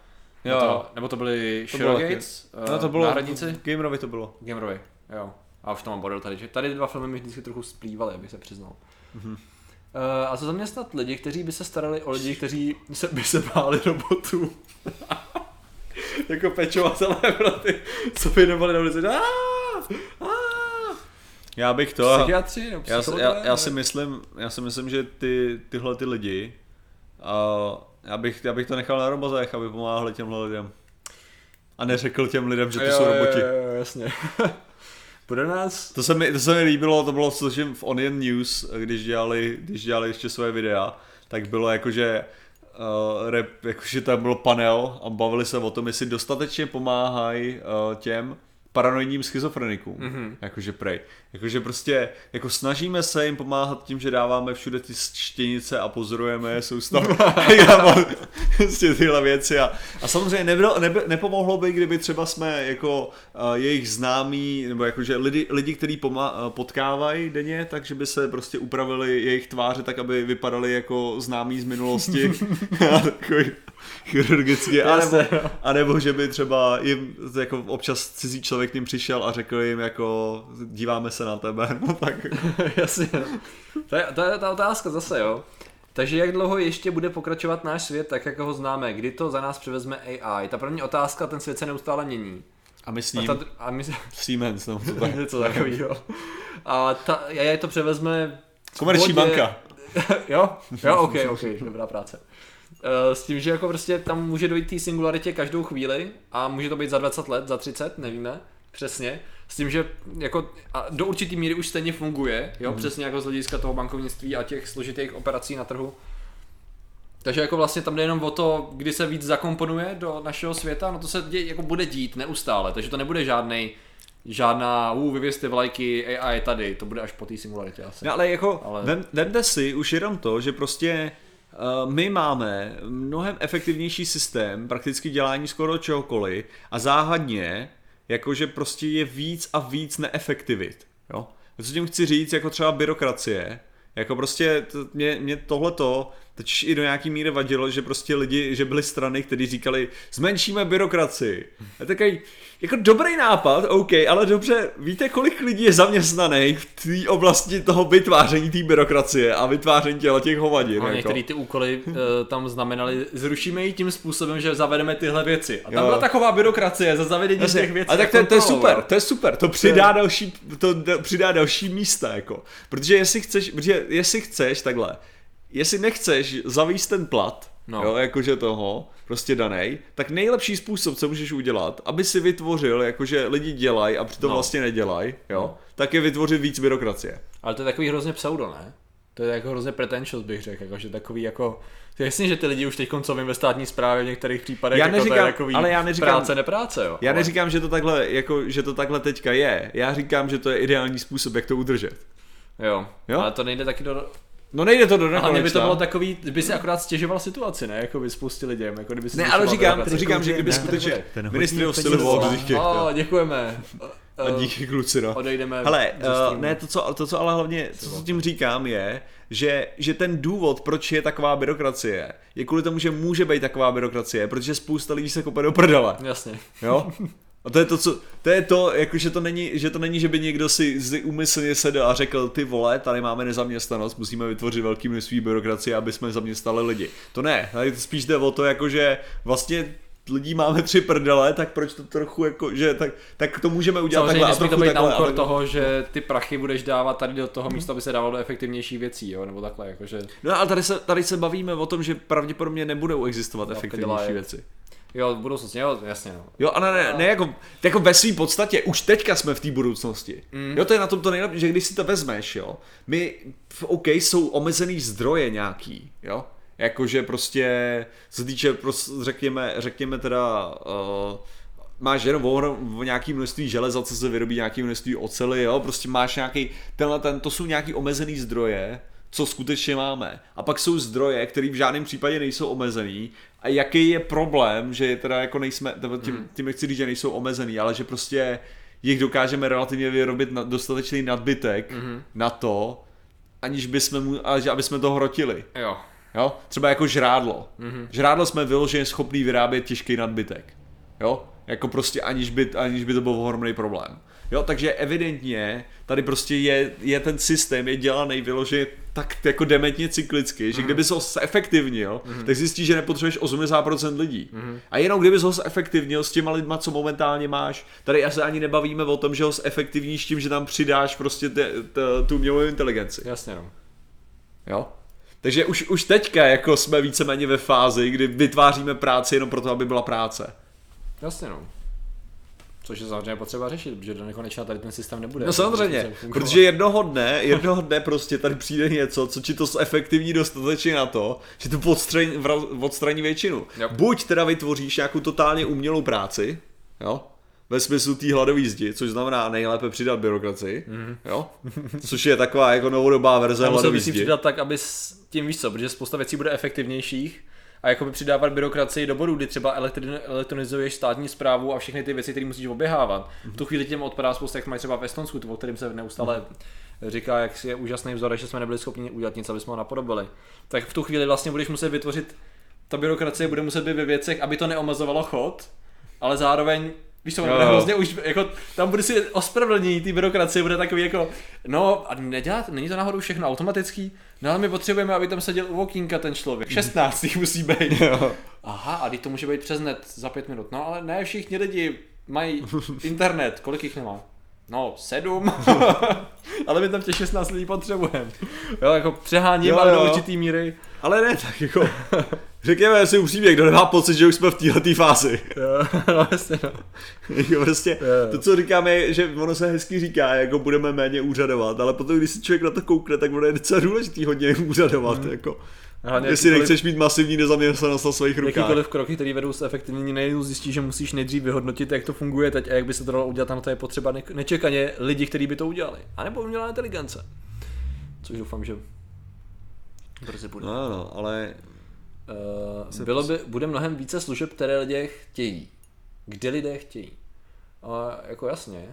Speaker 2: Jo.
Speaker 1: Nebo to, nebo to byly Surrogates, uh,
Speaker 2: No to bylo,
Speaker 1: náhradníci?
Speaker 2: Gamerovi to bylo.
Speaker 1: Gamerovi, jo. A už to mám bodel tady. že Tady dva filmy mi vždycky trochu splývaly, abych se přiznal.
Speaker 2: Mhm.
Speaker 1: Uh, a co zaměstnat lidi, kteří by se starali o lidi, kteří se, by se báli robotů. jako pečovatelé pro ty, co by nebali na ulici.
Speaker 2: Já bych to...
Speaker 1: Psychiatři nebo
Speaker 2: Já, já, já, si myslím, já si myslím, že ty, tyhle ty lidi, uh, já, bych, já bych to nechal na robotech, aby pomáhali těmhle lidem. A neřekl těm lidem, že to
Speaker 1: Jo,
Speaker 2: jsou roboti.
Speaker 1: Jo, jo, jasně. Bude nás...
Speaker 2: To se, mi, to se mi líbilo, to bylo slyším v Onion News, když dělali, když dělali ještě své videa, tak bylo jakože uh, rap, jakože tam byl panel a bavili se o tom, jestli dostatečně pomáhají uh, těm paranoidním schizofrenikům,
Speaker 1: Mhm.
Speaker 2: mm-hmm. jakože prej. Jakože prostě, jako snažíme se jim pomáhat tím, že dáváme všude ty štěnice a pozorujeme je soustav. prostě tyhle věci a, a samozřejmě nebylo, neby, nepomohlo by, kdyby třeba jsme jako uh, jejich známí, nebo jakože lidi, lidi kteří pomá- uh, potkávají denně, takže by se prostě upravili jejich tváře tak, aby vypadali jako známí z minulosti. a takový, chirurgicky, anebo,
Speaker 1: Jasně, no.
Speaker 2: anebo že by třeba jim jako občas cizí člověk k ním přišel a řekl jim jako díváme se na tebe, no tak
Speaker 1: Jasně. no. To je, to je ta otázka zase, jo. Takže jak dlouho ještě bude pokračovat náš svět tak, jak ho známe? Kdy to za nás převezme AI? Ta první otázka, ten svět se neustále mění.
Speaker 2: a my s
Speaker 1: A,
Speaker 2: ním
Speaker 1: ta, dr- a my
Speaker 2: Siemens, no to tak.
Speaker 1: něco takového. A ta, AI to převezme...
Speaker 2: Komerční
Speaker 1: pohodě-
Speaker 2: banka.
Speaker 1: jo, jo, ok, ok, dobrá práce. Eh, S tím, že jako prostě tam může dojít té singularitě každou chvíli a může to být za 20 let, za 30, nevíme, přesně. S tím, že jako a do určitý míry už stejně funguje, jo,
Speaker 2: Mhm.
Speaker 1: přesně jako z hlediska toho bankovnictví a těch složitých operací na trhu. Takže jako vlastně tam jde jenom o to, kdy se víc zakomponuje do našeho světa, no to se dě, jako bude dít neustále, takže to nebude žádnej žádná, uh, vyvěste vlajky, AI je tady, to bude až po té singularitě asi.
Speaker 2: No ale jako,
Speaker 1: ale...
Speaker 2: Vem, vemte si už jenom to, že prostě uh, my máme mnohem efektivnější systém prakticky dělání skoro čehokoliv a záhadně, jakože prostě je víc a víc neefektivit. Jo? Co tím chci říct, jako třeba byrokracie, jako prostě to, mě, mě tohleto teď i do nějaký míry vadilo, že prostě lidi, že byly strany, kteří říkali, zmenšíme byrokracii. A takový, jako dobrý nápad, OK, ale dobře, víte, kolik lidí je zaměstnaných v té oblasti toho vytváření té byrokracie a vytváření těla těch hovadin.
Speaker 1: A
Speaker 2: jako.
Speaker 1: některé ty úkoly uh, tam znamenaly, zrušíme ji tím způsobem, že zavedeme tyhle věci. A tam
Speaker 2: Jo.
Speaker 1: byla taková byrokracie za zavedení
Speaker 2: Jasně,
Speaker 1: těch věcí.
Speaker 2: A tak to, to je super, to je super, to přidá další, to d- přidá další místa, jako. Protože jestli chceš, protože jestli chceš takhle, jestli nechceš zavíst ten plat,
Speaker 1: No.
Speaker 2: jo, jakože toho, prostě danej, tak nejlepší způsob, co můžeš udělat, aby si vytvořil, jakože lidi dělají a přitom
Speaker 1: No.
Speaker 2: vlastně nedělají, jo,
Speaker 1: No.
Speaker 2: tak je vytvořit víc byrokracie.
Speaker 1: Ale to je takový hrozně pseudo, ne? To je jako hrozně pretentious, bych řekl, jako, že takový jako... Jasně, že ty lidi už teď koncovím ve státní správě v některých případech,
Speaker 2: Já
Speaker 1: jako to je
Speaker 2: neříkám-
Speaker 1: takový
Speaker 2: ale já neříkám-
Speaker 1: práce, nepráce, jo.
Speaker 2: Já
Speaker 1: ale,
Speaker 2: neříkám, že to takhle, jako, že to takhle teďka je, já říkám, že to je ideální způsob, jak to udržet.
Speaker 1: Jo,
Speaker 2: Jo?
Speaker 1: ale to nejde taky do...
Speaker 2: No nejde to do
Speaker 1: Ale by to
Speaker 2: nekonečna.
Speaker 1: bylo takový, by si akorát stěžoval situaci, ne? Jako by spoustě lidem, jako kdyby si
Speaker 2: Ne, ale říkám,
Speaker 1: byrokracii.
Speaker 2: říkám, že kdyby skutečně
Speaker 3: ten
Speaker 2: ministry Civil
Speaker 3: má.
Speaker 2: War těch,
Speaker 1: Oh, děkujeme.
Speaker 2: A díky kluci, no.
Speaker 1: Odejdeme
Speaker 2: Hele, uh, ne, to co, to, co ale hlavně, co, co tím říkám, je, že, že ten důvod, proč je taková byrokracie, je kvůli tomu, že může být taková byrokracie, protože spousta lidí se kope do prdele,
Speaker 1: Jasně.
Speaker 2: jo? A to je to, co, to je to, jako, že to není, že to není, že by někdo si z- úmyslně sedl a řekl, ty vole, tady máme nezaměstnanost, musíme vytvořit velký množství byrokracie, aby jsme zaměstnali lidi. To ne, tady to spíš jde o to, jako, že vlastně lidí máme tři prdele, tak proč to trochu jako, že tak, tak to můžeme udělat
Speaker 1: Samozřejmě
Speaker 2: takhle
Speaker 1: nesmí to být na
Speaker 2: takhle a
Speaker 1: úkor
Speaker 2: takhle.
Speaker 1: toho, že ty prachy budeš dávat tady do toho místa, aby se dávalo do efektivnějších věcí, jo, nebo takhle, jakože,
Speaker 2: No ale tady se, tady se bavíme o tom, že pravděpodobně nebudou existovat
Speaker 1: No,
Speaker 2: efektivnější věci.
Speaker 1: Jo, v budoucnosti, jo, jasně, no.
Speaker 2: Jo, a ne, ne, ne jako, jako ve své podstatě, už teďka jsme v té budoucnosti. Mm. Jo, to je na tom to nejlepší, že když si to vezmeš, jo, my, v OK, jsou omezený zdroje nějaký, jo, jakože prostě, co se týče, prostě, řekněme, řekněme teda, uh, máš jenom o nějaký množství železa, co se vyrobí nějaký množství ocely, jo, prostě máš nějaký, tenhle ten, to jsou nějaký omezený zdroje, co skutečně máme. A pak jsou zdroje, které v žádném případě nejsou omezený. A jaký je problém, že teda jako nejsme, tím, tím nechci říct, že nejsou omezený, ale že prostě jich dokážeme relativně vyrobit na, dostatečný nadbytek mm-hmm. na to, aniž bychom, mu, a že aby jsme to hrotili.
Speaker 1: Jo,
Speaker 2: Jo? Třeba jako žrádlo. Mm-hmm. Žrádlo jsme vyloženě schopný vyrábět těžký nadbytek. Jo? Jako prostě aniž by, aniž by to byl ohromný problém. Jo, takže evidentně tady prostě je, je ten systém, je dělaný vyloženě tak jako dementně cyklicky, že kdyby se ho zefektivnil, tak zjistíš, že nepotřebuješ 80% lidí. A jenom kdyby ho zefektivnil s těma lidma, co momentálně máš, tady se ani nebavíme o tom, že ho zefektivníš tím, že tam přidáš prostě te, te, tu umělou inteligenci.
Speaker 1: jasně, no.
Speaker 2: Jo? Takže už, už teďka jako jsme víceméně ve fázi, kdy vytváříme práci jenom proto, aby byla práce.
Speaker 1: Jasně, no. Což je samozřejmě potřeba řešit, protože do nekonečna tady ten systém nebude.
Speaker 2: No samozřejmě, protože jednoho dne, jednoho dne prostě tady přijde něco, co ti to zefektivní dostatečně na to, že to odstraní, odstraní většinu.
Speaker 1: Jo.
Speaker 2: Buď teda vytvoříš nějakou totálně umělou práci, jo, ve smyslu té hladové zdi, což znamená nejlépe přidat byrokracii, mm. jo, což je taková jako novodobá verze hladové zdi.
Speaker 1: přidat tak, aby s tím víš co, protože spousta věcí bude efektivnějších a jakoby přidávat byrokracii do bodu, kdy třeba elektri- elektronizuješ státní zprávu a všechny ty věci, které musíš oběhávat. V tu chvíli těm odpadá spousta, jak mají třeba v Estonsku, o kterým se neustále říká, jak je úžasný vzor, že jsme nebyli schopni udělat nic, aby jsme ho napodobili. Tak v tu chvíli vlastně budeš muset vytvořit ta byrokracie bude muset být ve věcech, aby to neomazovalo chod, ale zároveň Víš co, bude hrozně už, jako, tam bude si ospravedlnění té byrokracie, bude takový jako, no a nedělat, není to náhodou všechno automatický, no ale my potřebujeme, aby tam seděl u okýnka ten člověk, 16 jich musí být.
Speaker 2: Jo.
Speaker 1: Aha, a teď to může být přes net za pět minut. No ale ne všichni lidi mají internet. Kolik jich nemá? No, sedm. ale my tam těch 16 lidí potřebujeme. Jo, jako přeháním, ale do určitý míry.
Speaker 2: Ale ne, tak jako, řekněme si upřímně, kdo nemá pocit, že už jsme v této fázi.
Speaker 1: Jo, no, jasně, no.
Speaker 2: Jako prostě,
Speaker 1: Jo.
Speaker 2: to, co říkáme, je, že ono se hezky říká, jako budeme méně úřadovat, ale potom, když si člověk na to koukne, tak ono je docela důležitý hodně úřadovat, jako.
Speaker 1: Hlavně
Speaker 2: Jestli nechceš mít masivní nezaměstnanost na svých rukách.
Speaker 1: Jakýkoliv kroky, které vedou se efektivní, nejdou zjistíš, že musíš nejdřív vyhodnotit, jak to funguje teď a jak by se to dalo udělat, na to je potřeba ne- nečekaně lidi, kteří by to udělali. A nebo umělá inteligence. Což doufám, že brzy bude.
Speaker 2: No, no, ale
Speaker 1: Uh, bylo by, bude mnohem více služeb, které lidé chtějí. Kde lidé chtějí. Ale jako jasně,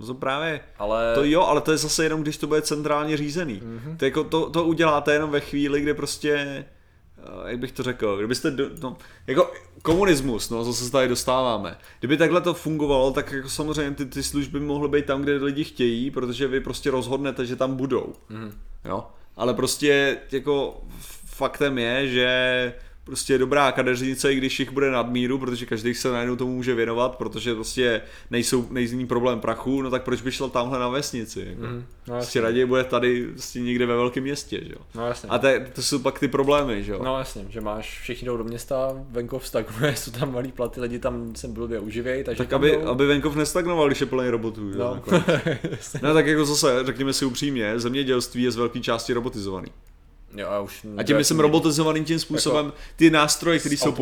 Speaker 2: no to právě,
Speaker 1: ale...
Speaker 2: to jo, ale to je zase jenom, když to bude centrálně řízený.
Speaker 1: Mhm.
Speaker 2: To, jako, to, to uděláte jenom ve chvíli, kdy prostě, eh, jak bych to řekl, kdybyste, do, no, jako komunismus, no, zase se tady dostáváme. Kdyby takhle to fungovalo, tak jako samozřejmě ty, ty služby mohly být tam, kde lidi chtějí, protože vy prostě rozhodnete, že tam budou.
Speaker 1: Mhm.
Speaker 2: Jo? Ale prostě jako faktem je, že prostě dobrá kadeřnice, i když jich bude nadmíru, protože každý se najednou tomu může věnovat, protože prostě nejsou, nejzní problém prachu, no tak proč by šel tamhle na vesnici? Jako?
Speaker 1: Mhm, no
Speaker 2: prostě raději bude tady prostě někde ve velkém městě, že jo?
Speaker 1: No jasně.
Speaker 2: A to, to jsou pak ty problémy, že jo?
Speaker 1: No jasně, že máš, všichni jdou do města, venkov stagnuje, jsou tam malý platy, lidi tam se blbě uživějí, takže
Speaker 2: tak aby,
Speaker 1: jdou.
Speaker 2: aby venkov nestagnoval, když je plný robotů. že jo,
Speaker 1: No.
Speaker 2: no tak jako zase, řekněme si upřímně, zemědělství je z velké části robotizovaný.
Speaker 1: Jo, a, už
Speaker 2: A tím myslím robotizovaným tím způsobem ty nástroje, které jsou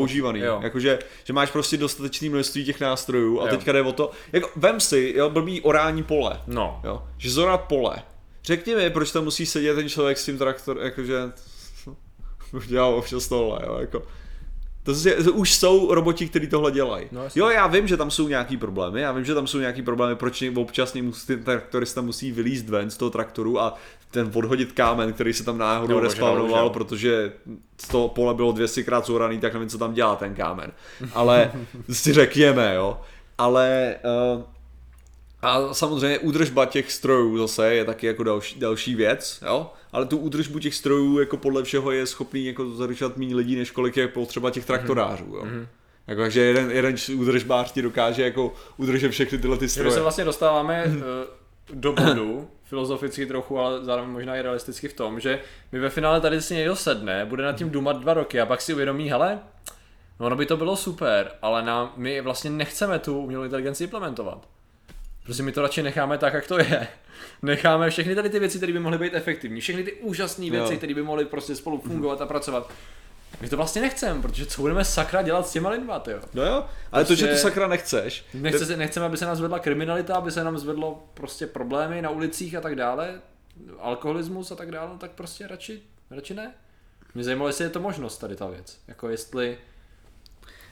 Speaker 1: jo.
Speaker 2: Jakože, že máš prostě dostatečné množství těch nástrojů a
Speaker 1: Jo.
Speaker 2: teďka jde o to, jako vem si, jo, blbý orální pole,
Speaker 1: No,
Speaker 2: jo, že zorat pole. Řekni mi, proč tam musí sedět ten člověk s tím traktorem, jakože, dělal občas tohle, jo, jako. To, je, to už jsou roboti, kteří tohle dělají.
Speaker 1: No,
Speaker 2: jo, já vím, že tam jsou nějaký problémy, já vím, že tam jsou nějaký problémy, proč občas musí, ten traktorista musí vylízt ven z toho traktoru a ten odhodit kámen, který se tam náhodou respawnoval, protože z toho pole bylo 200 krát zoraný, tak nevím, co tam dělá ten kámen. Ale si řekněme, jo. Ale uh, a samozřejmě údržba těch strojů zase je taky jako další, další věc, jo? Ale tu údržbu těch strojů jako podle všeho je schopný jako zaručovat méně lidí, než kolik je potřeba těch traktorářů, jo? Jako, takže jeden, jeden údržbář ti dokáže jako udržet všechny tyhle ty
Speaker 1: že my
Speaker 2: stroje.
Speaker 1: se vlastně dostáváme eh, do bodu, filozoficky trochu, ale zároveň možná i realisticky v tom, že my ve finále tady si někdo sedne, bude nad tím dumat dva roky a pak si uvědomí, hele, no ono by to bylo super, ale nám, my vlastně nechceme tu umělou inteligenci implementovat. Prostě my to radši necháme tak, jak to je. Necháme všechny tady ty věci, které by mohly být efektivní, všechny ty úžasné věci,
Speaker 2: Jo.
Speaker 1: které by mohly prostě spolu fungovat a pracovat. My to vlastně nechceme, protože co budeme sakra dělat s těma lidma, tyjo.
Speaker 2: No jo, ale to, že to
Speaker 1: Prostě-
Speaker 2: sakra nechceš,
Speaker 1: Nechce, se- nechceme, aby se nám zvedla kriminalita, aby se nám zvedlo prostě problémy na ulicích a tak dále, alkoholismus a tak dále, no tak prostě radši, radši ne. Mě zajímalo, jestli je to možnost tady ta věc. Jako jestli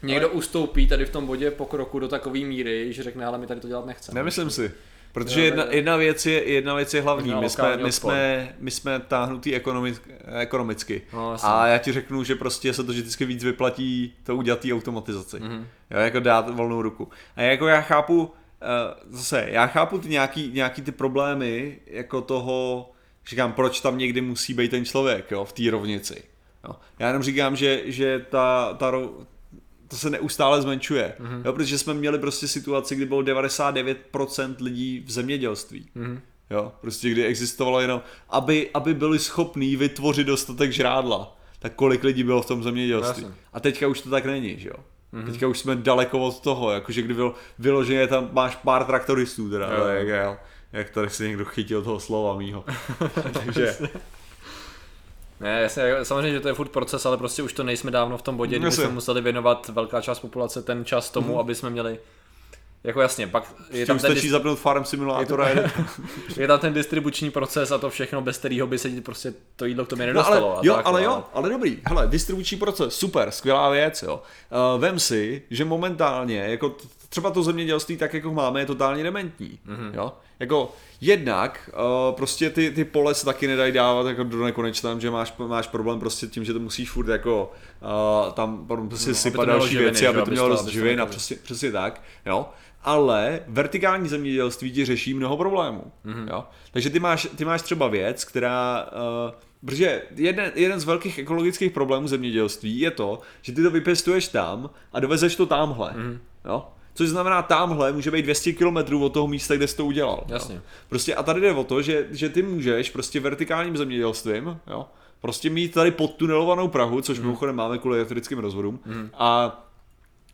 Speaker 1: někdo
Speaker 2: Ale-
Speaker 1: ustoupí tady v tom bodě pokroku do takové míry, že řekne, ale my tady to dělat nechceme.
Speaker 2: Nemyslím si. Protože
Speaker 1: Jo,
Speaker 2: jedna, jedna, věc je, jedna věc je hlavní. My jsme, my, jsme, my jsme táhnutý ekonomick, ekonomicky.
Speaker 1: No,
Speaker 2: a já ti řeknu, že prostě se to vždycky víc vyplatí to udělat té automatizaci.
Speaker 1: Mhm.
Speaker 2: Jo, jako dát volnou ruku. A jako já chápu, uh, zase, já chápu ty nějaký, nějaký ty problémy, jako toho, říkám, proč tam někdy musí být ten člověk, jo, v té rovnici. Jo. Já jenom říkám, že, že ta, ta, to se neustále zmenšuje. Mm-hmm. Jo, protože jsme měli prostě situaci, kdy bylo 99% lidí v zemědělství.
Speaker 1: Mhm.
Speaker 2: Jo, prostě kdy existovalo jenom, aby, aby byli schopní vytvořit dostatek žrádla, tak kolik lidí bylo v tom zemědělství.
Speaker 1: Jasně.
Speaker 2: A teďka už to tak není, že jo.
Speaker 1: Mhm.
Speaker 2: Mm-hmm. Teďka už jsme daleko od toho, jakože kdy byl, vyloženě tam máš pár traktoristů, teda,
Speaker 1: Jo.
Speaker 2: jo. jak, jak, jak tady si někdo chytil toho slova mýho. Takže,
Speaker 1: Ne, jasně, samozřejmě, že to je furt proces, ale prostě už to nejsme dávno v tom bodě, kdy jsme museli věnovat velká část populace ten čas tomu, aby jsme měli jako jasně, pak je tam, ten,
Speaker 2: stačí
Speaker 1: dis-
Speaker 2: zapnout farm simulátora.
Speaker 1: je
Speaker 2: Je
Speaker 1: je tam ten distribuční proces a to všechno, bez kterého by se ti prostě to jídlo k tobě
Speaker 2: No
Speaker 1: nedostalo.
Speaker 2: ale,
Speaker 1: a
Speaker 2: jo,
Speaker 1: tak,
Speaker 2: ale
Speaker 1: no.
Speaker 2: jo, ale dobrý. Hele, distribuční proces, super, skvělá věc, jo. Uh, vem si, že momentálně, jako třeba to zemědělství tak, jako máme, je totálně dementní. Mm-hmm. Jo? Jako jednak uh, prostě ty, ty pole se taky nedají dávat jako do nekonečna, že máš, máš problém prostě tím, že to musíš furt jako uh, tam prostě
Speaker 1: No,
Speaker 2: sypat další
Speaker 1: živiny,
Speaker 2: věci,
Speaker 1: že?
Speaker 2: aby to mělo dost živin a přesně, přesně tak, jo. Ale vertikální zemědělství ti řeší mnoho problémů. Mm-hmm. Jo? Takže ty máš, ty máš třeba věc, která... Uh, protože jeden, jeden z velkých ekologických problémů zemědělství je to, že ty to vypěstuješ tam a dovezeš to tamhle. Mm-hmm. Jo? Což znamená, tamhle může být 200 km od toho místa, kde jsi to udělal.
Speaker 1: Jasně.
Speaker 2: Jo? Prostě a tady jde o to, že, že ty můžeš prostě vertikálním zemědělstvím, jo, prostě mít tady podtunelovanou Prahu, což
Speaker 1: Mhm.
Speaker 2: mimochodem máme kvůli elektrickým rozvodům, a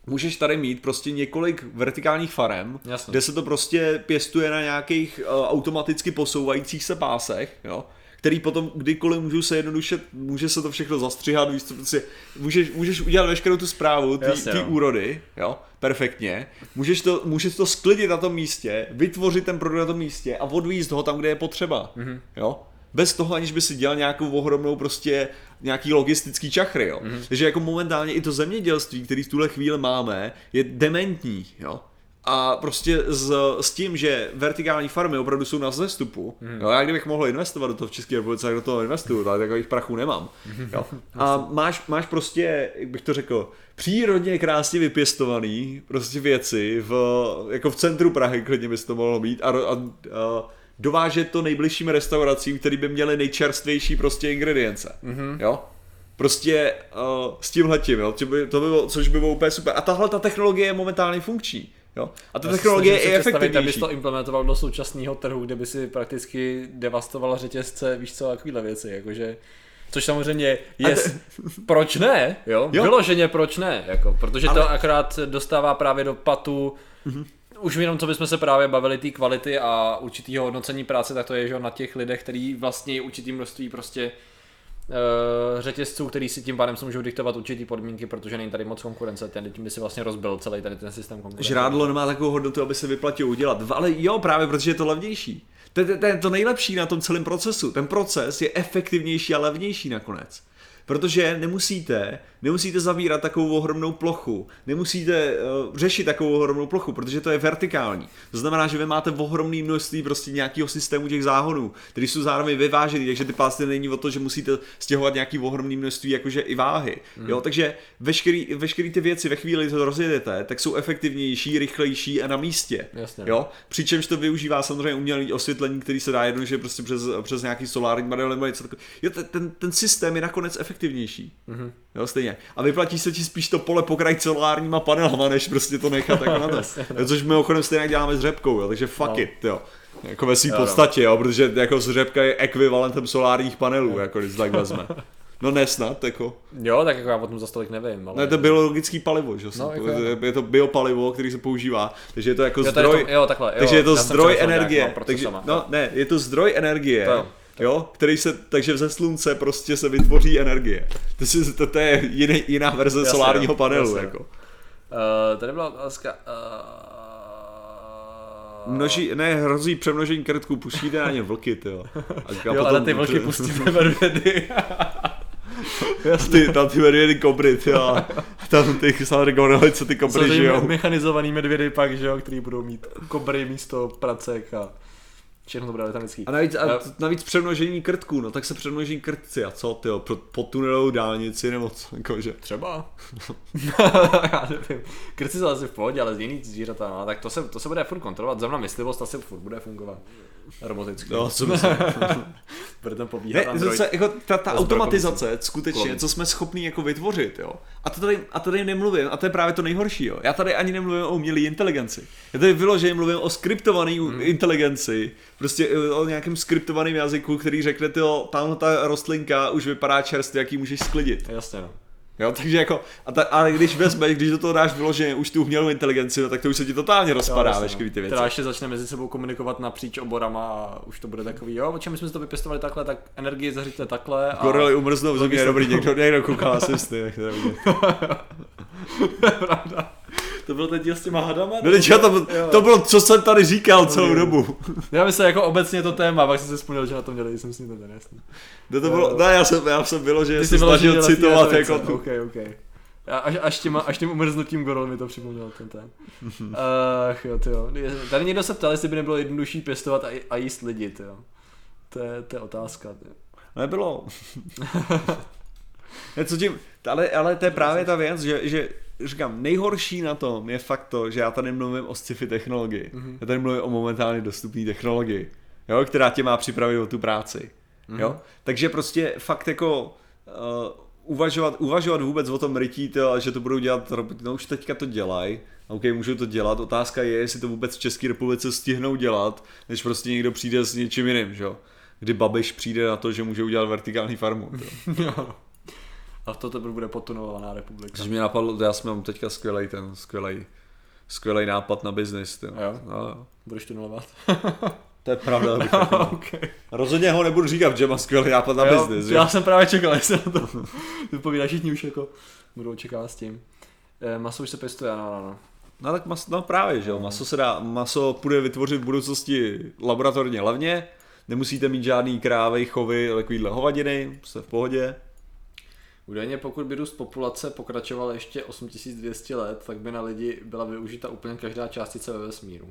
Speaker 2: můžeš tady mít prostě několik vertikálních farem,
Speaker 1: Jasně.
Speaker 2: kde se to prostě pěstuje na nějakých uh, automaticky posouvajících se pásech, jo, který potom kdykoliv můžou se jednoduše, může se to všechno zastřihat, víš co, prostě, můžeš, můžeš udělat veškerou tu zprávu, ty,
Speaker 1: Jasně,
Speaker 2: ty
Speaker 1: no.
Speaker 2: úrody, jo, perfektně, můžeš to, můžeš to sklidit na tom místě, vytvořit ten produkt na tom místě a odvízt ho tam, kde je potřeba,
Speaker 1: Mhm.
Speaker 2: mm-hmm. jo, bez toho, aniž by si dělal nějakou ohromnou prostě nějaký logistický čachry, jo.
Speaker 1: Mhm.
Speaker 2: Mm-hmm. Takže jako momentálně i to zemědělství, který v tuhle chvíli máme, je dementní, jo. A prostě s, s tím, že vertikální farmy opravdu jsou na vzestupu, mm. jo, já kdybych mohl investovat do toho v České republice, tak do toho investuju, tak takových prachů nemám. Jo. A máš, máš prostě, jak bych to řekl, přírodně krásně vypěstovaný prostě věci v, jako v centru Prahy, klidně by to mohlo být, a, a, a dovážet to nejbližším restauracím, který by měly nejčerstvější prostě ingredience. Mm-hmm. Jo? Prostě uh, s tímhletím, jo? Tím by, to by bylo, což by bylo úplně super. A tahle ta technologie je momentálně funkční. Jo? A ta
Speaker 1: Já
Speaker 2: technologie je efektivnější.
Speaker 1: abys to implementoval do současného trhu, kde by si prakticky devastoval řetězce, víš co, takovýhle věci, jakože... Což samozřejmě je,
Speaker 2: te-
Speaker 1: proč ne, jo?
Speaker 2: Jo.
Speaker 1: Vyloženě proč ne, jako, protože
Speaker 2: Ale-
Speaker 1: to akorát dostává právě do patu, mm-hmm. už jenom co bychom se právě bavili té kvality a určitého hodnocení práce, tak to je, že na těch lidech, který vlastně určitý množství prostě řetězců, který si tím pádem si můžou diktovat určitý podmínky, protože není tady moc konkurence, ten tím by si vlastně rozbil celý tady ten systém konkurence.
Speaker 2: Žrádlo nemá takovou hodnotu, aby se vyplatilo udělat. Ale jo, právě protože je to levnější. To je to nejlepší na tom celém procesu. Ten proces je efektivnější a levnější nakonec. Protože nemusíte, nemusíte zavírat takovou ohromnou plochu, nemusíte uh, řešit takovou ohromnou plochu, protože to je vertikální. To znamená, že vy máte ohromné množství prostě nějakého systému těch záhonů, který jsou zároveň vyvážený, takže ty pásty není o to, že musíte stěhovat nějaký ohromný množství, jakože i váhy. Mm. Jo, takže veškerý, veškerý ty věci ve chvíli, kdy to rozjedete, tak jsou efektivnější, rychlejší a na místě.
Speaker 1: Jasně.
Speaker 2: Jo? Přičemž to využívá samozřejmě umělé osvětlení, který se dá jednoduše prostě přes, přes nějaký solární panel nebo něco takového. Jo, ten, ten, ten systém je nakonec efektivnější. Mm-hmm. Jo, stejně. A vyplatí se ti spíš to pole pokrajit solárníma panelama, než prostě to nechat jako na to. jo, což mimochodem stejně děláme s řepkou, jo, takže fuck
Speaker 1: No.
Speaker 2: it, jo. Jako ve své
Speaker 1: no.
Speaker 2: podstatě, jo, protože jako řepka je ekvivalentem solárních panelů, jako když tak vezme. No ne snad, jako.
Speaker 1: Jo, tak jako já o tom za stolik nevím, ale...
Speaker 2: Ne, to je biologický palivo, že?
Speaker 1: No,
Speaker 2: No,
Speaker 1: jako
Speaker 2: je,
Speaker 1: jo.
Speaker 2: je to biopalivo, který se používá, takže je to jako
Speaker 1: Jo,
Speaker 2: zdroj,
Speaker 1: to, jo, takhle, jo,
Speaker 2: takže je to zdroj energie. Takže, no, ne, je to zdroj energie.
Speaker 1: To jo.
Speaker 2: Jo, který se, takže ze slunce prostě se vytvoří energie. To, si, to, to je jiný, jiná verze
Speaker 1: Jasně,
Speaker 2: solárního
Speaker 1: jo,
Speaker 2: panelu.
Speaker 1: jasně.
Speaker 2: Jako.
Speaker 1: Uh, tady byla otázka... Uh...
Speaker 2: Množí, ne, hrozí přemnožení krtků, pustíte na ně vlky, tyjo. A, a
Speaker 1: Jo, ale ty vlky pustíme medvědy.
Speaker 2: ty, tam ty medvědy kobry, tyjo. a Tam ty samozřejmě co ty kobry
Speaker 1: ty
Speaker 2: žijou.
Speaker 1: mechanizovaný medvědy pak, že jo, který budou mít kobry místo pracek a všechno to bude letanický.
Speaker 2: A navíc, a navíc přemnožení krtků, no tak se přemnoží krtci a co, pro, pod tunelovou dálnici nebo co, jakože.
Speaker 1: Třeba. Já nevím. Krci jsou asi v pohodě, ale z jiných zvířata, no, tak to se, to se bude furt kontrolovat. Zrovna myslivost asi furt bude fungovat roboticky.
Speaker 2: No, co myslím.
Speaker 1: Bude tam pobíhat
Speaker 2: Ne, to
Speaker 1: Android.
Speaker 2: se, jako ta, ta automatizace, skutečně,
Speaker 1: Klon.
Speaker 2: co jsme schopni jako vytvořit, jo. A to tady, a tady nemluvím, a to je právě to nejhorší, jo. Já tady ani nemluvím o umělé inteligenci. Já tady vyloženě mluvím o skriptované
Speaker 1: Hmm.
Speaker 2: inteligenci, prostě eh, o nějakém skriptovaném jazyku, který řekne, jo, tamhle ta rostlinka už vypadá čerstvě, jak ji můžeš sklidit.
Speaker 1: Jasně, no.
Speaker 2: Jo, takže jako, a ta, ale když vezmeš, když do toho dáš vyloženě už tu umělou inteligenci, no, tak to už se ti totálně rozpadá,
Speaker 1: jasně,
Speaker 2: veškerý ty věci.
Speaker 1: Která ještě začne mezi sebou komunikovat napříč oborama a už to bude takový, jo, o čem my jsme si to vypěstovali takhle, tak energii zařiďte takhle. A...
Speaker 2: Gorily umrznou v země, dobrý, někdo, někdo kouká asi jak to je vidět.
Speaker 1: Pravda. To byl ten díl s těma hadama?
Speaker 2: No, teď to, to bylo, co jsem tady říkal celou dobu.
Speaker 1: Já myslím jako obecně to téma, pak jsem si vzpomněl, že na to měli, jsem s ním ten jasný.
Speaker 2: No to bylo, ne, já jsem, já jsem bylo, že jsem snažil
Speaker 1: na té
Speaker 2: citovat jako tu.
Speaker 1: OK, OK. A- Až, až, těma, až tím umrznutím goril mi to připomnělo ten ten. Ach jo, ty jo. Tady někdo se ptal, jestli by nebylo jednodušší pěstovat a, a jíst lidi, ty jo. To je, to je otázka, ty.
Speaker 2: Nebylo. ne, co tím, ale, ale to je právě ta věc, že, že říkám, nejhorší na tom je fakt to, že já tady mluvím o sci-fi technologii.
Speaker 1: Mhm.
Speaker 2: Mm-hmm. Já tady mluvím o momentálně dostupné technologii, jo, která tě má připravit o tu práci.
Speaker 1: Mhm.
Speaker 2: Mm-hmm. Jo? Takže prostě fakt jako uh, uvažovat, uvažovat vůbec o tom rytí, to, a že to budou dělat roboti, no už teďka to dělají, OK, můžou to dělat, otázka je, jestli to vůbec v České republice stihnou dělat, než prostě někdo přijde s něčím jiným, že jo. Kdy Babiš přijde na to, že může udělat vertikální farmu. jo.
Speaker 1: A to teprve bude potunelovaná republika.
Speaker 2: Což mě napadlo, já jsem mám teďka skvělej ten, skvělej, skvělej nápad na biznis. Ty.
Speaker 1: Jo?
Speaker 2: No, jo.
Speaker 1: Budeš tunelovat?
Speaker 2: To je pravda.
Speaker 1: okay.
Speaker 2: Rozhodně ho nebudu říkat, že má skvělý nápad na
Speaker 1: Jo,
Speaker 2: biznis.
Speaker 1: já jsem právě čekal, jestli na to vypovídá, všichni už jako budou očekávat s tím. Eh, maso už se pěstuje, ano, ano.
Speaker 2: No tak mas, no právě, že jo, maso se dá, maso půjde vytvořit v budoucnosti laboratorně levně, nemusíte mít žádný krávy, chovy, takovýhle hovadiny, jste v pohodě.
Speaker 1: Údajně pokud by růst populace pokračoval ještě 8200 let, tak by na lidi byla využita úplně každá částice ve vesmíru.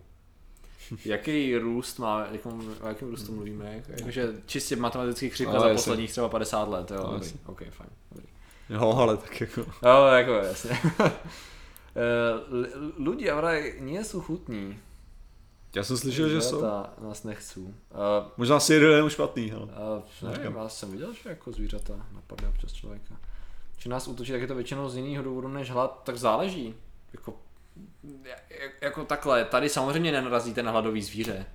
Speaker 1: Jaký růst má, jakom, o jakém růstu mluvíme? Jak- Jakože čistě matematický křivka za posledních třeba 50 let, jo? Dobrý. OK, fajn. Dobrý.
Speaker 2: Jo, ale tak jako...
Speaker 1: Jo, jako jasně. Eh, l- Ľudia vraj nie sú chutní.
Speaker 2: Já jsem slyšel, že jsou.
Speaker 1: Nás nechcú. Uh,
Speaker 2: Možná si jeden jenom špatný, hele.
Speaker 1: uh, nevím, já jsem viděl, že jako zvířata napadne občas člověka. Že nás útočí, tak je to většinou z jiného důvodu než hlad, tak záleží. Jako, jak- jako takhle, tady samozřejmě nenarazíte na hladový zvíře.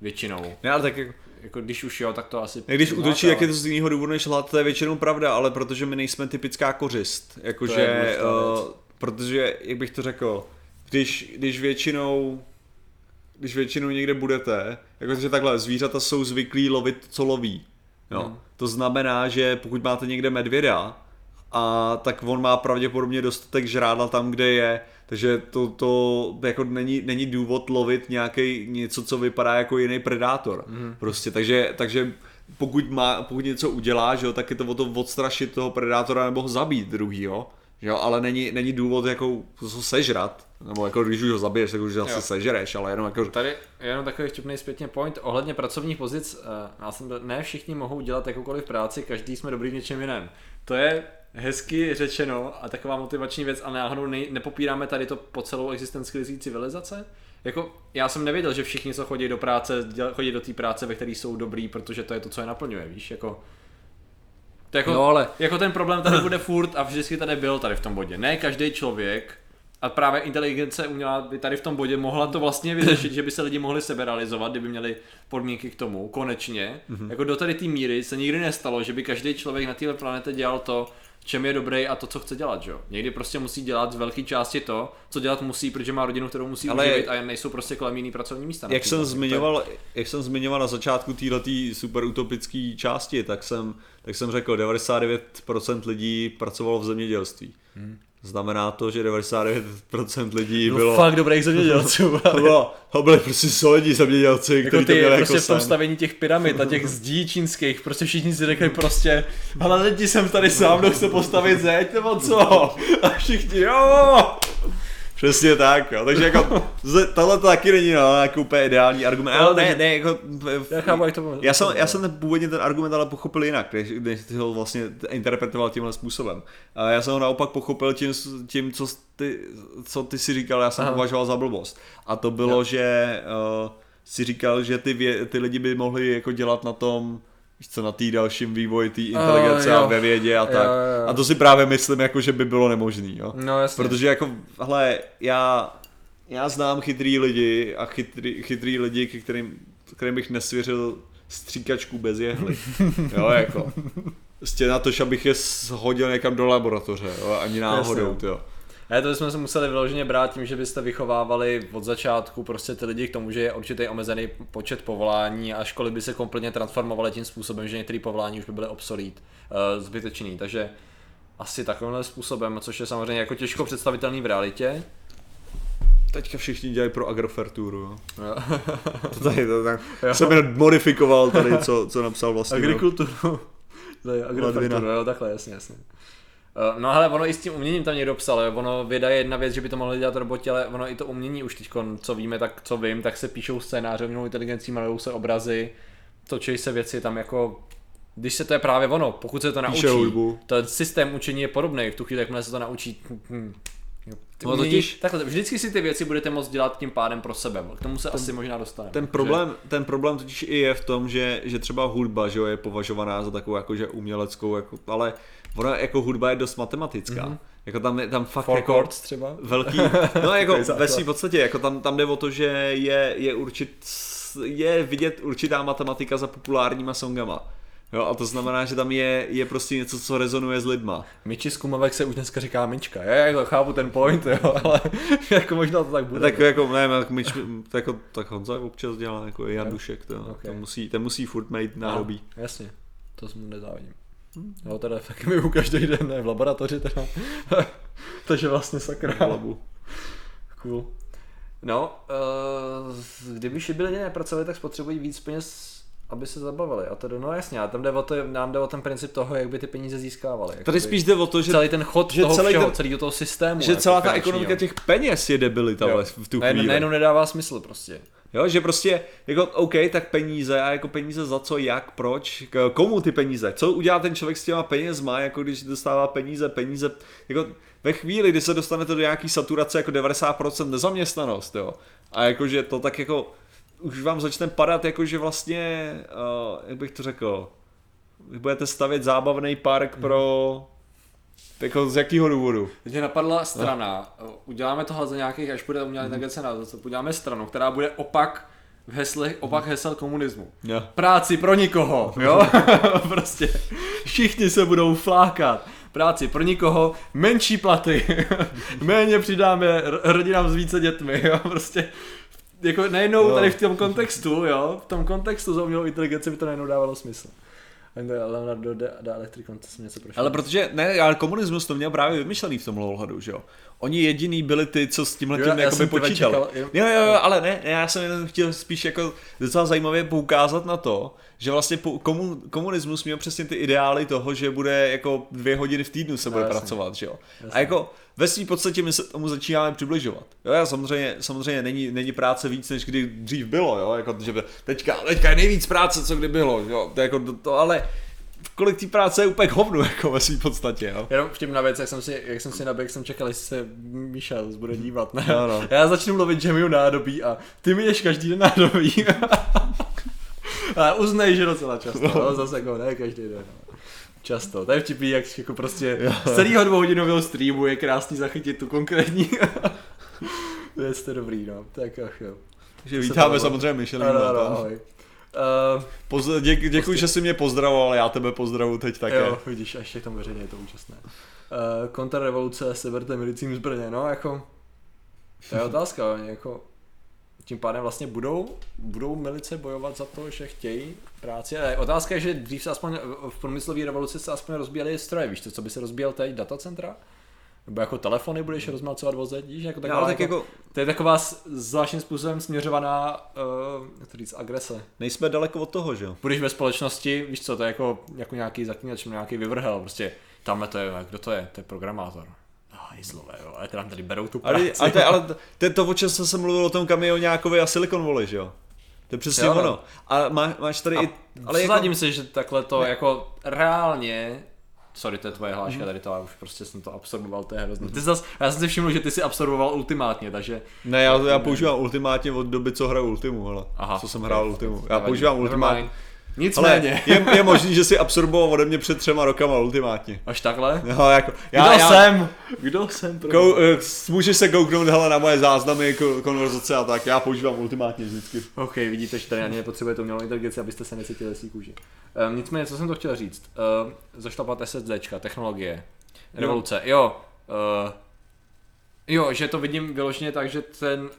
Speaker 1: Většinou.
Speaker 2: Ne, ale tak jako,
Speaker 1: Jako když už jo, tak to asi...
Speaker 2: když
Speaker 1: poznáte,
Speaker 2: útočí, jak je to z jiného důvodu než hlad, to je většinou pravda, ale protože my nejsme typická kořist. Jakože, uh, protože, jak bych to řekl, když, když většinou když většinou někde budete, jakože takhle, zvířata jsou zvyklí lovit, co loví. Jo.
Speaker 1: Hmm.
Speaker 2: To znamená, že pokud máte někde medvěda, a tak on má pravděpodobně dostatek žrádla tam, kde je, takže to, to jako není, není důvod lovit nějaký něco, co vypadá jako jiný predátor. Mm. Prostě, takže, takže pokud, má, pokud něco udělá, že jo, tak je to o to odstrašit toho predátora nebo ho zabít druhýho. Jo, ale není, není důvod jako ho sežrat, nebo jako když už ho zabiješ, tak už
Speaker 1: Jo.
Speaker 2: asi sežereš, ale jenom jako
Speaker 1: Tady je jenom takový vtipný zpětně point ohledně pracovních pozic. eh, Já jsem, ne všichni mohou dělat jakoukoliv práci, každý jsme dobrý v něčem jiném. To je hezky řečeno a taková motivační věc a náhodou nej, nepopíráme tady to po celou existenci lidské civilizace. Jako, já jsem nevěděl, že všichni, co chodí do práce, děl, chodí do té práce, ve které jsou dobrý, protože to je to, co je naplňuje, víš, jako... To jako,
Speaker 2: No, ale-
Speaker 1: jako ten problém tady bude furt a vždycky tady byl tady v tom bodě. Ne každý člověk a právě inteligence umělá by tady v tom bodě mohla to vlastně vyřešit, že by se lidi mohli seberealizovat, kdyby měli podmínky k tomu, konečně. Mm-hmm. Jako do tady té míry se nikdy nestalo, že by každý člověk na této planetě dělal to, čem je dobrý a to, co chce dělat, že jo. Někdy prostě musí dělat z velké části to, co dělat musí, protože má rodinu, kterou musí
Speaker 2: Ale-
Speaker 1: uživit a nejsou prostě kolem jiný pracovní místa. na
Speaker 2: jak jsem,
Speaker 1: planetě.
Speaker 2: zmiňoval, jak jsem zmiňoval na začátku této super utopické části, tak jsem, tak jsem řekl, 99% lidí pracovalo v zemědělství. Hmm. Znamená to, že 99% lidí
Speaker 1: To
Speaker 2: bylo...
Speaker 1: bylo fakt dobrých zemědělců.
Speaker 2: To, bylo, to byli prostě solidní zemědělci,
Speaker 1: Jako
Speaker 2: kteří to měli
Speaker 1: prostě
Speaker 2: jako
Speaker 1: v tom
Speaker 2: sen.
Speaker 1: stavení těch pyramid a těch zdí čínských, prostě všichni si řekli prostě, ale lidi jsem tady sám, kdo chce postavit zeď, nebo co? A všichni, jo!
Speaker 2: Přesně tak, jo. takže jako tohle to taky není no, jako úplně ideální argument, ale ne, ne, jako,
Speaker 1: Já chápu, jak to
Speaker 2: já jsem, já jsem ten původně ten argument ale pochopil jinak, než, než ty ho vlastně interpretoval tímhle způsobem. A já jsem ho naopak pochopil tím, tím co, ty, co ty si říkal, já jsem
Speaker 1: Aha.
Speaker 2: považoval za blbost. A to bylo,
Speaker 1: Jo.
Speaker 2: že uh, si říkal, že ty, vě, ty lidi by mohli jako dělat na tom, co, na tý dalším vývoji té inteligence
Speaker 1: jo.
Speaker 2: a ve vědě a
Speaker 1: Jo,
Speaker 2: tak.
Speaker 1: jo, jo.
Speaker 2: A to si právě myslím, jako, že by bylo nemožný. Jo?
Speaker 1: No jasně.
Speaker 2: Protože jako, hele, já, já znám chytrý lidi a chytrý, chytrý lidi, ke kterým, kterým bych nesvěřil stříkačku bez jehly. Jo, jako. Prostě na to, abych je hodil někam do laboratoře, jo, ani náhodou, jo.
Speaker 1: Ne, to bychom se museli vyloženě brát tím, že byste vychovávali od začátku prostě ty lidi k tomu, že je určitý omezený počet povolání a školy by se kompletně transformovaly tím způsobem, že některé povolání už by byly obsolít, uh, zbytečný, takže asi takovýmhle způsobem, což je samozřejmě jako těžko představitelný v realitě.
Speaker 2: Teďka všichni dělají pro agroferturu. To tady, to tak,
Speaker 1: Jo.
Speaker 2: jsem jen modifikoval tady, co, co napsal vlastně. no.
Speaker 1: Agrikulturu.
Speaker 2: Ladvina.
Speaker 1: agrofaktura, jo, takhle, jasně, jasně. Eh, No ale ono i s tím uměním tam někdo psal, jo. ono věda je jedna věc, že by to mohli dělat roboti, ale ono i to umění už teď, co víme, tak co vím, tak se píšou scénáře, umělou inteligencí, malují se obrazy, točí se věci tam jako, když se to je právě ono, pokud se to naučí,
Speaker 2: Píše hudbu.
Speaker 1: ten systém učení je podobný, v tu chvíli, jakmile se to naučí, hm, ty
Speaker 2: No totiž-
Speaker 1: takhle, vždycky si ty věci budete moct dělat tím pádem pro sebe, k tomu se asi možná dostaneme.
Speaker 2: Ten problém, ten problém totiž i je v tom, že, že třeba hudba že jo, je považovaná za takovou jakože uměleckou, jako, ale ona jako hudba je dost matematická. Mm-hmm. Jako tam, je, tam fakt
Speaker 1: Four
Speaker 2: jako
Speaker 1: chords třeba?
Speaker 2: velký, no jako ve svým podstatě, jako tam, tam jde o to, že je, je určit, je vidět určitá matematika za populárníma songama. Jo, a to znamená, že tam je, je prostě něco, co rezonuje s lidma.
Speaker 1: Myči z Kumavek se už dneska říká Myčka. Já jako chápu ten point, jo, ale jako možná to tak bude.
Speaker 2: Tak jako, ne, tak, myč, tak, jako, tak Honza občas dělá jako Jan Dušek, to,
Speaker 1: Ok.
Speaker 2: to musí, ten musí furt mít nádobí.
Speaker 1: No, jasně, to mu nezávidím. Jo, teda taky mi každý den, ne, v laboratoři teda. Takže vlastně sakra.
Speaker 2: Hlavu.
Speaker 1: Cool. No, uh, kdyby šibili nepracovali, tak spotřebují víc peněz, aby se zabavili. A to no jasně, a tam jde o to, nám jde o ten princip toho, jak by ty peníze získávali.
Speaker 2: Tady spíš jde o to, že
Speaker 1: celý ten chod
Speaker 2: že
Speaker 1: toho
Speaker 2: celý
Speaker 1: všeho,
Speaker 2: ten-
Speaker 1: celý toho systému.
Speaker 2: že
Speaker 1: jako
Speaker 2: celá ta ekonomika těch peněz je debilita v tu
Speaker 1: Nejen-
Speaker 2: chvíli.
Speaker 1: Nejenom nedává smysl prostě.
Speaker 2: Jo, že prostě, jako OK, tak peníze a jako peníze za co, jak, proč, komu ty peníze, co udělá ten člověk s těma penězma, jako když dostává peníze, peníze, jako ve chvíli, kdy se dostanete do nějaký saturace jako 90% nezaměstnanost, jo, a jakože to tak jako, už vám začne padat, jakože vlastně, uh, jak bych to řekl, vy budete stavět zábavný park pro, jako z jakého důvodu?
Speaker 1: Mě napadla strana, uděláme tohle za nějakých, až bude umělá inteligence na to, uděláme stranu, která bude opak v heslech, opak hesel komunismu.
Speaker 2: Jo.
Speaker 1: Práci pro nikoho, jo? prostě všichni se budou flákat. Práci pro nikoho, menší platy, méně přidáme rodinám s více dětmi, jo? Prostě jako najednou
Speaker 2: Jo.
Speaker 1: tady v tom kontextu, jo? V tom kontextu za umělou inteligenci by to najednou dávalo smysl. A Leonardo da, da Electricon, to jsem něco prošel.
Speaker 2: Ale protože, ne, ale komunismus to měl právě vymyšlený v tomhle ohledu, že jo. Oni jediný byli ty, co s tímhle tím jakoby počítali.
Speaker 1: čekal, jo.
Speaker 2: Jo, jo, ale ne, já jsem jenom chtěl spíš jako docela zajímavě poukázat na to, že vlastně komu, komunismus měl přesně ty ideály toho, že bude jako dvě hodiny v týdnu se
Speaker 1: No,
Speaker 2: bude
Speaker 1: jasně.
Speaker 2: pracovat, že jo. A
Speaker 1: Jasně.
Speaker 2: jako ve svým podstatě my se tomu začínáme přibližovat. Jo, já samozřejmě, samozřejmě není, není práce víc, než kdy dřív bylo, jo, jako, že teďka, teďka je nejvíc práce, co kdy bylo, jo, to, jako, to, to ale kolik té práce je úplně hovnu, jako ve svým podstatě, jo.
Speaker 1: Jenom vtipná věc, jak jsem si, jak jsem si naběh, jsem čekal, jestli se Michal bude dívat, ne?
Speaker 2: No, no.
Speaker 1: Já začnu mluvit, že miju nádobí a ty mi ješ každý den nádobí. a uznej, že docela často, no, zase jako ne každý den. no. Často, to je vtipný, jak jako prostě z celého dvouhodinového streamu je krásný zachytit tu konkrétní. to je to dobrý, no, tak ach jo.
Speaker 2: Takže vítáme samozřejmě Michelin.
Speaker 1: Ano, ano, ahoj. Uh,
Speaker 2: Poz, děk, děkuji, že jsi mě pozdravoval, já tebe pozdravu teď také.
Speaker 1: Jo, vidíš, až je tam veřejně je to účastné. Uh, kontrarevoluce, seberte milicím zbraně, no jako, to je otázka, jako, tím pádem vlastně budou, budou milice bojovat za to, že chtějí práci. Ale otázka je, že dřív se aspoň v průmyslové revoluci se aspoň rozbíjely stroje, víš to, co by se rozbíjel teď, datacentra? Nebo jako telefony budeš rozmalcovat voze, víš, jako
Speaker 2: No,
Speaker 1: taková,
Speaker 2: ale tak jako
Speaker 1: to je taková zvláštním způsobem směřovaná, uh, jak to říct, agrese.
Speaker 2: nejsme daleko od toho, že jo.
Speaker 1: Budeš ve společnosti, víš co, to je jako, jako nějaký zaklínač, nějaký vyvrhel, prostě tamhle to je, kdo to je, to je programátor. Jizlové, jo, ale nám tady berou tu
Speaker 2: Ale,
Speaker 1: práci.
Speaker 2: ale, to, je- ale to, je to, o čem jsem se mluvil o tom kamionákovi a Silicon Valley, že jo. To je přesně
Speaker 1: Jo, no.
Speaker 2: ono. A má, máš tady
Speaker 1: A
Speaker 2: i... Ale jako,
Speaker 1: si, že takhle to jako reálně Sorry, to je tvoje hláška, tady to, já už prostě jsem to absorboval, to je hrozné. Ty jsi zas, já jsem si všiml, že ty si absorboval ultimátně, takže
Speaker 2: ne, já, já používám ultimátně od doby, co hraju Ultimu, hele.
Speaker 1: Aha,
Speaker 2: co jsem hrál Ultimu. Já používám ultimátně.
Speaker 1: Mind.
Speaker 2: Ale
Speaker 1: Nicméně,
Speaker 2: je, je možný, že si absorboval ode mě před třema rokama ultimátně.
Speaker 1: až takhle?
Speaker 2: No, jako,
Speaker 1: Kdo
Speaker 2: já, já,
Speaker 1: jsem? Kdo jsem? Pro...
Speaker 2: Kou, eh, můžeš se kouknout hele, na moje záznamy, ko- konverzace a tak, já používám ultimátně vždycky.
Speaker 1: OK, vidíte, že tady ani nepotřebujete umělou inteligenci, abyste se necítili svý kůži. Um, nicméně, co jsem to chtěl říct? Um, zašlapat SSDčka, technologie, revoluce. Jo, uh, jo, že to vidím vyloženě tak, že ten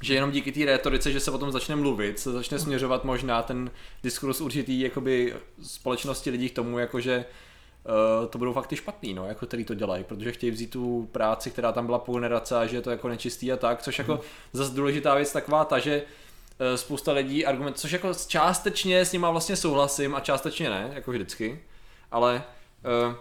Speaker 1: že jenom díky té rétorice, že se o tom začne mluvit, se začne směřovat možná ten diskurs určitý jakoby společnosti lidí k tomu, jakože uh, to budou fakt ty špatný, no, jako který to dělají, protože chtějí vzít tu práci, která tam byla půl generace a že je to jako nečistý a tak, což jako zase důležitá věc taková ta, že eh, spousta lidí argument, což jako částečně s nima vlastně souhlasím a částečně ne, jako vždycky, ale uh,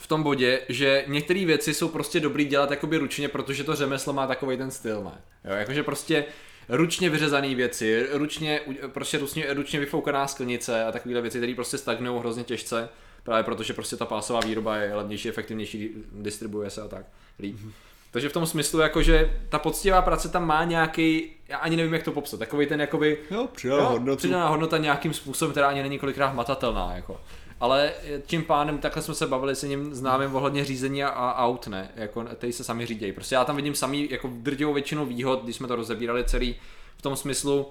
Speaker 1: v tom bodě, že některé věci jsou prostě dobrý dělat jakoby ručně, protože to řemeslo má takový ten styl, ne? Jo, jakože prostě ručně vyřezané věci, ručně, prostě ručně, ručně vyfoukaná sklenice a takovéhle věci, které prostě stagnují hrozně těžce, právě protože prostě ta pásová výroba je levnější, efektivnější, distribuje se a tak líp. Mm-hmm. Takže v tom smyslu, jakože ta poctivá práce tam má nějaký, já ani nevím, jak to popsat, takový ten jakoby,
Speaker 2: Jo, přidaná hodnotu.
Speaker 1: přidaná hodnota nějakým způsobem, která ani není kolikrát hmatatelná, jako. Ale tím pádem, takhle jsme se bavili s ním známým ohledně řízení a, a aut, ne, jako tady se sami řídějí. Prostě já tam vidím samý, jako drtivou většinu výhod, když jsme to rozebírali celý, v tom smyslu,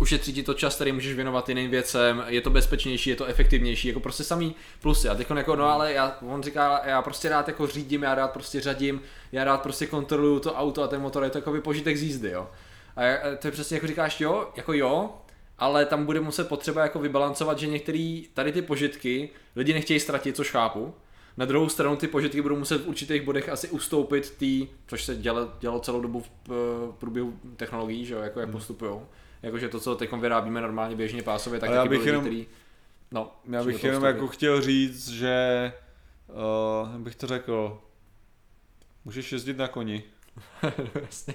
Speaker 1: ušetří ti to čas, který můžeš věnovat jiným věcem, je to bezpečnější, je to efektivnější, jako prostě samý plusy. A teď jako, no ale já, on říká, já prostě rád jako řídím, já rád prostě řadím, já rád prostě kontroluju to auto a ten motor, je to jako požitek z jízdy, jo. A to je přesně jako říkáš, jo, jako jo, ale tam bude muset potřeba jako vybalancovat, že některé tady ty požitky lidi nechtějí ztratit, což chápu. Na druhou stranu ty požitky budou muset v určitých bodech asi ustoupit tý, což se dělo, dělo celou dobu v eh, průběhu technologií, že jo, jako jak postupujou. Jakože to, co teď vyrábíme normálně běžně pásově, tak
Speaker 2: já
Speaker 1: taky
Speaker 2: bych jenom-
Speaker 1: některý... No,
Speaker 2: Já bych jenom jako chtěl říct, že uh, bych to řekl, můžeš jezdit na koni.
Speaker 1: Jasně.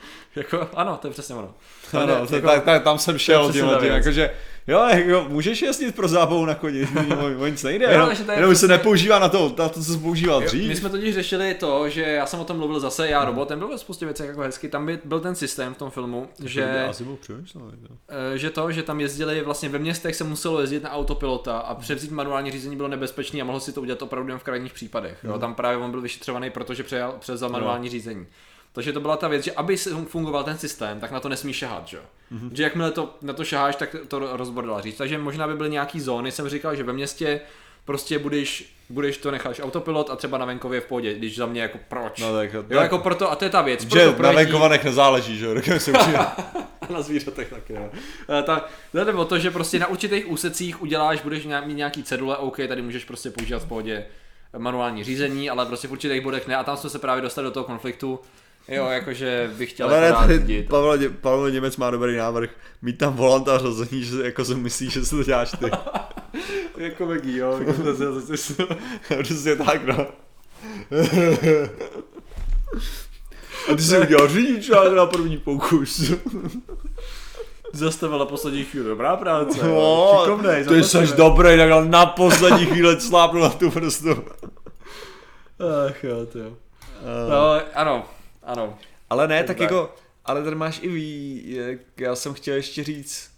Speaker 1: jako, ano, to je přesně ono.
Speaker 2: Ano,
Speaker 1: Ale
Speaker 2: to,
Speaker 1: jako-
Speaker 2: tak, tak, tam jsem šel tím,
Speaker 1: věc.
Speaker 2: jakože, jo, jako, můžeš jezdit pro zábavu na koni, o, nic nejde,
Speaker 1: Jo,
Speaker 2: jenom,
Speaker 1: to je
Speaker 2: jenom se
Speaker 1: přesně-
Speaker 2: nepoužívá na to, na to, co se používal
Speaker 1: Jo,
Speaker 2: dřív.
Speaker 1: My jsme totiž řešili to, že já jsem o tom mluvil zase, já robot, ten byl ve spoustě věcech jako hezky, tam by, byl ten systém v tom filmu, že,
Speaker 2: Asi byl
Speaker 1: eh, že to, že tam jezdili vlastně ve městech se muselo jezdit na autopilota a převzít manuální řízení bylo nebezpečné a mohl si to udělat opravdu jen v krajních případech. Jo? Tam právě on byl vyšetřovaný, protože přejal, převzal manuální řízení. Takže to byla ta věc, že aby fungoval ten systém, tak na to nesmí šahat, že? Mm-hmm. Že jakmile to, na to šaháš, tak to rozbordala říct. Takže možná by byly nějaký zóny, jsem říkal, že ve městě prostě budeš, budeš to necháš autopilot a třeba na venkově v pohodě, když za mě jako proč.
Speaker 2: No tak,
Speaker 1: jo,
Speaker 2: tak-
Speaker 1: jako proto, a to je ta věc.
Speaker 2: Že
Speaker 1: proto
Speaker 2: na venkovanech nezáleží, že jo, se
Speaker 1: a na zvířatech taky, no. Ta, jde o to, že prostě na určitých úsecích uděláš, budeš mít nějaký cedule, OK, tady můžeš prostě používat v pohodě manuální řízení, ale prostě v určitých bodech ne a tam jsme se právě dostali do toho konfliktu, jo, jakože bych chtěl
Speaker 2: Ale ne,
Speaker 1: akorát
Speaker 2: tady. Pavel, Ně- Pavel Němec má dobrý návrh, mít tam volant a rozhodní, že jako si myslíš, že se to děláš ty.
Speaker 1: Jako Maggie, jo, jako to zase- zase-
Speaker 2: Přesně tak, no. A ty jsi udělal řidičák na první pokus.
Speaker 1: zastavila poslední chvíli, dobrá práce.
Speaker 2: No,
Speaker 1: šikovnej,
Speaker 2: ty jsi dobrý, tak na poslední chvíli slápnu na tu prstu.
Speaker 1: Ach jo, to jo. No, ano, ano.
Speaker 2: Ale ne, tak
Speaker 1: tak.
Speaker 2: jako, ale tady máš i ví, jak já jsem chtěl ještě říct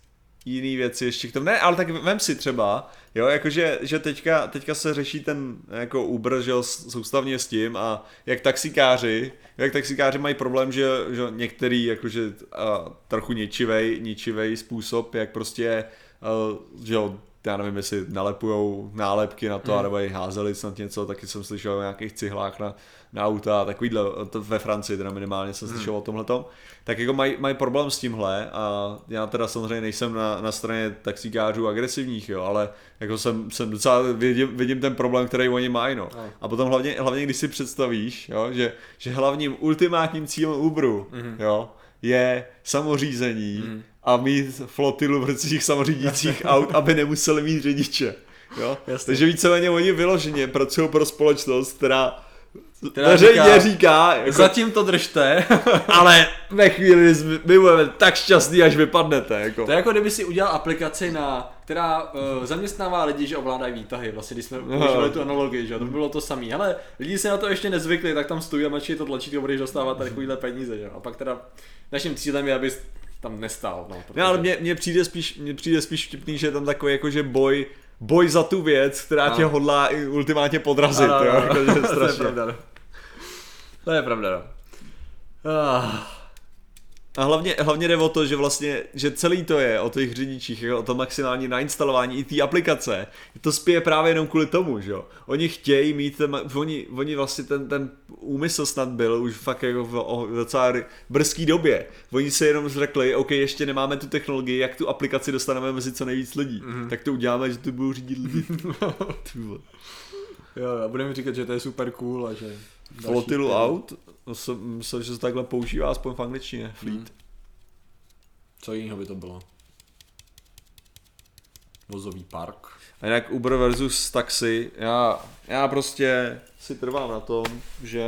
Speaker 2: jiný věci ještě k tomu. Ne, ale tak vem si třeba, jo, jakože, že teďka, teďka se řeší ten jako Uber, že jo, soustavně s tím a jak taxikáři, jak taxikáři mají problém, že, že některý jakože a, trochu ničivej, ničivej způsob, jak prostě, a, že jo, já nevím, jestli nalepujou nálepky na to, mm. nebo je házeli snad něco, taky jsem slyšel o nějakých cihlách na, na auta, takovýhle, to ve Francii teda minimálně jsem slyšel o tomhletom, tak jako mají maj problém s tímhle a já teda samozřejmě nejsem na, na straně taxikářů agresivních, jo, ale jako jsem, jsem docela vidím, vidím ten problém, který oni mají, no.
Speaker 1: No.
Speaker 2: A potom hlavně, hlavně když si představíš, jo, že, že hlavním ultimátním cílem Uberu,
Speaker 1: Mhm.
Speaker 2: jo, je samořízení
Speaker 1: Mhm.
Speaker 2: A mít flotilu vrcích samořídících aut, aby nemuseli mít řidiče. Jo?
Speaker 1: Jasně.
Speaker 2: Takže víceméně oni vyloženě pracují pro společnost, která,
Speaker 1: Která
Speaker 2: veřejně
Speaker 1: říká-
Speaker 2: říká, jako,
Speaker 1: Zatím to držte.
Speaker 2: ale ve chvíli jsme- my budeme tak šťastní, až vypadnete. Jako.
Speaker 1: To je jako kdyby si udělal aplikaci, na, která uh, zaměstnává lidi, že ovládají výtahy. Vlastně, když jsme používali tu analogii, že jo, to by bylo to samé. Ale lidi se na to ještě nezvykli, tak tam stojí a mačí to tlačítko, budeš dostávat takovýhle peníze, že jo. A pak teda naším cílem je, abys tam nestál. No, protože...
Speaker 2: Ne, ale mně, mně, přijde spíš, mně přijde spíš vtipný, že je tam takový jakože boj, boj za tu věc, která
Speaker 1: Ano.
Speaker 2: tě hodlá i ultimátně podrazit.
Speaker 1: Ano,
Speaker 2: jo?
Speaker 1: ano,
Speaker 2: Jako, že
Speaker 1: to je pravda, no. To je pravda, no. Ah,
Speaker 2: A hlavně, hlavně jde o to, že vlastně, že celý to je o těch řidičích, jako o to maximální nainstalování i té aplikace. To spěje právě jenom kvůli tomu, že jo. Oni chtějí mít, ten, oni, oni vlastně ten, ten úmysl snad byl už fakt jako v, o, v docela brzký době. Oni se jenom řekli, OK, ještě nemáme tu technologii, jak tu aplikaci dostaneme mezi co nejvíc lidí. Mm-hmm. Tak to uděláme, že to budou řídit lidi. Vole.
Speaker 1: jo, a budeme říkat, že to je super cool a že...
Speaker 2: Flotilu aut, to jsem myslel, že se takhle používá aspoň v angličtině, fleet.
Speaker 1: Hmm. Co jiného by to bylo? Vozový park.
Speaker 2: A jinak Uber versus taxi, já, já prostě si trvám na tom, že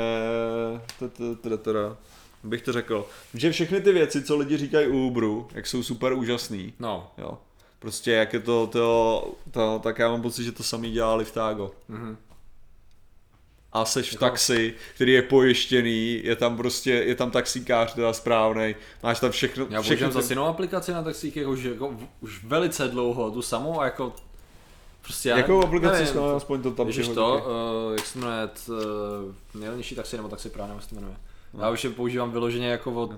Speaker 2: teda, bych to řekl, že všechny ty věci, co lidi říkají u Uberu, jak jsou super úžasný,
Speaker 1: No.
Speaker 2: jo. Prostě jak je to, to, to, tak já mám pocit, že to samý dělali v Tágo.
Speaker 1: Mhm.
Speaker 2: A seš v taxi, který je pojištěný, je tam prostě, je tam taxikář teda správnej, máš tam všechno,
Speaker 1: Já
Speaker 2: všechno
Speaker 1: používám zase jinou aplikaci na taxík, jako už, jako, už velice dlouho, tu samou a jako prostě já
Speaker 2: Jakou aplikaci jsme aspoň to tam
Speaker 1: Ježiš to, uh, jak se jmenuje, uh, nejlevnější taxi nebo taxi právě, jak se to jmenuje. Já už je používám vyloženě jako od,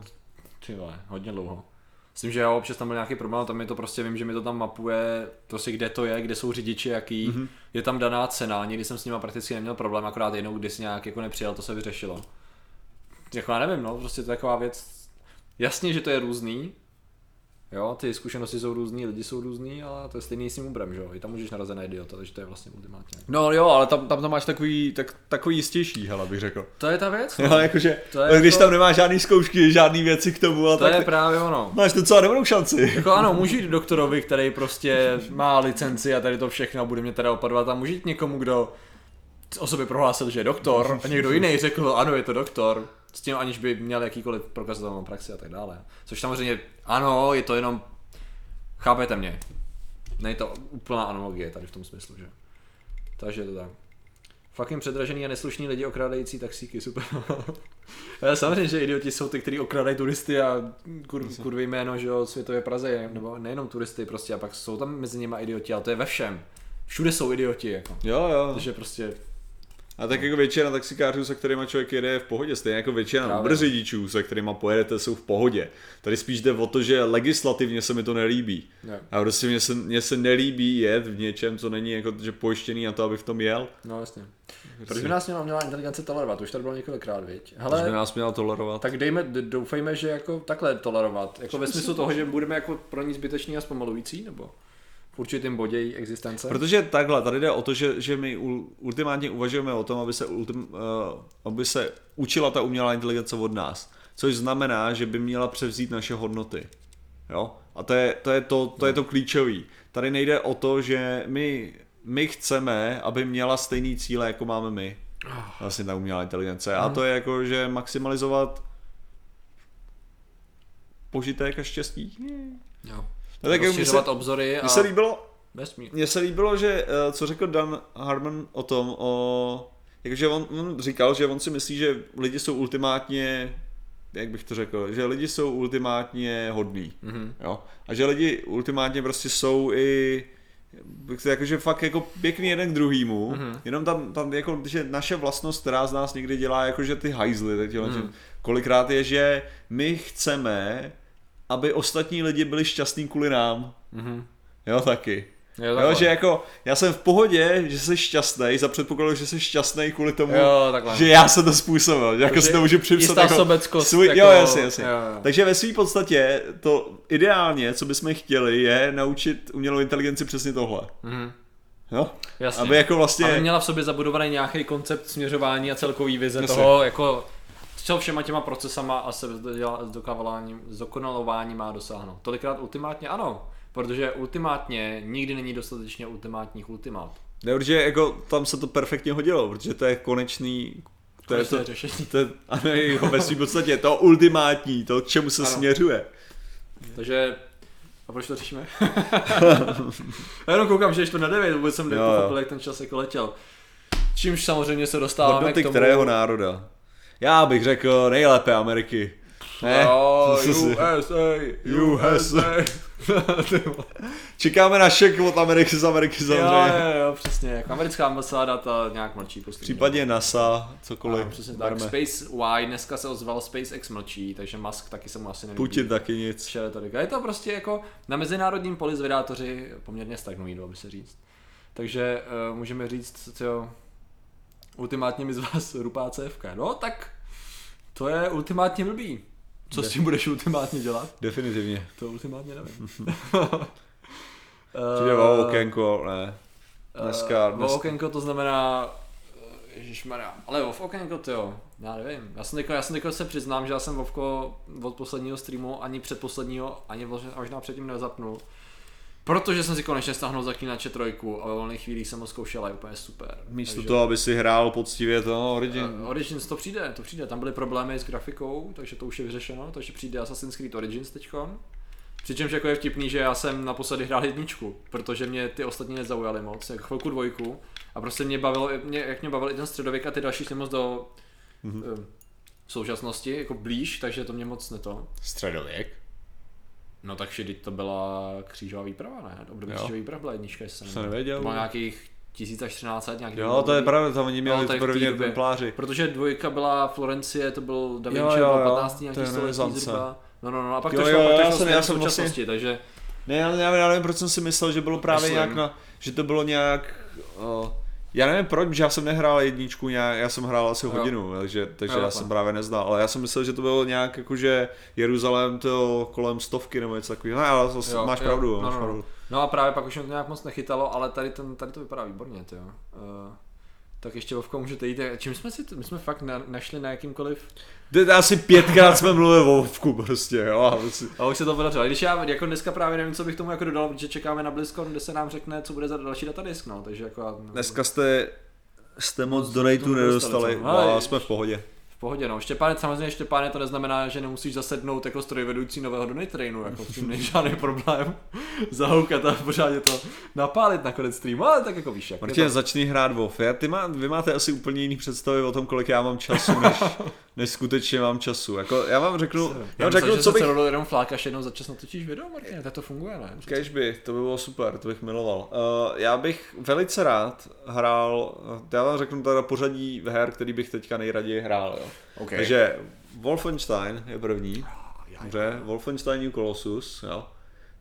Speaker 1: ty vole, hodně dlouho. Myslím, že já občas tam byl nějaký problém, tam mi to prostě vím, že mi to tam mapuje, prostě kde to je, kde jsou řidiči, jaký, mm-hmm. je tam daná cena, nikdy jsem s nima prakticky neměl problém, akorát jednou, když nějak jako nepřijel, to se vyřešilo. Jako já nevím, no, prostě to je taková věc, jasně, že to je různý, Jo, ty zkušenosti jsou různý, lidi jsou různý, ale to je stejný s tím Uberem, že jo? I tam můžeš narazit na idiota, takže to je vlastně ultimátně.
Speaker 2: No jo, ale tam, tam to máš takový, tak, takový jistější, hele, bych řekl.
Speaker 1: To je ta věc?
Speaker 2: Jo, jakože,
Speaker 1: To je
Speaker 2: když
Speaker 1: jako-
Speaker 2: tam nemáš žádný zkoušky, žádný věci k tomu, a
Speaker 1: To
Speaker 2: tak
Speaker 1: je právě ono.
Speaker 2: máš docela dobrou šanci.
Speaker 1: Jako ano, můžu jít doktorovi, který prostě má licenci a tady to všechno a bude mě teda opadovat a můžu jít někomu, kdo o sobě prohlásil, že je doktor a někdo jiný řekl, ano, je to doktor, s tím aniž by měl jakýkoliv prokazatelnou praxi a tak dále. Což samozřejmě, ano, je to jenom, chápete mě, není to úplná analogie tady v tom smyslu, že? Takže je to tak. Fucking předražený a neslušní lidi okrádající taxíky, super. Samozřejmě, že idioti jsou ty, kteří okrádají turisty a kur, kurvy jméno, že jo, světové Praze, nebo nejenom turisty prostě, a pak jsou tam mezi nimi idioti, ale to je ve všem. Všude jsou idioti, jako.
Speaker 2: Jo, jo.
Speaker 1: Takže prostě,
Speaker 2: A tak jako většina taxikářů, se kterými člověk jede, je v pohodě. Stejně jako většina
Speaker 1: Právě.
Speaker 2: Uber řidičů, se kterými pojedete, jsou v pohodě. Tady spíš jde o to, že legislativně se mi to nelíbí.
Speaker 1: Jo.
Speaker 2: A prostě mně se, mně se nelíbí jet v něčem, co není jako, že pojištěný na to, aby v tom jel.
Speaker 1: no jasně. Proč by nás měla, měla inteligence tolerovat? To už tady bylo několikrát, viď?
Speaker 2: Proč by
Speaker 1: Hele,
Speaker 2: nás měla tolerovat?
Speaker 1: tak dejme, doufejme, že jako takhle tolerovat. Jako ve smyslu toho, že budeme jako pro ní zbytečný a zpomalující, nebo v určitém bodě její existence?
Speaker 2: Protože takhle, tady jde o to, že, že my ul- ultimátně uvažujeme o tom, aby se, ultim, uh, aby se učila ta umělá inteligence od nás. Což znamená, že by měla převzít naše hodnoty. Jo? A to je to, je to, to, je to klíčový. Tady nejde o to, že my, my chceme, aby měla stejný cíle, jako máme my. Vlastně ta umělá inteligence. A to je jako, že maximalizovat požitek a štěstí.
Speaker 1: Jo.
Speaker 2: No, tak jak mi se,
Speaker 1: obzory a
Speaker 2: mně se líbilo,
Speaker 1: vesmír.
Speaker 2: mně se líbilo, že eh, co řekl Dan Harmon o tom, o, jakože on, on říkal, že on si myslí, že lidi jsou ultimátně, jak bych to řekl, že lidi jsou ultimátně hodní,
Speaker 1: Mhm.
Speaker 2: jo, a že lidi ultimátně prostě jsou i jakože fakt jako pěkný jeden k druhýmu,
Speaker 1: Mhm.
Speaker 2: jenom tam, tam jako, že naše vlastnost, která z nás někdy dělá, jakože ty hajzly, tak
Speaker 1: Mhm.
Speaker 2: že kolikrát je, že my chceme, aby ostatní lidi byli šťastní kvůli nám,
Speaker 1: Mhm.
Speaker 2: jo taky.
Speaker 1: Jo,
Speaker 2: Jo, že jako, já jsem v pohodě, že jsi šťastný, za předpokladu, že jsi šťastný kvůli tomu,
Speaker 1: Jo, takhle.
Speaker 2: že já jsem to způsobil, že jako si to můžu připsat jako
Speaker 1: sobeckost,
Speaker 2: svůj,
Speaker 1: jako-
Speaker 2: jo, jasně, jasně.
Speaker 1: jo, jo.
Speaker 2: Takže ve své podstatě to ideálně, co bychom chtěli, je naučit umělou inteligenci přesně tohle.
Speaker 1: Mhm.
Speaker 2: Jo?
Speaker 1: Jasně.
Speaker 2: Aby jako vlastně,
Speaker 1: Aby měla v sobě zabudovaný nějaký koncept směřování a celkový vize
Speaker 2: Jasně.
Speaker 1: toho, jako co všema těma procesama a se zdokonalování má dosáhnout. Tolikrát ultimátně ano, protože ultimátně nikdy není dostatečně ultimátních ultimát.
Speaker 2: ne, protože jako tam se to perfektně hodilo, protože to je konečný, to je to,
Speaker 1: řešení.
Speaker 2: to ano, jako ve své podstatě to ultimátní, to k čemu se
Speaker 1: Ano.
Speaker 2: směřuje.
Speaker 1: Takže a proč to řešíme? Já jenom koukám, že je to na 9, vůbec jsem nepochopil, jak ten čas jako letěl. Čímž samozřejmě se dostáváme
Speaker 2: Hodnoty
Speaker 1: k tomu...
Speaker 2: kterého národa? Já bych řekl nejlépe Ameriky. Ne?
Speaker 1: Jo,
Speaker 2: si-
Speaker 1: USA,
Speaker 2: USA. Čekáme na šek od Ameriky z Ameriky
Speaker 1: jo,
Speaker 2: samozřejmě.
Speaker 1: jo, jo, přesně, jako americká ambasáda ta nějak mlčí postupně.
Speaker 2: Případně NASA, cokoliv.
Speaker 1: Ano, přesně tak.
Speaker 2: berme.
Speaker 1: Space Y, dneska se ozval SpaceX mlčí, takže Musk taky se mu asi nelíbí.
Speaker 2: Putin taky nic.
Speaker 1: Vše to říká. Je to prostě jako na mezinárodním poli zvědátoři poměrně stagnují, dalo by se říct. Takže uh, můžeme říct, co ultimátně mi z vás rupá CFK. No tak to je ultimátně blbý. Co s tím budeš ultimátně dělat?
Speaker 2: Definitivně.
Speaker 1: To ultimátně nevím.
Speaker 2: Přijde o okénko, ne. Dneska,
Speaker 1: Uh,
Speaker 2: dnes...
Speaker 1: okénko to znamená, eh, ježišmarja, ale Vov okénko to jo, já nevím. Já jsem teďko, já jsem teďko se přiznám, že já jsem Vovko od posledního streamu, ani předposledního, ani možná předtím nezapnul. Protože jsem si konečně stáhnul zaklínače trojku a ve volných chvílích jsem ho zkoušel a je úplně super.
Speaker 2: Místo
Speaker 1: Takže-
Speaker 2: toho, aby si hrál poctivě to Origin.
Speaker 1: Uh, Origins to přijde, to přijde, tam byly problémy s grafikou, takže to už je vyřešeno, takže přijde Assassin's Creed Origins teďkon. Přičemž jako je vtipný, že já jsem naposledy hrál jedničku, protože mě ty ostatní nezaujaly moc, jako chvilku dvojku. A prostě mě bavilo, mě, jak mě bavil i ten středověk a ty další šly moc do
Speaker 2: Mhm.
Speaker 1: mm-hmm. současnosti, jako blíž, takže to mě moc neto.
Speaker 2: Středověk.
Speaker 1: No tak vždyť to byla křížová výprava, ne? Období
Speaker 2: Jo.
Speaker 1: křížové výprava byla jednička, jestli se
Speaker 2: Jsem nevěděl.
Speaker 1: To bylo nějakých 1000 až 1300, nějaký
Speaker 2: Jo, to je pravda, tam oni měli
Speaker 1: No,
Speaker 2: no,
Speaker 1: té
Speaker 2: prvně
Speaker 1: době.
Speaker 2: templáři.
Speaker 1: Protože dvojka byla Florencie, to byl Da
Speaker 2: Jo,
Speaker 1: Vinci,
Speaker 2: jo,
Speaker 1: byl
Speaker 2: jo,
Speaker 1: 15.
Speaker 2: to
Speaker 1: nějaký
Speaker 2: je
Speaker 1: století zhruba. No, no, no, a pak
Speaker 2: Jo,
Speaker 1: to
Speaker 2: jo,
Speaker 1: šlo, pak
Speaker 2: já
Speaker 1: to šlo
Speaker 2: jsem- já jsem vlastně-
Speaker 1: současnosti, takže
Speaker 2: Ne, já, já, nevím, proč jsem si myslel, že bylo právě
Speaker 1: Myslím.
Speaker 2: nějak na, že to bylo nějak, uh, já nevím proč, já jsem nehrál jedničku nějak, já jsem hrál asi
Speaker 1: Jo.
Speaker 2: hodinu, takže, takže
Speaker 1: Jo,
Speaker 2: já jsem právě neznal, ale já jsem myslel, že to bylo nějak jakože Jeruzalém to kolem stovky nebo něco takového, ne, ale to,
Speaker 1: Jo,
Speaker 2: máš
Speaker 1: jo,
Speaker 2: pravdu,
Speaker 1: no,
Speaker 2: máš
Speaker 1: no, no.
Speaker 2: pravdu.
Speaker 1: No a právě pak už mě to nějak moc nechytalo, ale tady, ten, tady to vypadá výborně, jo. Uh, tak ještě Vovko můžete jít. Čím jsme si to, my jsme fakt na, našli na jakýmkoliv
Speaker 2: asi pětkrát jsme mluvili o Vovku prostě, jo, a prostě-
Speaker 1: A už se to podařilo. Když já jako dneska právě nevím, co bych tomu jako dodal, protože čekáme na BlizzCon, kde se nám řekne, co bude za další datadisk, no, takže jako
Speaker 2: dneska jste, jste moc donatů nedostali,
Speaker 1: ale
Speaker 2: jsme v pohodě.
Speaker 1: Pohodě, no. Štěpáne, samozřejmě Štěpáne, to neznamená, že nemusíš zasednout jako strojvedoucí nového Donate Trainu, jako s tím není žádný problém zahoukat a pořádně to napálit na konec streamu, ale tak jako víš, jak
Speaker 2: Martin,
Speaker 1: to.
Speaker 2: začni hrát WoW. Ty má, vy máte asi úplně jiný představy o tom, kolik já mám času, než, než skutečně mám času. Jako, já vám řeknu, já
Speaker 1: Já
Speaker 2: vám řeknu,
Speaker 1: že
Speaker 2: co
Speaker 1: se
Speaker 2: bych...
Speaker 1: celou jenom flákáš jednou za čas natočíš video, Martin, tak to funguje, ne?
Speaker 2: Kež by, to by bylo super, to bych miloval. Uh, já bych velice rád hrál, já vám řeknu teda pořadí her, který bych teďka nejraději hrál. Jo.
Speaker 1: Okay.
Speaker 2: Takže Wolfenstein je první, dobře, Wolfenstein New Colossus, jo.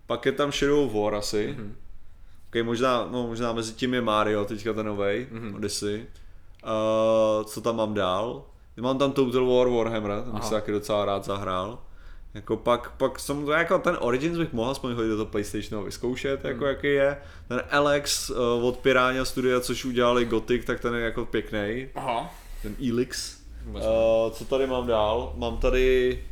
Speaker 2: Pak je tam Shadow War asi.
Speaker 1: Mhm.
Speaker 2: Okay, možná, no, možná mezi tím je Mario, teďka ten novej,
Speaker 1: Mhm.
Speaker 2: Odyssey. Uh, co tam mám dál? Mám tam Total War Warhammer, ten bych se taky docela rád zahrál. Jako pak, pak jsem to jako ten Origins bych mohl aspoň hodit do toho PlayStationu vyzkoušet, jako jaký je. Ten Alex uh, od Piranha Studia, což udělali Gothic, tak ten je jako pěkný.
Speaker 1: Aha.
Speaker 2: Ten Elix. Uh, co tady mám dál? Mám tady...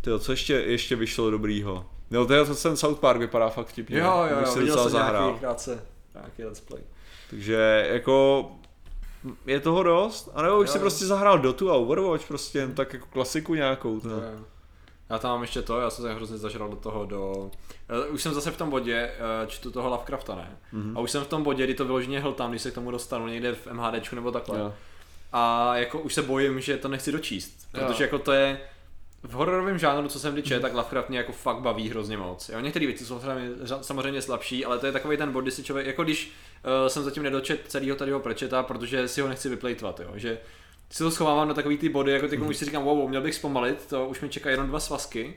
Speaker 2: Tyjo, co ještě, ještě vyšlo dobrýho? No to je to ten South Park vypadá fakt vtipně.
Speaker 1: Jo, jo, jo, viděl jsem
Speaker 2: zahrál.
Speaker 1: nějaký krátce, nějaký let's play.
Speaker 2: Takže jako je toho dost? A nebo bych
Speaker 1: Jo,
Speaker 2: si
Speaker 1: jo.
Speaker 2: prostě zahrál Dotu a Overwatch prostě, jen tak jako klasiku nějakou.
Speaker 1: Jo, jo. Já tam mám ještě to, já jsem se hrozně zažral do toho, do... Uh, už jsem zase v tom bodě, uh, čtu toho Lovecrafta, ne?
Speaker 2: Mhm.
Speaker 1: Mm-hmm. A už jsem v tom bodě, kdy to vyloženě hltám, když se k tomu dostanu někde v MHDčku nebo takhle.
Speaker 2: Jo.
Speaker 1: A jako už se bojím, že to nechci dočíst,
Speaker 2: Jo.
Speaker 1: protože jako to je v hororovém žánru, co jsem kdy tak Lovecraft mě jako fakt baví hrozně moc. Jo, některé věci jsou samozřejmě, samozřejmě slabší, ale to je takový ten bod, kdy si člověk, jako když uh, jsem zatím nedočet celého tadyho prečeta, protože si ho nechci vyplejtvat, jo, že si to schovávám na takový ty body, jako teď už si říkám, wow, wow, měl bych zpomalit, to už mi čeká jenom dva svazky.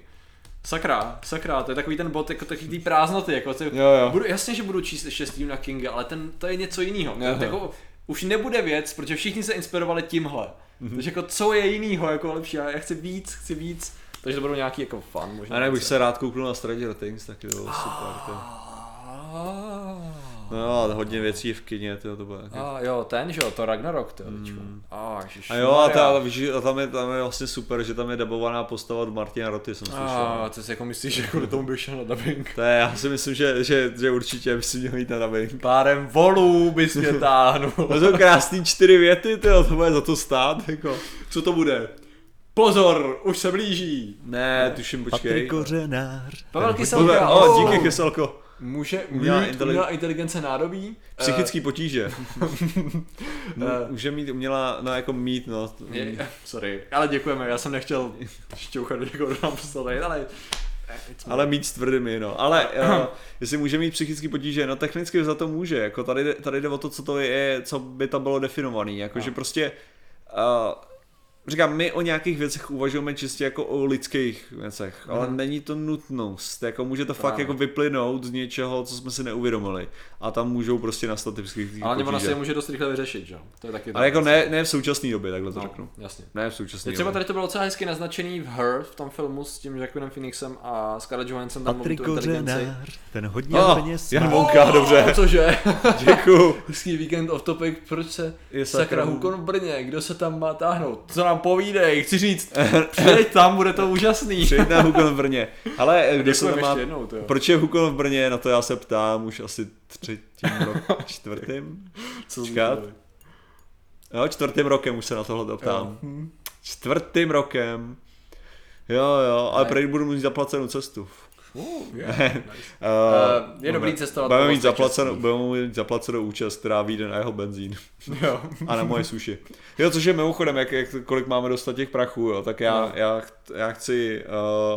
Speaker 1: Sakra, sakra, to je takový ten bod, jako takový ty prázdnoty, jako ty,
Speaker 2: Jo, jo.
Speaker 1: Budu, jasně, že budu číst ještě Stevena Kinga, ale ten, to je něco jiného. Jako, už nebude věc, protože všichni se inspirovali tímhle.
Speaker 2: Mhm.
Speaker 1: Mm-hmm. Takže jako co je jinýho jako lepší, já, já chci víc, chci víc. Takže to budou nějaký jako fun možná.
Speaker 2: A ne, bych
Speaker 1: věci.
Speaker 2: se rád kouknul na Stranger Things, taky to bylo super. To. No ale hodně věcí v kině, to, to bylo taky.
Speaker 1: A jo, ten, že jo, to Ragnarok, to mm. A,
Speaker 2: A jo, a, ta, ale víš, že- a tam, je, tam je vlastně super, že tam je dabovaná postava od Martina Roty, jsem slyšel.
Speaker 1: A, to si jako myslíš, že kvůli tomu bych šel na dubbing.
Speaker 2: To je, já si myslím, že, že, že určitě by si měl jít na dubbing.
Speaker 1: Párem volů bys mě táhnul.
Speaker 2: To jsou krásný čtyři věty, tyjo, to bude za to stát, jako. Co to bude?
Speaker 1: Pozor, už se blíží.
Speaker 2: Ne, tuším, počkej.
Speaker 3: Patrik Kořenář.
Speaker 1: Pavel Kyselka.
Speaker 2: O,
Speaker 1: oh.
Speaker 2: díky Kyselko.
Speaker 1: Může
Speaker 2: Umělá
Speaker 1: mít
Speaker 2: inteli-
Speaker 1: umělá inteligence nádobí?
Speaker 2: Psychický potíže. No,
Speaker 1: Eh.
Speaker 2: Může mít umělá, no jako mít, no.
Speaker 1: Je, sorry, ale děkujeme, já jsem nechtěl šťouchat do někoho, kdo nám tady, ale...
Speaker 2: Ale mít s tvrdými, no. Ale uh, jestli může mít psychický potíže, no technicky za to může. Jako tady, jde- tady jde o to, co to je, co by tam bylo definovaný. Jako,
Speaker 1: No.
Speaker 2: že prostě uh, říkám, my o nějakých věcech uvažujeme čistě jako o lidských věcech, ale
Speaker 1: Mhm.
Speaker 2: není to nutnost. Jako může to fakt
Speaker 1: Právě.
Speaker 2: jako vyplynout z něčeho, co jsme si neuvědomili. A tam můžou prostě nastat ty psychické
Speaker 1: Ale ona si
Speaker 2: potíže.
Speaker 1: je může dost rychle vyřešit, že jo? To je taky
Speaker 2: Ale jako ne, ne v současné době, takhle to
Speaker 1: no,
Speaker 2: řeknu.
Speaker 1: jasně.
Speaker 2: Ne v současné
Speaker 1: Teď třeba
Speaker 2: době.
Speaker 1: tady to bylo docela hezky naznačený v Her, v tom filmu s tím Jacquinem Phoenixem a Scarlett Johansson tam
Speaker 3: Patrik
Speaker 1: inteligenci.
Speaker 3: Kořenář, ten hodně
Speaker 2: Oh,
Speaker 3: hodně
Speaker 2: Jan
Speaker 3: smá.
Speaker 2: Monka, dobře.
Speaker 1: Cože?
Speaker 2: Děkuju.
Speaker 1: Hezký víkend off topic, proč se
Speaker 2: Je
Speaker 1: sakra
Speaker 2: sakra
Speaker 1: Hukon v Brně, kdo se tam má táhnout? Co nám nám povídej, chci říct, přijeď tam, bude to úžasný.
Speaker 2: Přijď na Hukon v Brně. Ale kdo se tam má...
Speaker 1: jednou, to jo.
Speaker 2: Proč je Hukon v Brně? Na to já se ptám už asi třetím rokem, čtvrtým?
Speaker 1: Co jsme
Speaker 2: Jo, čtvrtým rokem už se na tohle ptám. Čtvrtým rokem. Jo, jo, ale prej budu mít zaplacenou cestu.
Speaker 1: Uh, yeah, nice.
Speaker 2: Uh,
Speaker 1: je dobrý cestovat
Speaker 2: Budeme mít,
Speaker 1: vlastech
Speaker 2: zaplacenou,
Speaker 1: českých.
Speaker 2: budeme mít zaplacenou účast, která vyjde na jeho benzín
Speaker 1: Jo.
Speaker 2: a na moje suši. Jo, což je mimochodem, jak, jak, kolik máme dostat těch prachů, jo, tak já,
Speaker 1: No.
Speaker 2: já, já chci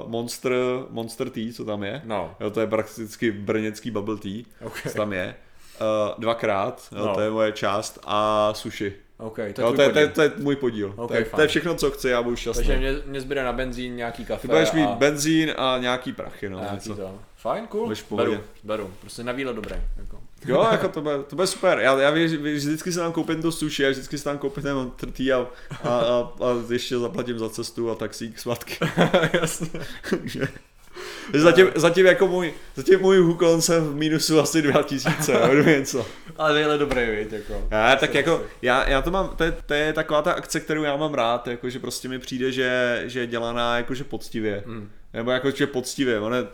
Speaker 2: uh, Monster, Monster Tea, co tam je.
Speaker 1: No,
Speaker 2: Jo, to je prakticky brněcký bubble tea,
Speaker 1: ok.
Speaker 2: co tam je. Uh, dvakrát, jo,
Speaker 1: No.
Speaker 2: to je moje část, a sushi.
Speaker 1: Ok, to je, tvůj
Speaker 2: to, je, to, je, to je můj podíl.
Speaker 1: Ok,
Speaker 2: to, je, to je všechno, co chci, já budu šťastný.
Speaker 1: Takže mě, mě zbyde na benzín nějaký kafe
Speaker 2: Ty budeš mít
Speaker 1: a...
Speaker 2: benzín a nějaký prachy, no.
Speaker 1: a
Speaker 2: něco.
Speaker 1: to. Fajn, cool. Beru, beru. Prostě na výlet dobré. Jako.
Speaker 2: Jo, jako to bude, to bude super. Já, já věř, vždycky si tam koupím to sushi a vždycky si tam koupím ten trtý a, a, a, a, ještě zaplatím za cestu a taxík zpátky.
Speaker 1: Jasně.
Speaker 2: Zatím, zatím, jako můj, zatím můj hukon jsem v mínusu asi 2000, jo, nebo něco.
Speaker 1: Ale výlet dobrý, víš, jako.
Speaker 2: Já, tak jako, já, já to mám, to je, to je taková ta akce, kterou já mám rád, jako, že prostě mi přijde, že, že je dělaná jakože poctivě.
Speaker 1: Mm.
Speaker 2: Nebo jako, že poctivě, ono, je-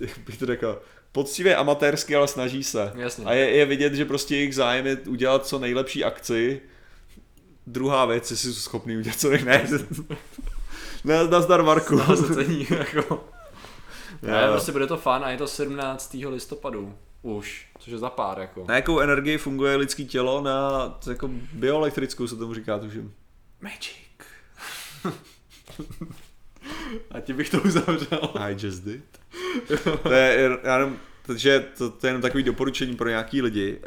Speaker 2: jak bych to řekl, poctivě amatérsky, ale snaží se.
Speaker 1: Jasně.
Speaker 2: A je, je vidět, že prostě jejich zájem je udělat co nejlepší akci. Druhá věc, jestli jsou schopný udělat co nej... Ne, nazdar Marku.
Speaker 1: To se cení, jako. Ne,
Speaker 2: Jo.
Speaker 1: prostě bude to fun a je to 17. listopadu. Už, což je za pár, jako.
Speaker 2: Na jakou energii funguje lidský tělo? Na jako bioelektrickou se tomu říká, tuším.
Speaker 1: Magic. a ti bych to uzavřel.
Speaker 2: I just did. to je, já jenom, takže to, to, je jenom takový doporučení pro nějaký lidi,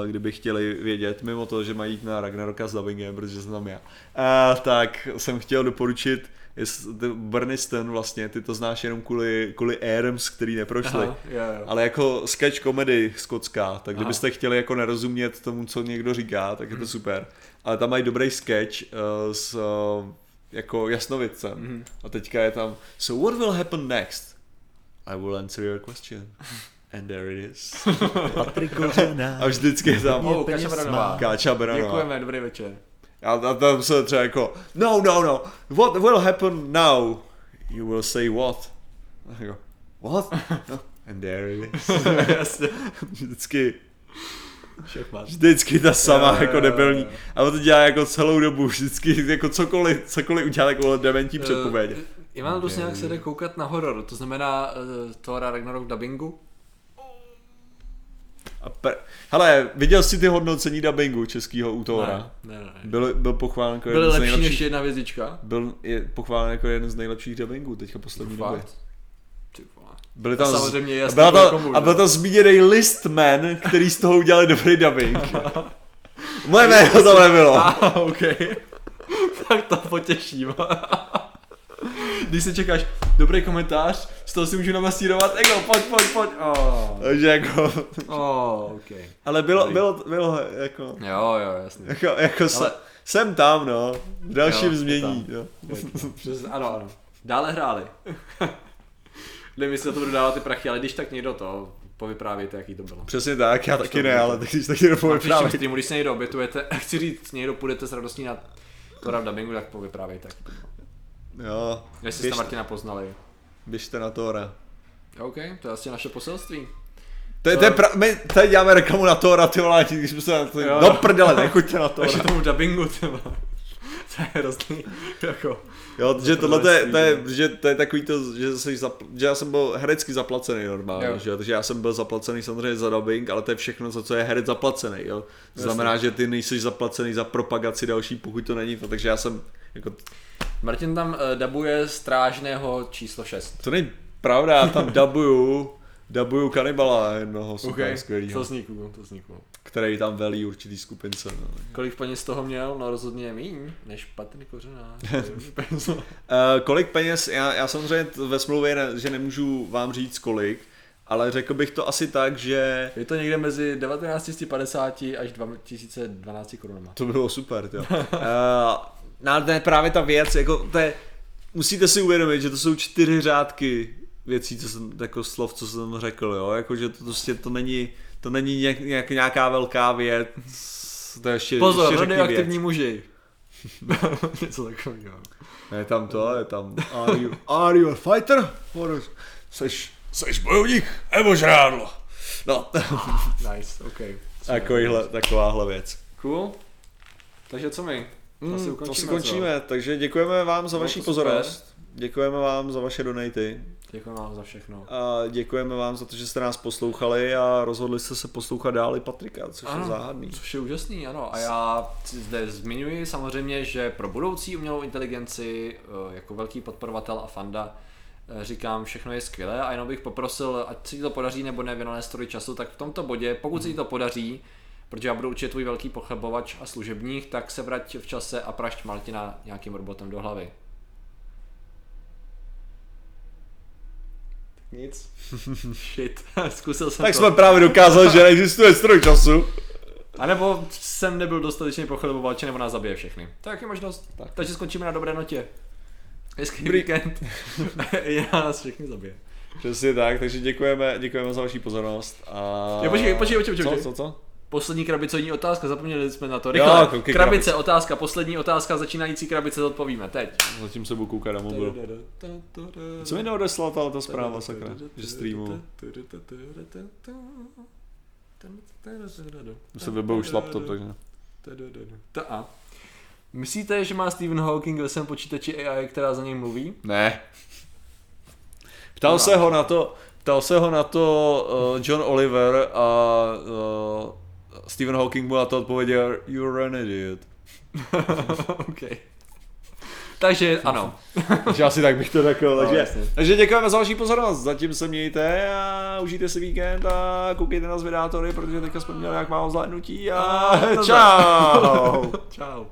Speaker 2: uh, kdyby chtěli vědět, mimo to, že mají jít na Ragnaroka s dubbingem, protože jsem tam já, uh, tak jsem chtěl doporučit Burniston vlastně, ty to znáš jenom kvůli, kvůli Airms, který neprošli.
Speaker 1: Aha, jo, jo.
Speaker 2: Ale jako sketch komedy skotská, tak
Speaker 1: Aha.
Speaker 2: kdybyste chtěli jako nerozumět tomu, co někdo říká, tak je to super. Ale tam mají dobrý sketch uh, s uh, jako jasnovidcem.
Speaker 1: Mhm.
Speaker 2: A teďka je tam So what will happen next? I will answer your question. And there it is.
Speaker 3: Patrik.
Speaker 2: A vždycky je tam
Speaker 1: Oh,
Speaker 3: má.
Speaker 1: Branová.
Speaker 2: Káča Branová.
Speaker 1: Děkujeme, dobrý večer.
Speaker 2: A, a tam se třeba jako No, no, no. What will happen now? You will say what? A jako, What? No. And there it is. Vždycky
Speaker 1: Šachmat.
Speaker 2: Vždycky ta sama
Speaker 1: Jo, jo,
Speaker 2: jako debilní.
Speaker 1: jo.
Speaker 2: A on to dělá jako celou dobu, vždycky jako cokoliv, cokoliv udělá takovou dementní předpověď.
Speaker 1: Uh, Ivan Dus nějak se jde koukat na horor, to znamená uh, Thora Ragnarok dubbingu.
Speaker 2: A pre... Hele, viděl jsi ty hodnocení dubbingu českého útora?
Speaker 1: Ne, ne, ne.
Speaker 2: Byl, byl pochválen jako
Speaker 1: Byly
Speaker 2: jeden z
Speaker 1: lepší
Speaker 2: nejlepších.
Speaker 1: než jedna hvězdička.
Speaker 2: Byl je pochválen jako jeden z nejlepších dubbingů teďka poslední
Speaker 1: vole.
Speaker 2: Byly
Speaker 1: A
Speaker 2: tam,
Speaker 1: samozřejmě je
Speaker 2: a,
Speaker 1: jasný,
Speaker 2: byla
Speaker 1: kvůli
Speaker 2: tam,
Speaker 1: komu,
Speaker 2: a byl tam zmíněný listman, který z toho udělali dobrý dubbing. Moje jméno tam nebylo.
Speaker 1: Ah, OK. tak to potěším. Když si čekáš dobrý komentář, z toho si můžu namasírovat ego, pojď, pojď, pojď. Oh.
Speaker 2: Takže jako,
Speaker 1: Oh, OK.
Speaker 2: ale bylo,
Speaker 1: Dobrý.
Speaker 2: bylo, bylo jako,
Speaker 1: Jo, jo, jasně.
Speaker 2: jako, jako
Speaker 1: Ale-
Speaker 2: Ale... jsem tam, no, v dalším
Speaker 1: Jo,
Speaker 2: změní, jo.
Speaker 1: Přes, ano, ano. Dále hráli. Nevím, jestli to budu dávat ty prachy, ale když tak někdo to povyprávějte, jaký to bylo.
Speaker 2: Přesně tak, já taky
Speaker 1: bylo.
Speaker 2: ne, ale tak když taky nepovím
Speaker 1: příštím streamu, když se někdo obětujete, chci říct, někdo půjdete s radostí na to dubbingu, tak povyprávějte, jaký to bylo.
Speaker 2: Jo,
Speaker 1: Jestli jste
Speaker 2: běžte,
Speaker 1: Martina poznali.
Speaker 2: běžte na Tora.
Speaker 1: OK, to je asi naše poselství.
Speaker 2: To je, to je pra, my tady děláme reklamu na Tora, ty vole, když jsme se na to,
Speaker 1: Jo.
Speaker 2: no prdele, nechoďte na
Speaker 1: Takže
Speaker 2: Tora.
Speaker 1: tomu dubbingu, ty vole. To je hrozný, jako.
Speaker 2: Jo, že tohle to je, to je, že to je takový to, že, jsi zapl, že já jsem byl herecky zaplacený normálně,
Speaker 1: Jo.
Speaker 2: že jo, takže já jsem byl zaplacený samozřejmě za dubbing, ale to je všechno, za co je herec zaplacený, jo. To znamená, že ty nejsi zaplacený za propagaci další, pokud to není to, takže já jsem, jako,
Speaker 1: Martin tam uh, dabuje strážného číslo 6.
Speaker 2: to není pravda, já tam dabuju, dabuju kanibala jednoho super
Speaker 1: OK,
Speaker 2: skvělýho,
Speaker 1: to vzniklo, to vzniklo.
Speaker 2: který tam velí určitý skupince. No.
Speaker 1: Kolik peněz z toho měl? No rozhodně míň, než Patrik Kořenář.
Speaker 2: Uh, kolik peněz, já, já samozřejmě ve smlouvě, ne, že nemůžu vám říct kolik, ale řekl bych to asi tak, že
Speaker 1: Je to někde mezi 1950 až 2012 korunama.
Speaker 2: to bylo super, jo. uh, no, to je právě ta věc, jako to je, musíte si uvědomit, že to jsou čtyři řádky věcí, co jsem, jako slov, co jsem řekl, jo, jako že to prostě to není, to není nějak, nějak, nějaká velká věc, to je ještě,
Speaker 1: Pozor,
Speaker 2: ještě
Speaker 1: radioaktivní muži. Něco takového.
Speaker 2: Je tam to, je tam Are you, are you a fighter? Or seš, seš bojovník? Nebo žrádlo? No,
Speaker 1: Nice, OK.
Speaker 2: takovýhle, takováhle věc.
Speaker 1: Cool. Takže co my? To asi
Speaker 2: Mm,
Speaker 1: ukončíme,
Speaker 2: to si
Speaker 1: co?
Speaker 2: končíme, takže děkujeme vám za
Speaker 1: Bylo
Speaker 2: vaši
Speaker 1: to super.
Speaker 2: pozornost. Děkujeme vám za vaše donaty.
Speaker 1: Děkuji vám za všechno.
Speaker 2: A děkujeme vám za to, že jste nás poslouchali a rozhodli jste se poslouchat dál i Patrika, což je záhadný.
Speaker 1: Což je úžasný, ano. A já zde zmiňuji samozřejmě, že pro budoucí umělou inteligenci eh, jako velký podporovatel a fanda eh, říkám, všechno je skvělé a jenom bych poprosil, ať se ti to podaří nebo ne story času, tak v tomto bodě, pokud se ti to podaří, protože já budu určitě tvůj velký pochlebovač a služebník, tak se vrať v čase a prašť Martina nějakým robotem do hlavy. Nic. Shit. Zkusil jsem
Speaker 2: Tak
Speaker 1: to.
Speaker 2: jsme právě dokázali, že existuje stroj času.
Speaker 1: A nebo jsem nebyl dostatečně pochlebovač, nebo nás zabije všechny. To je taky možnost. Tak. Takže skončíme na dobré notě. Hezký
Speaker 2: Dobrý.
Speaker 1: víkend. Já nás všechny zabije.
Speaker 2: Přesně tak, takže děkujeme, děkujeme za vaši pozornost. A...
Speaker 1: Jo, počkej, počkej, počkej, počkej.
Speaker 2: Co, co, co?
Speaker 1: Poslední krabicovní otázka, zapomněli jsme na to.
Speaker 2: Jo,
Speaker 1: Rychle.
Speaker 2: koukej,
Speaker 1: krabice,
Speaker 2: krabice.
Speaker 1: otázka, poslední otázka, začínající krabice zodpovíme teď.
Speaker 2: Zatím se budu koukat na mobil. Co mi neodeslala ta, ta zpráva, sakra, že streamu. Se vybil už laptop, takže.
Speaker 1: Ta a. Myslíte, že má Stephen Hawking ve svém počítači AI, která za něj mluví?
Speaker 2: Ne. Ptal se ho na to, ptal se ho na to uh, John Oliver a uh, Stephen Hawking mu na to odpověděl, you're an idiot.
Speaker 1: OK. Takže ano.
Speaker 2: Takže asi tak bych to řekl.
Speaker 1: No,
Speaker 2: takže,
Speaker 1: jasně.
Speaker 2: takže děkujeme za vaši pozornost. Zatím se mějte a užijte si víkend a koukejte na zvědátory, protože teďka jsme měli jak málo zhlédnutí a
Speaker 1: A
Speaker 2: čau.
Speaker 1: Čau.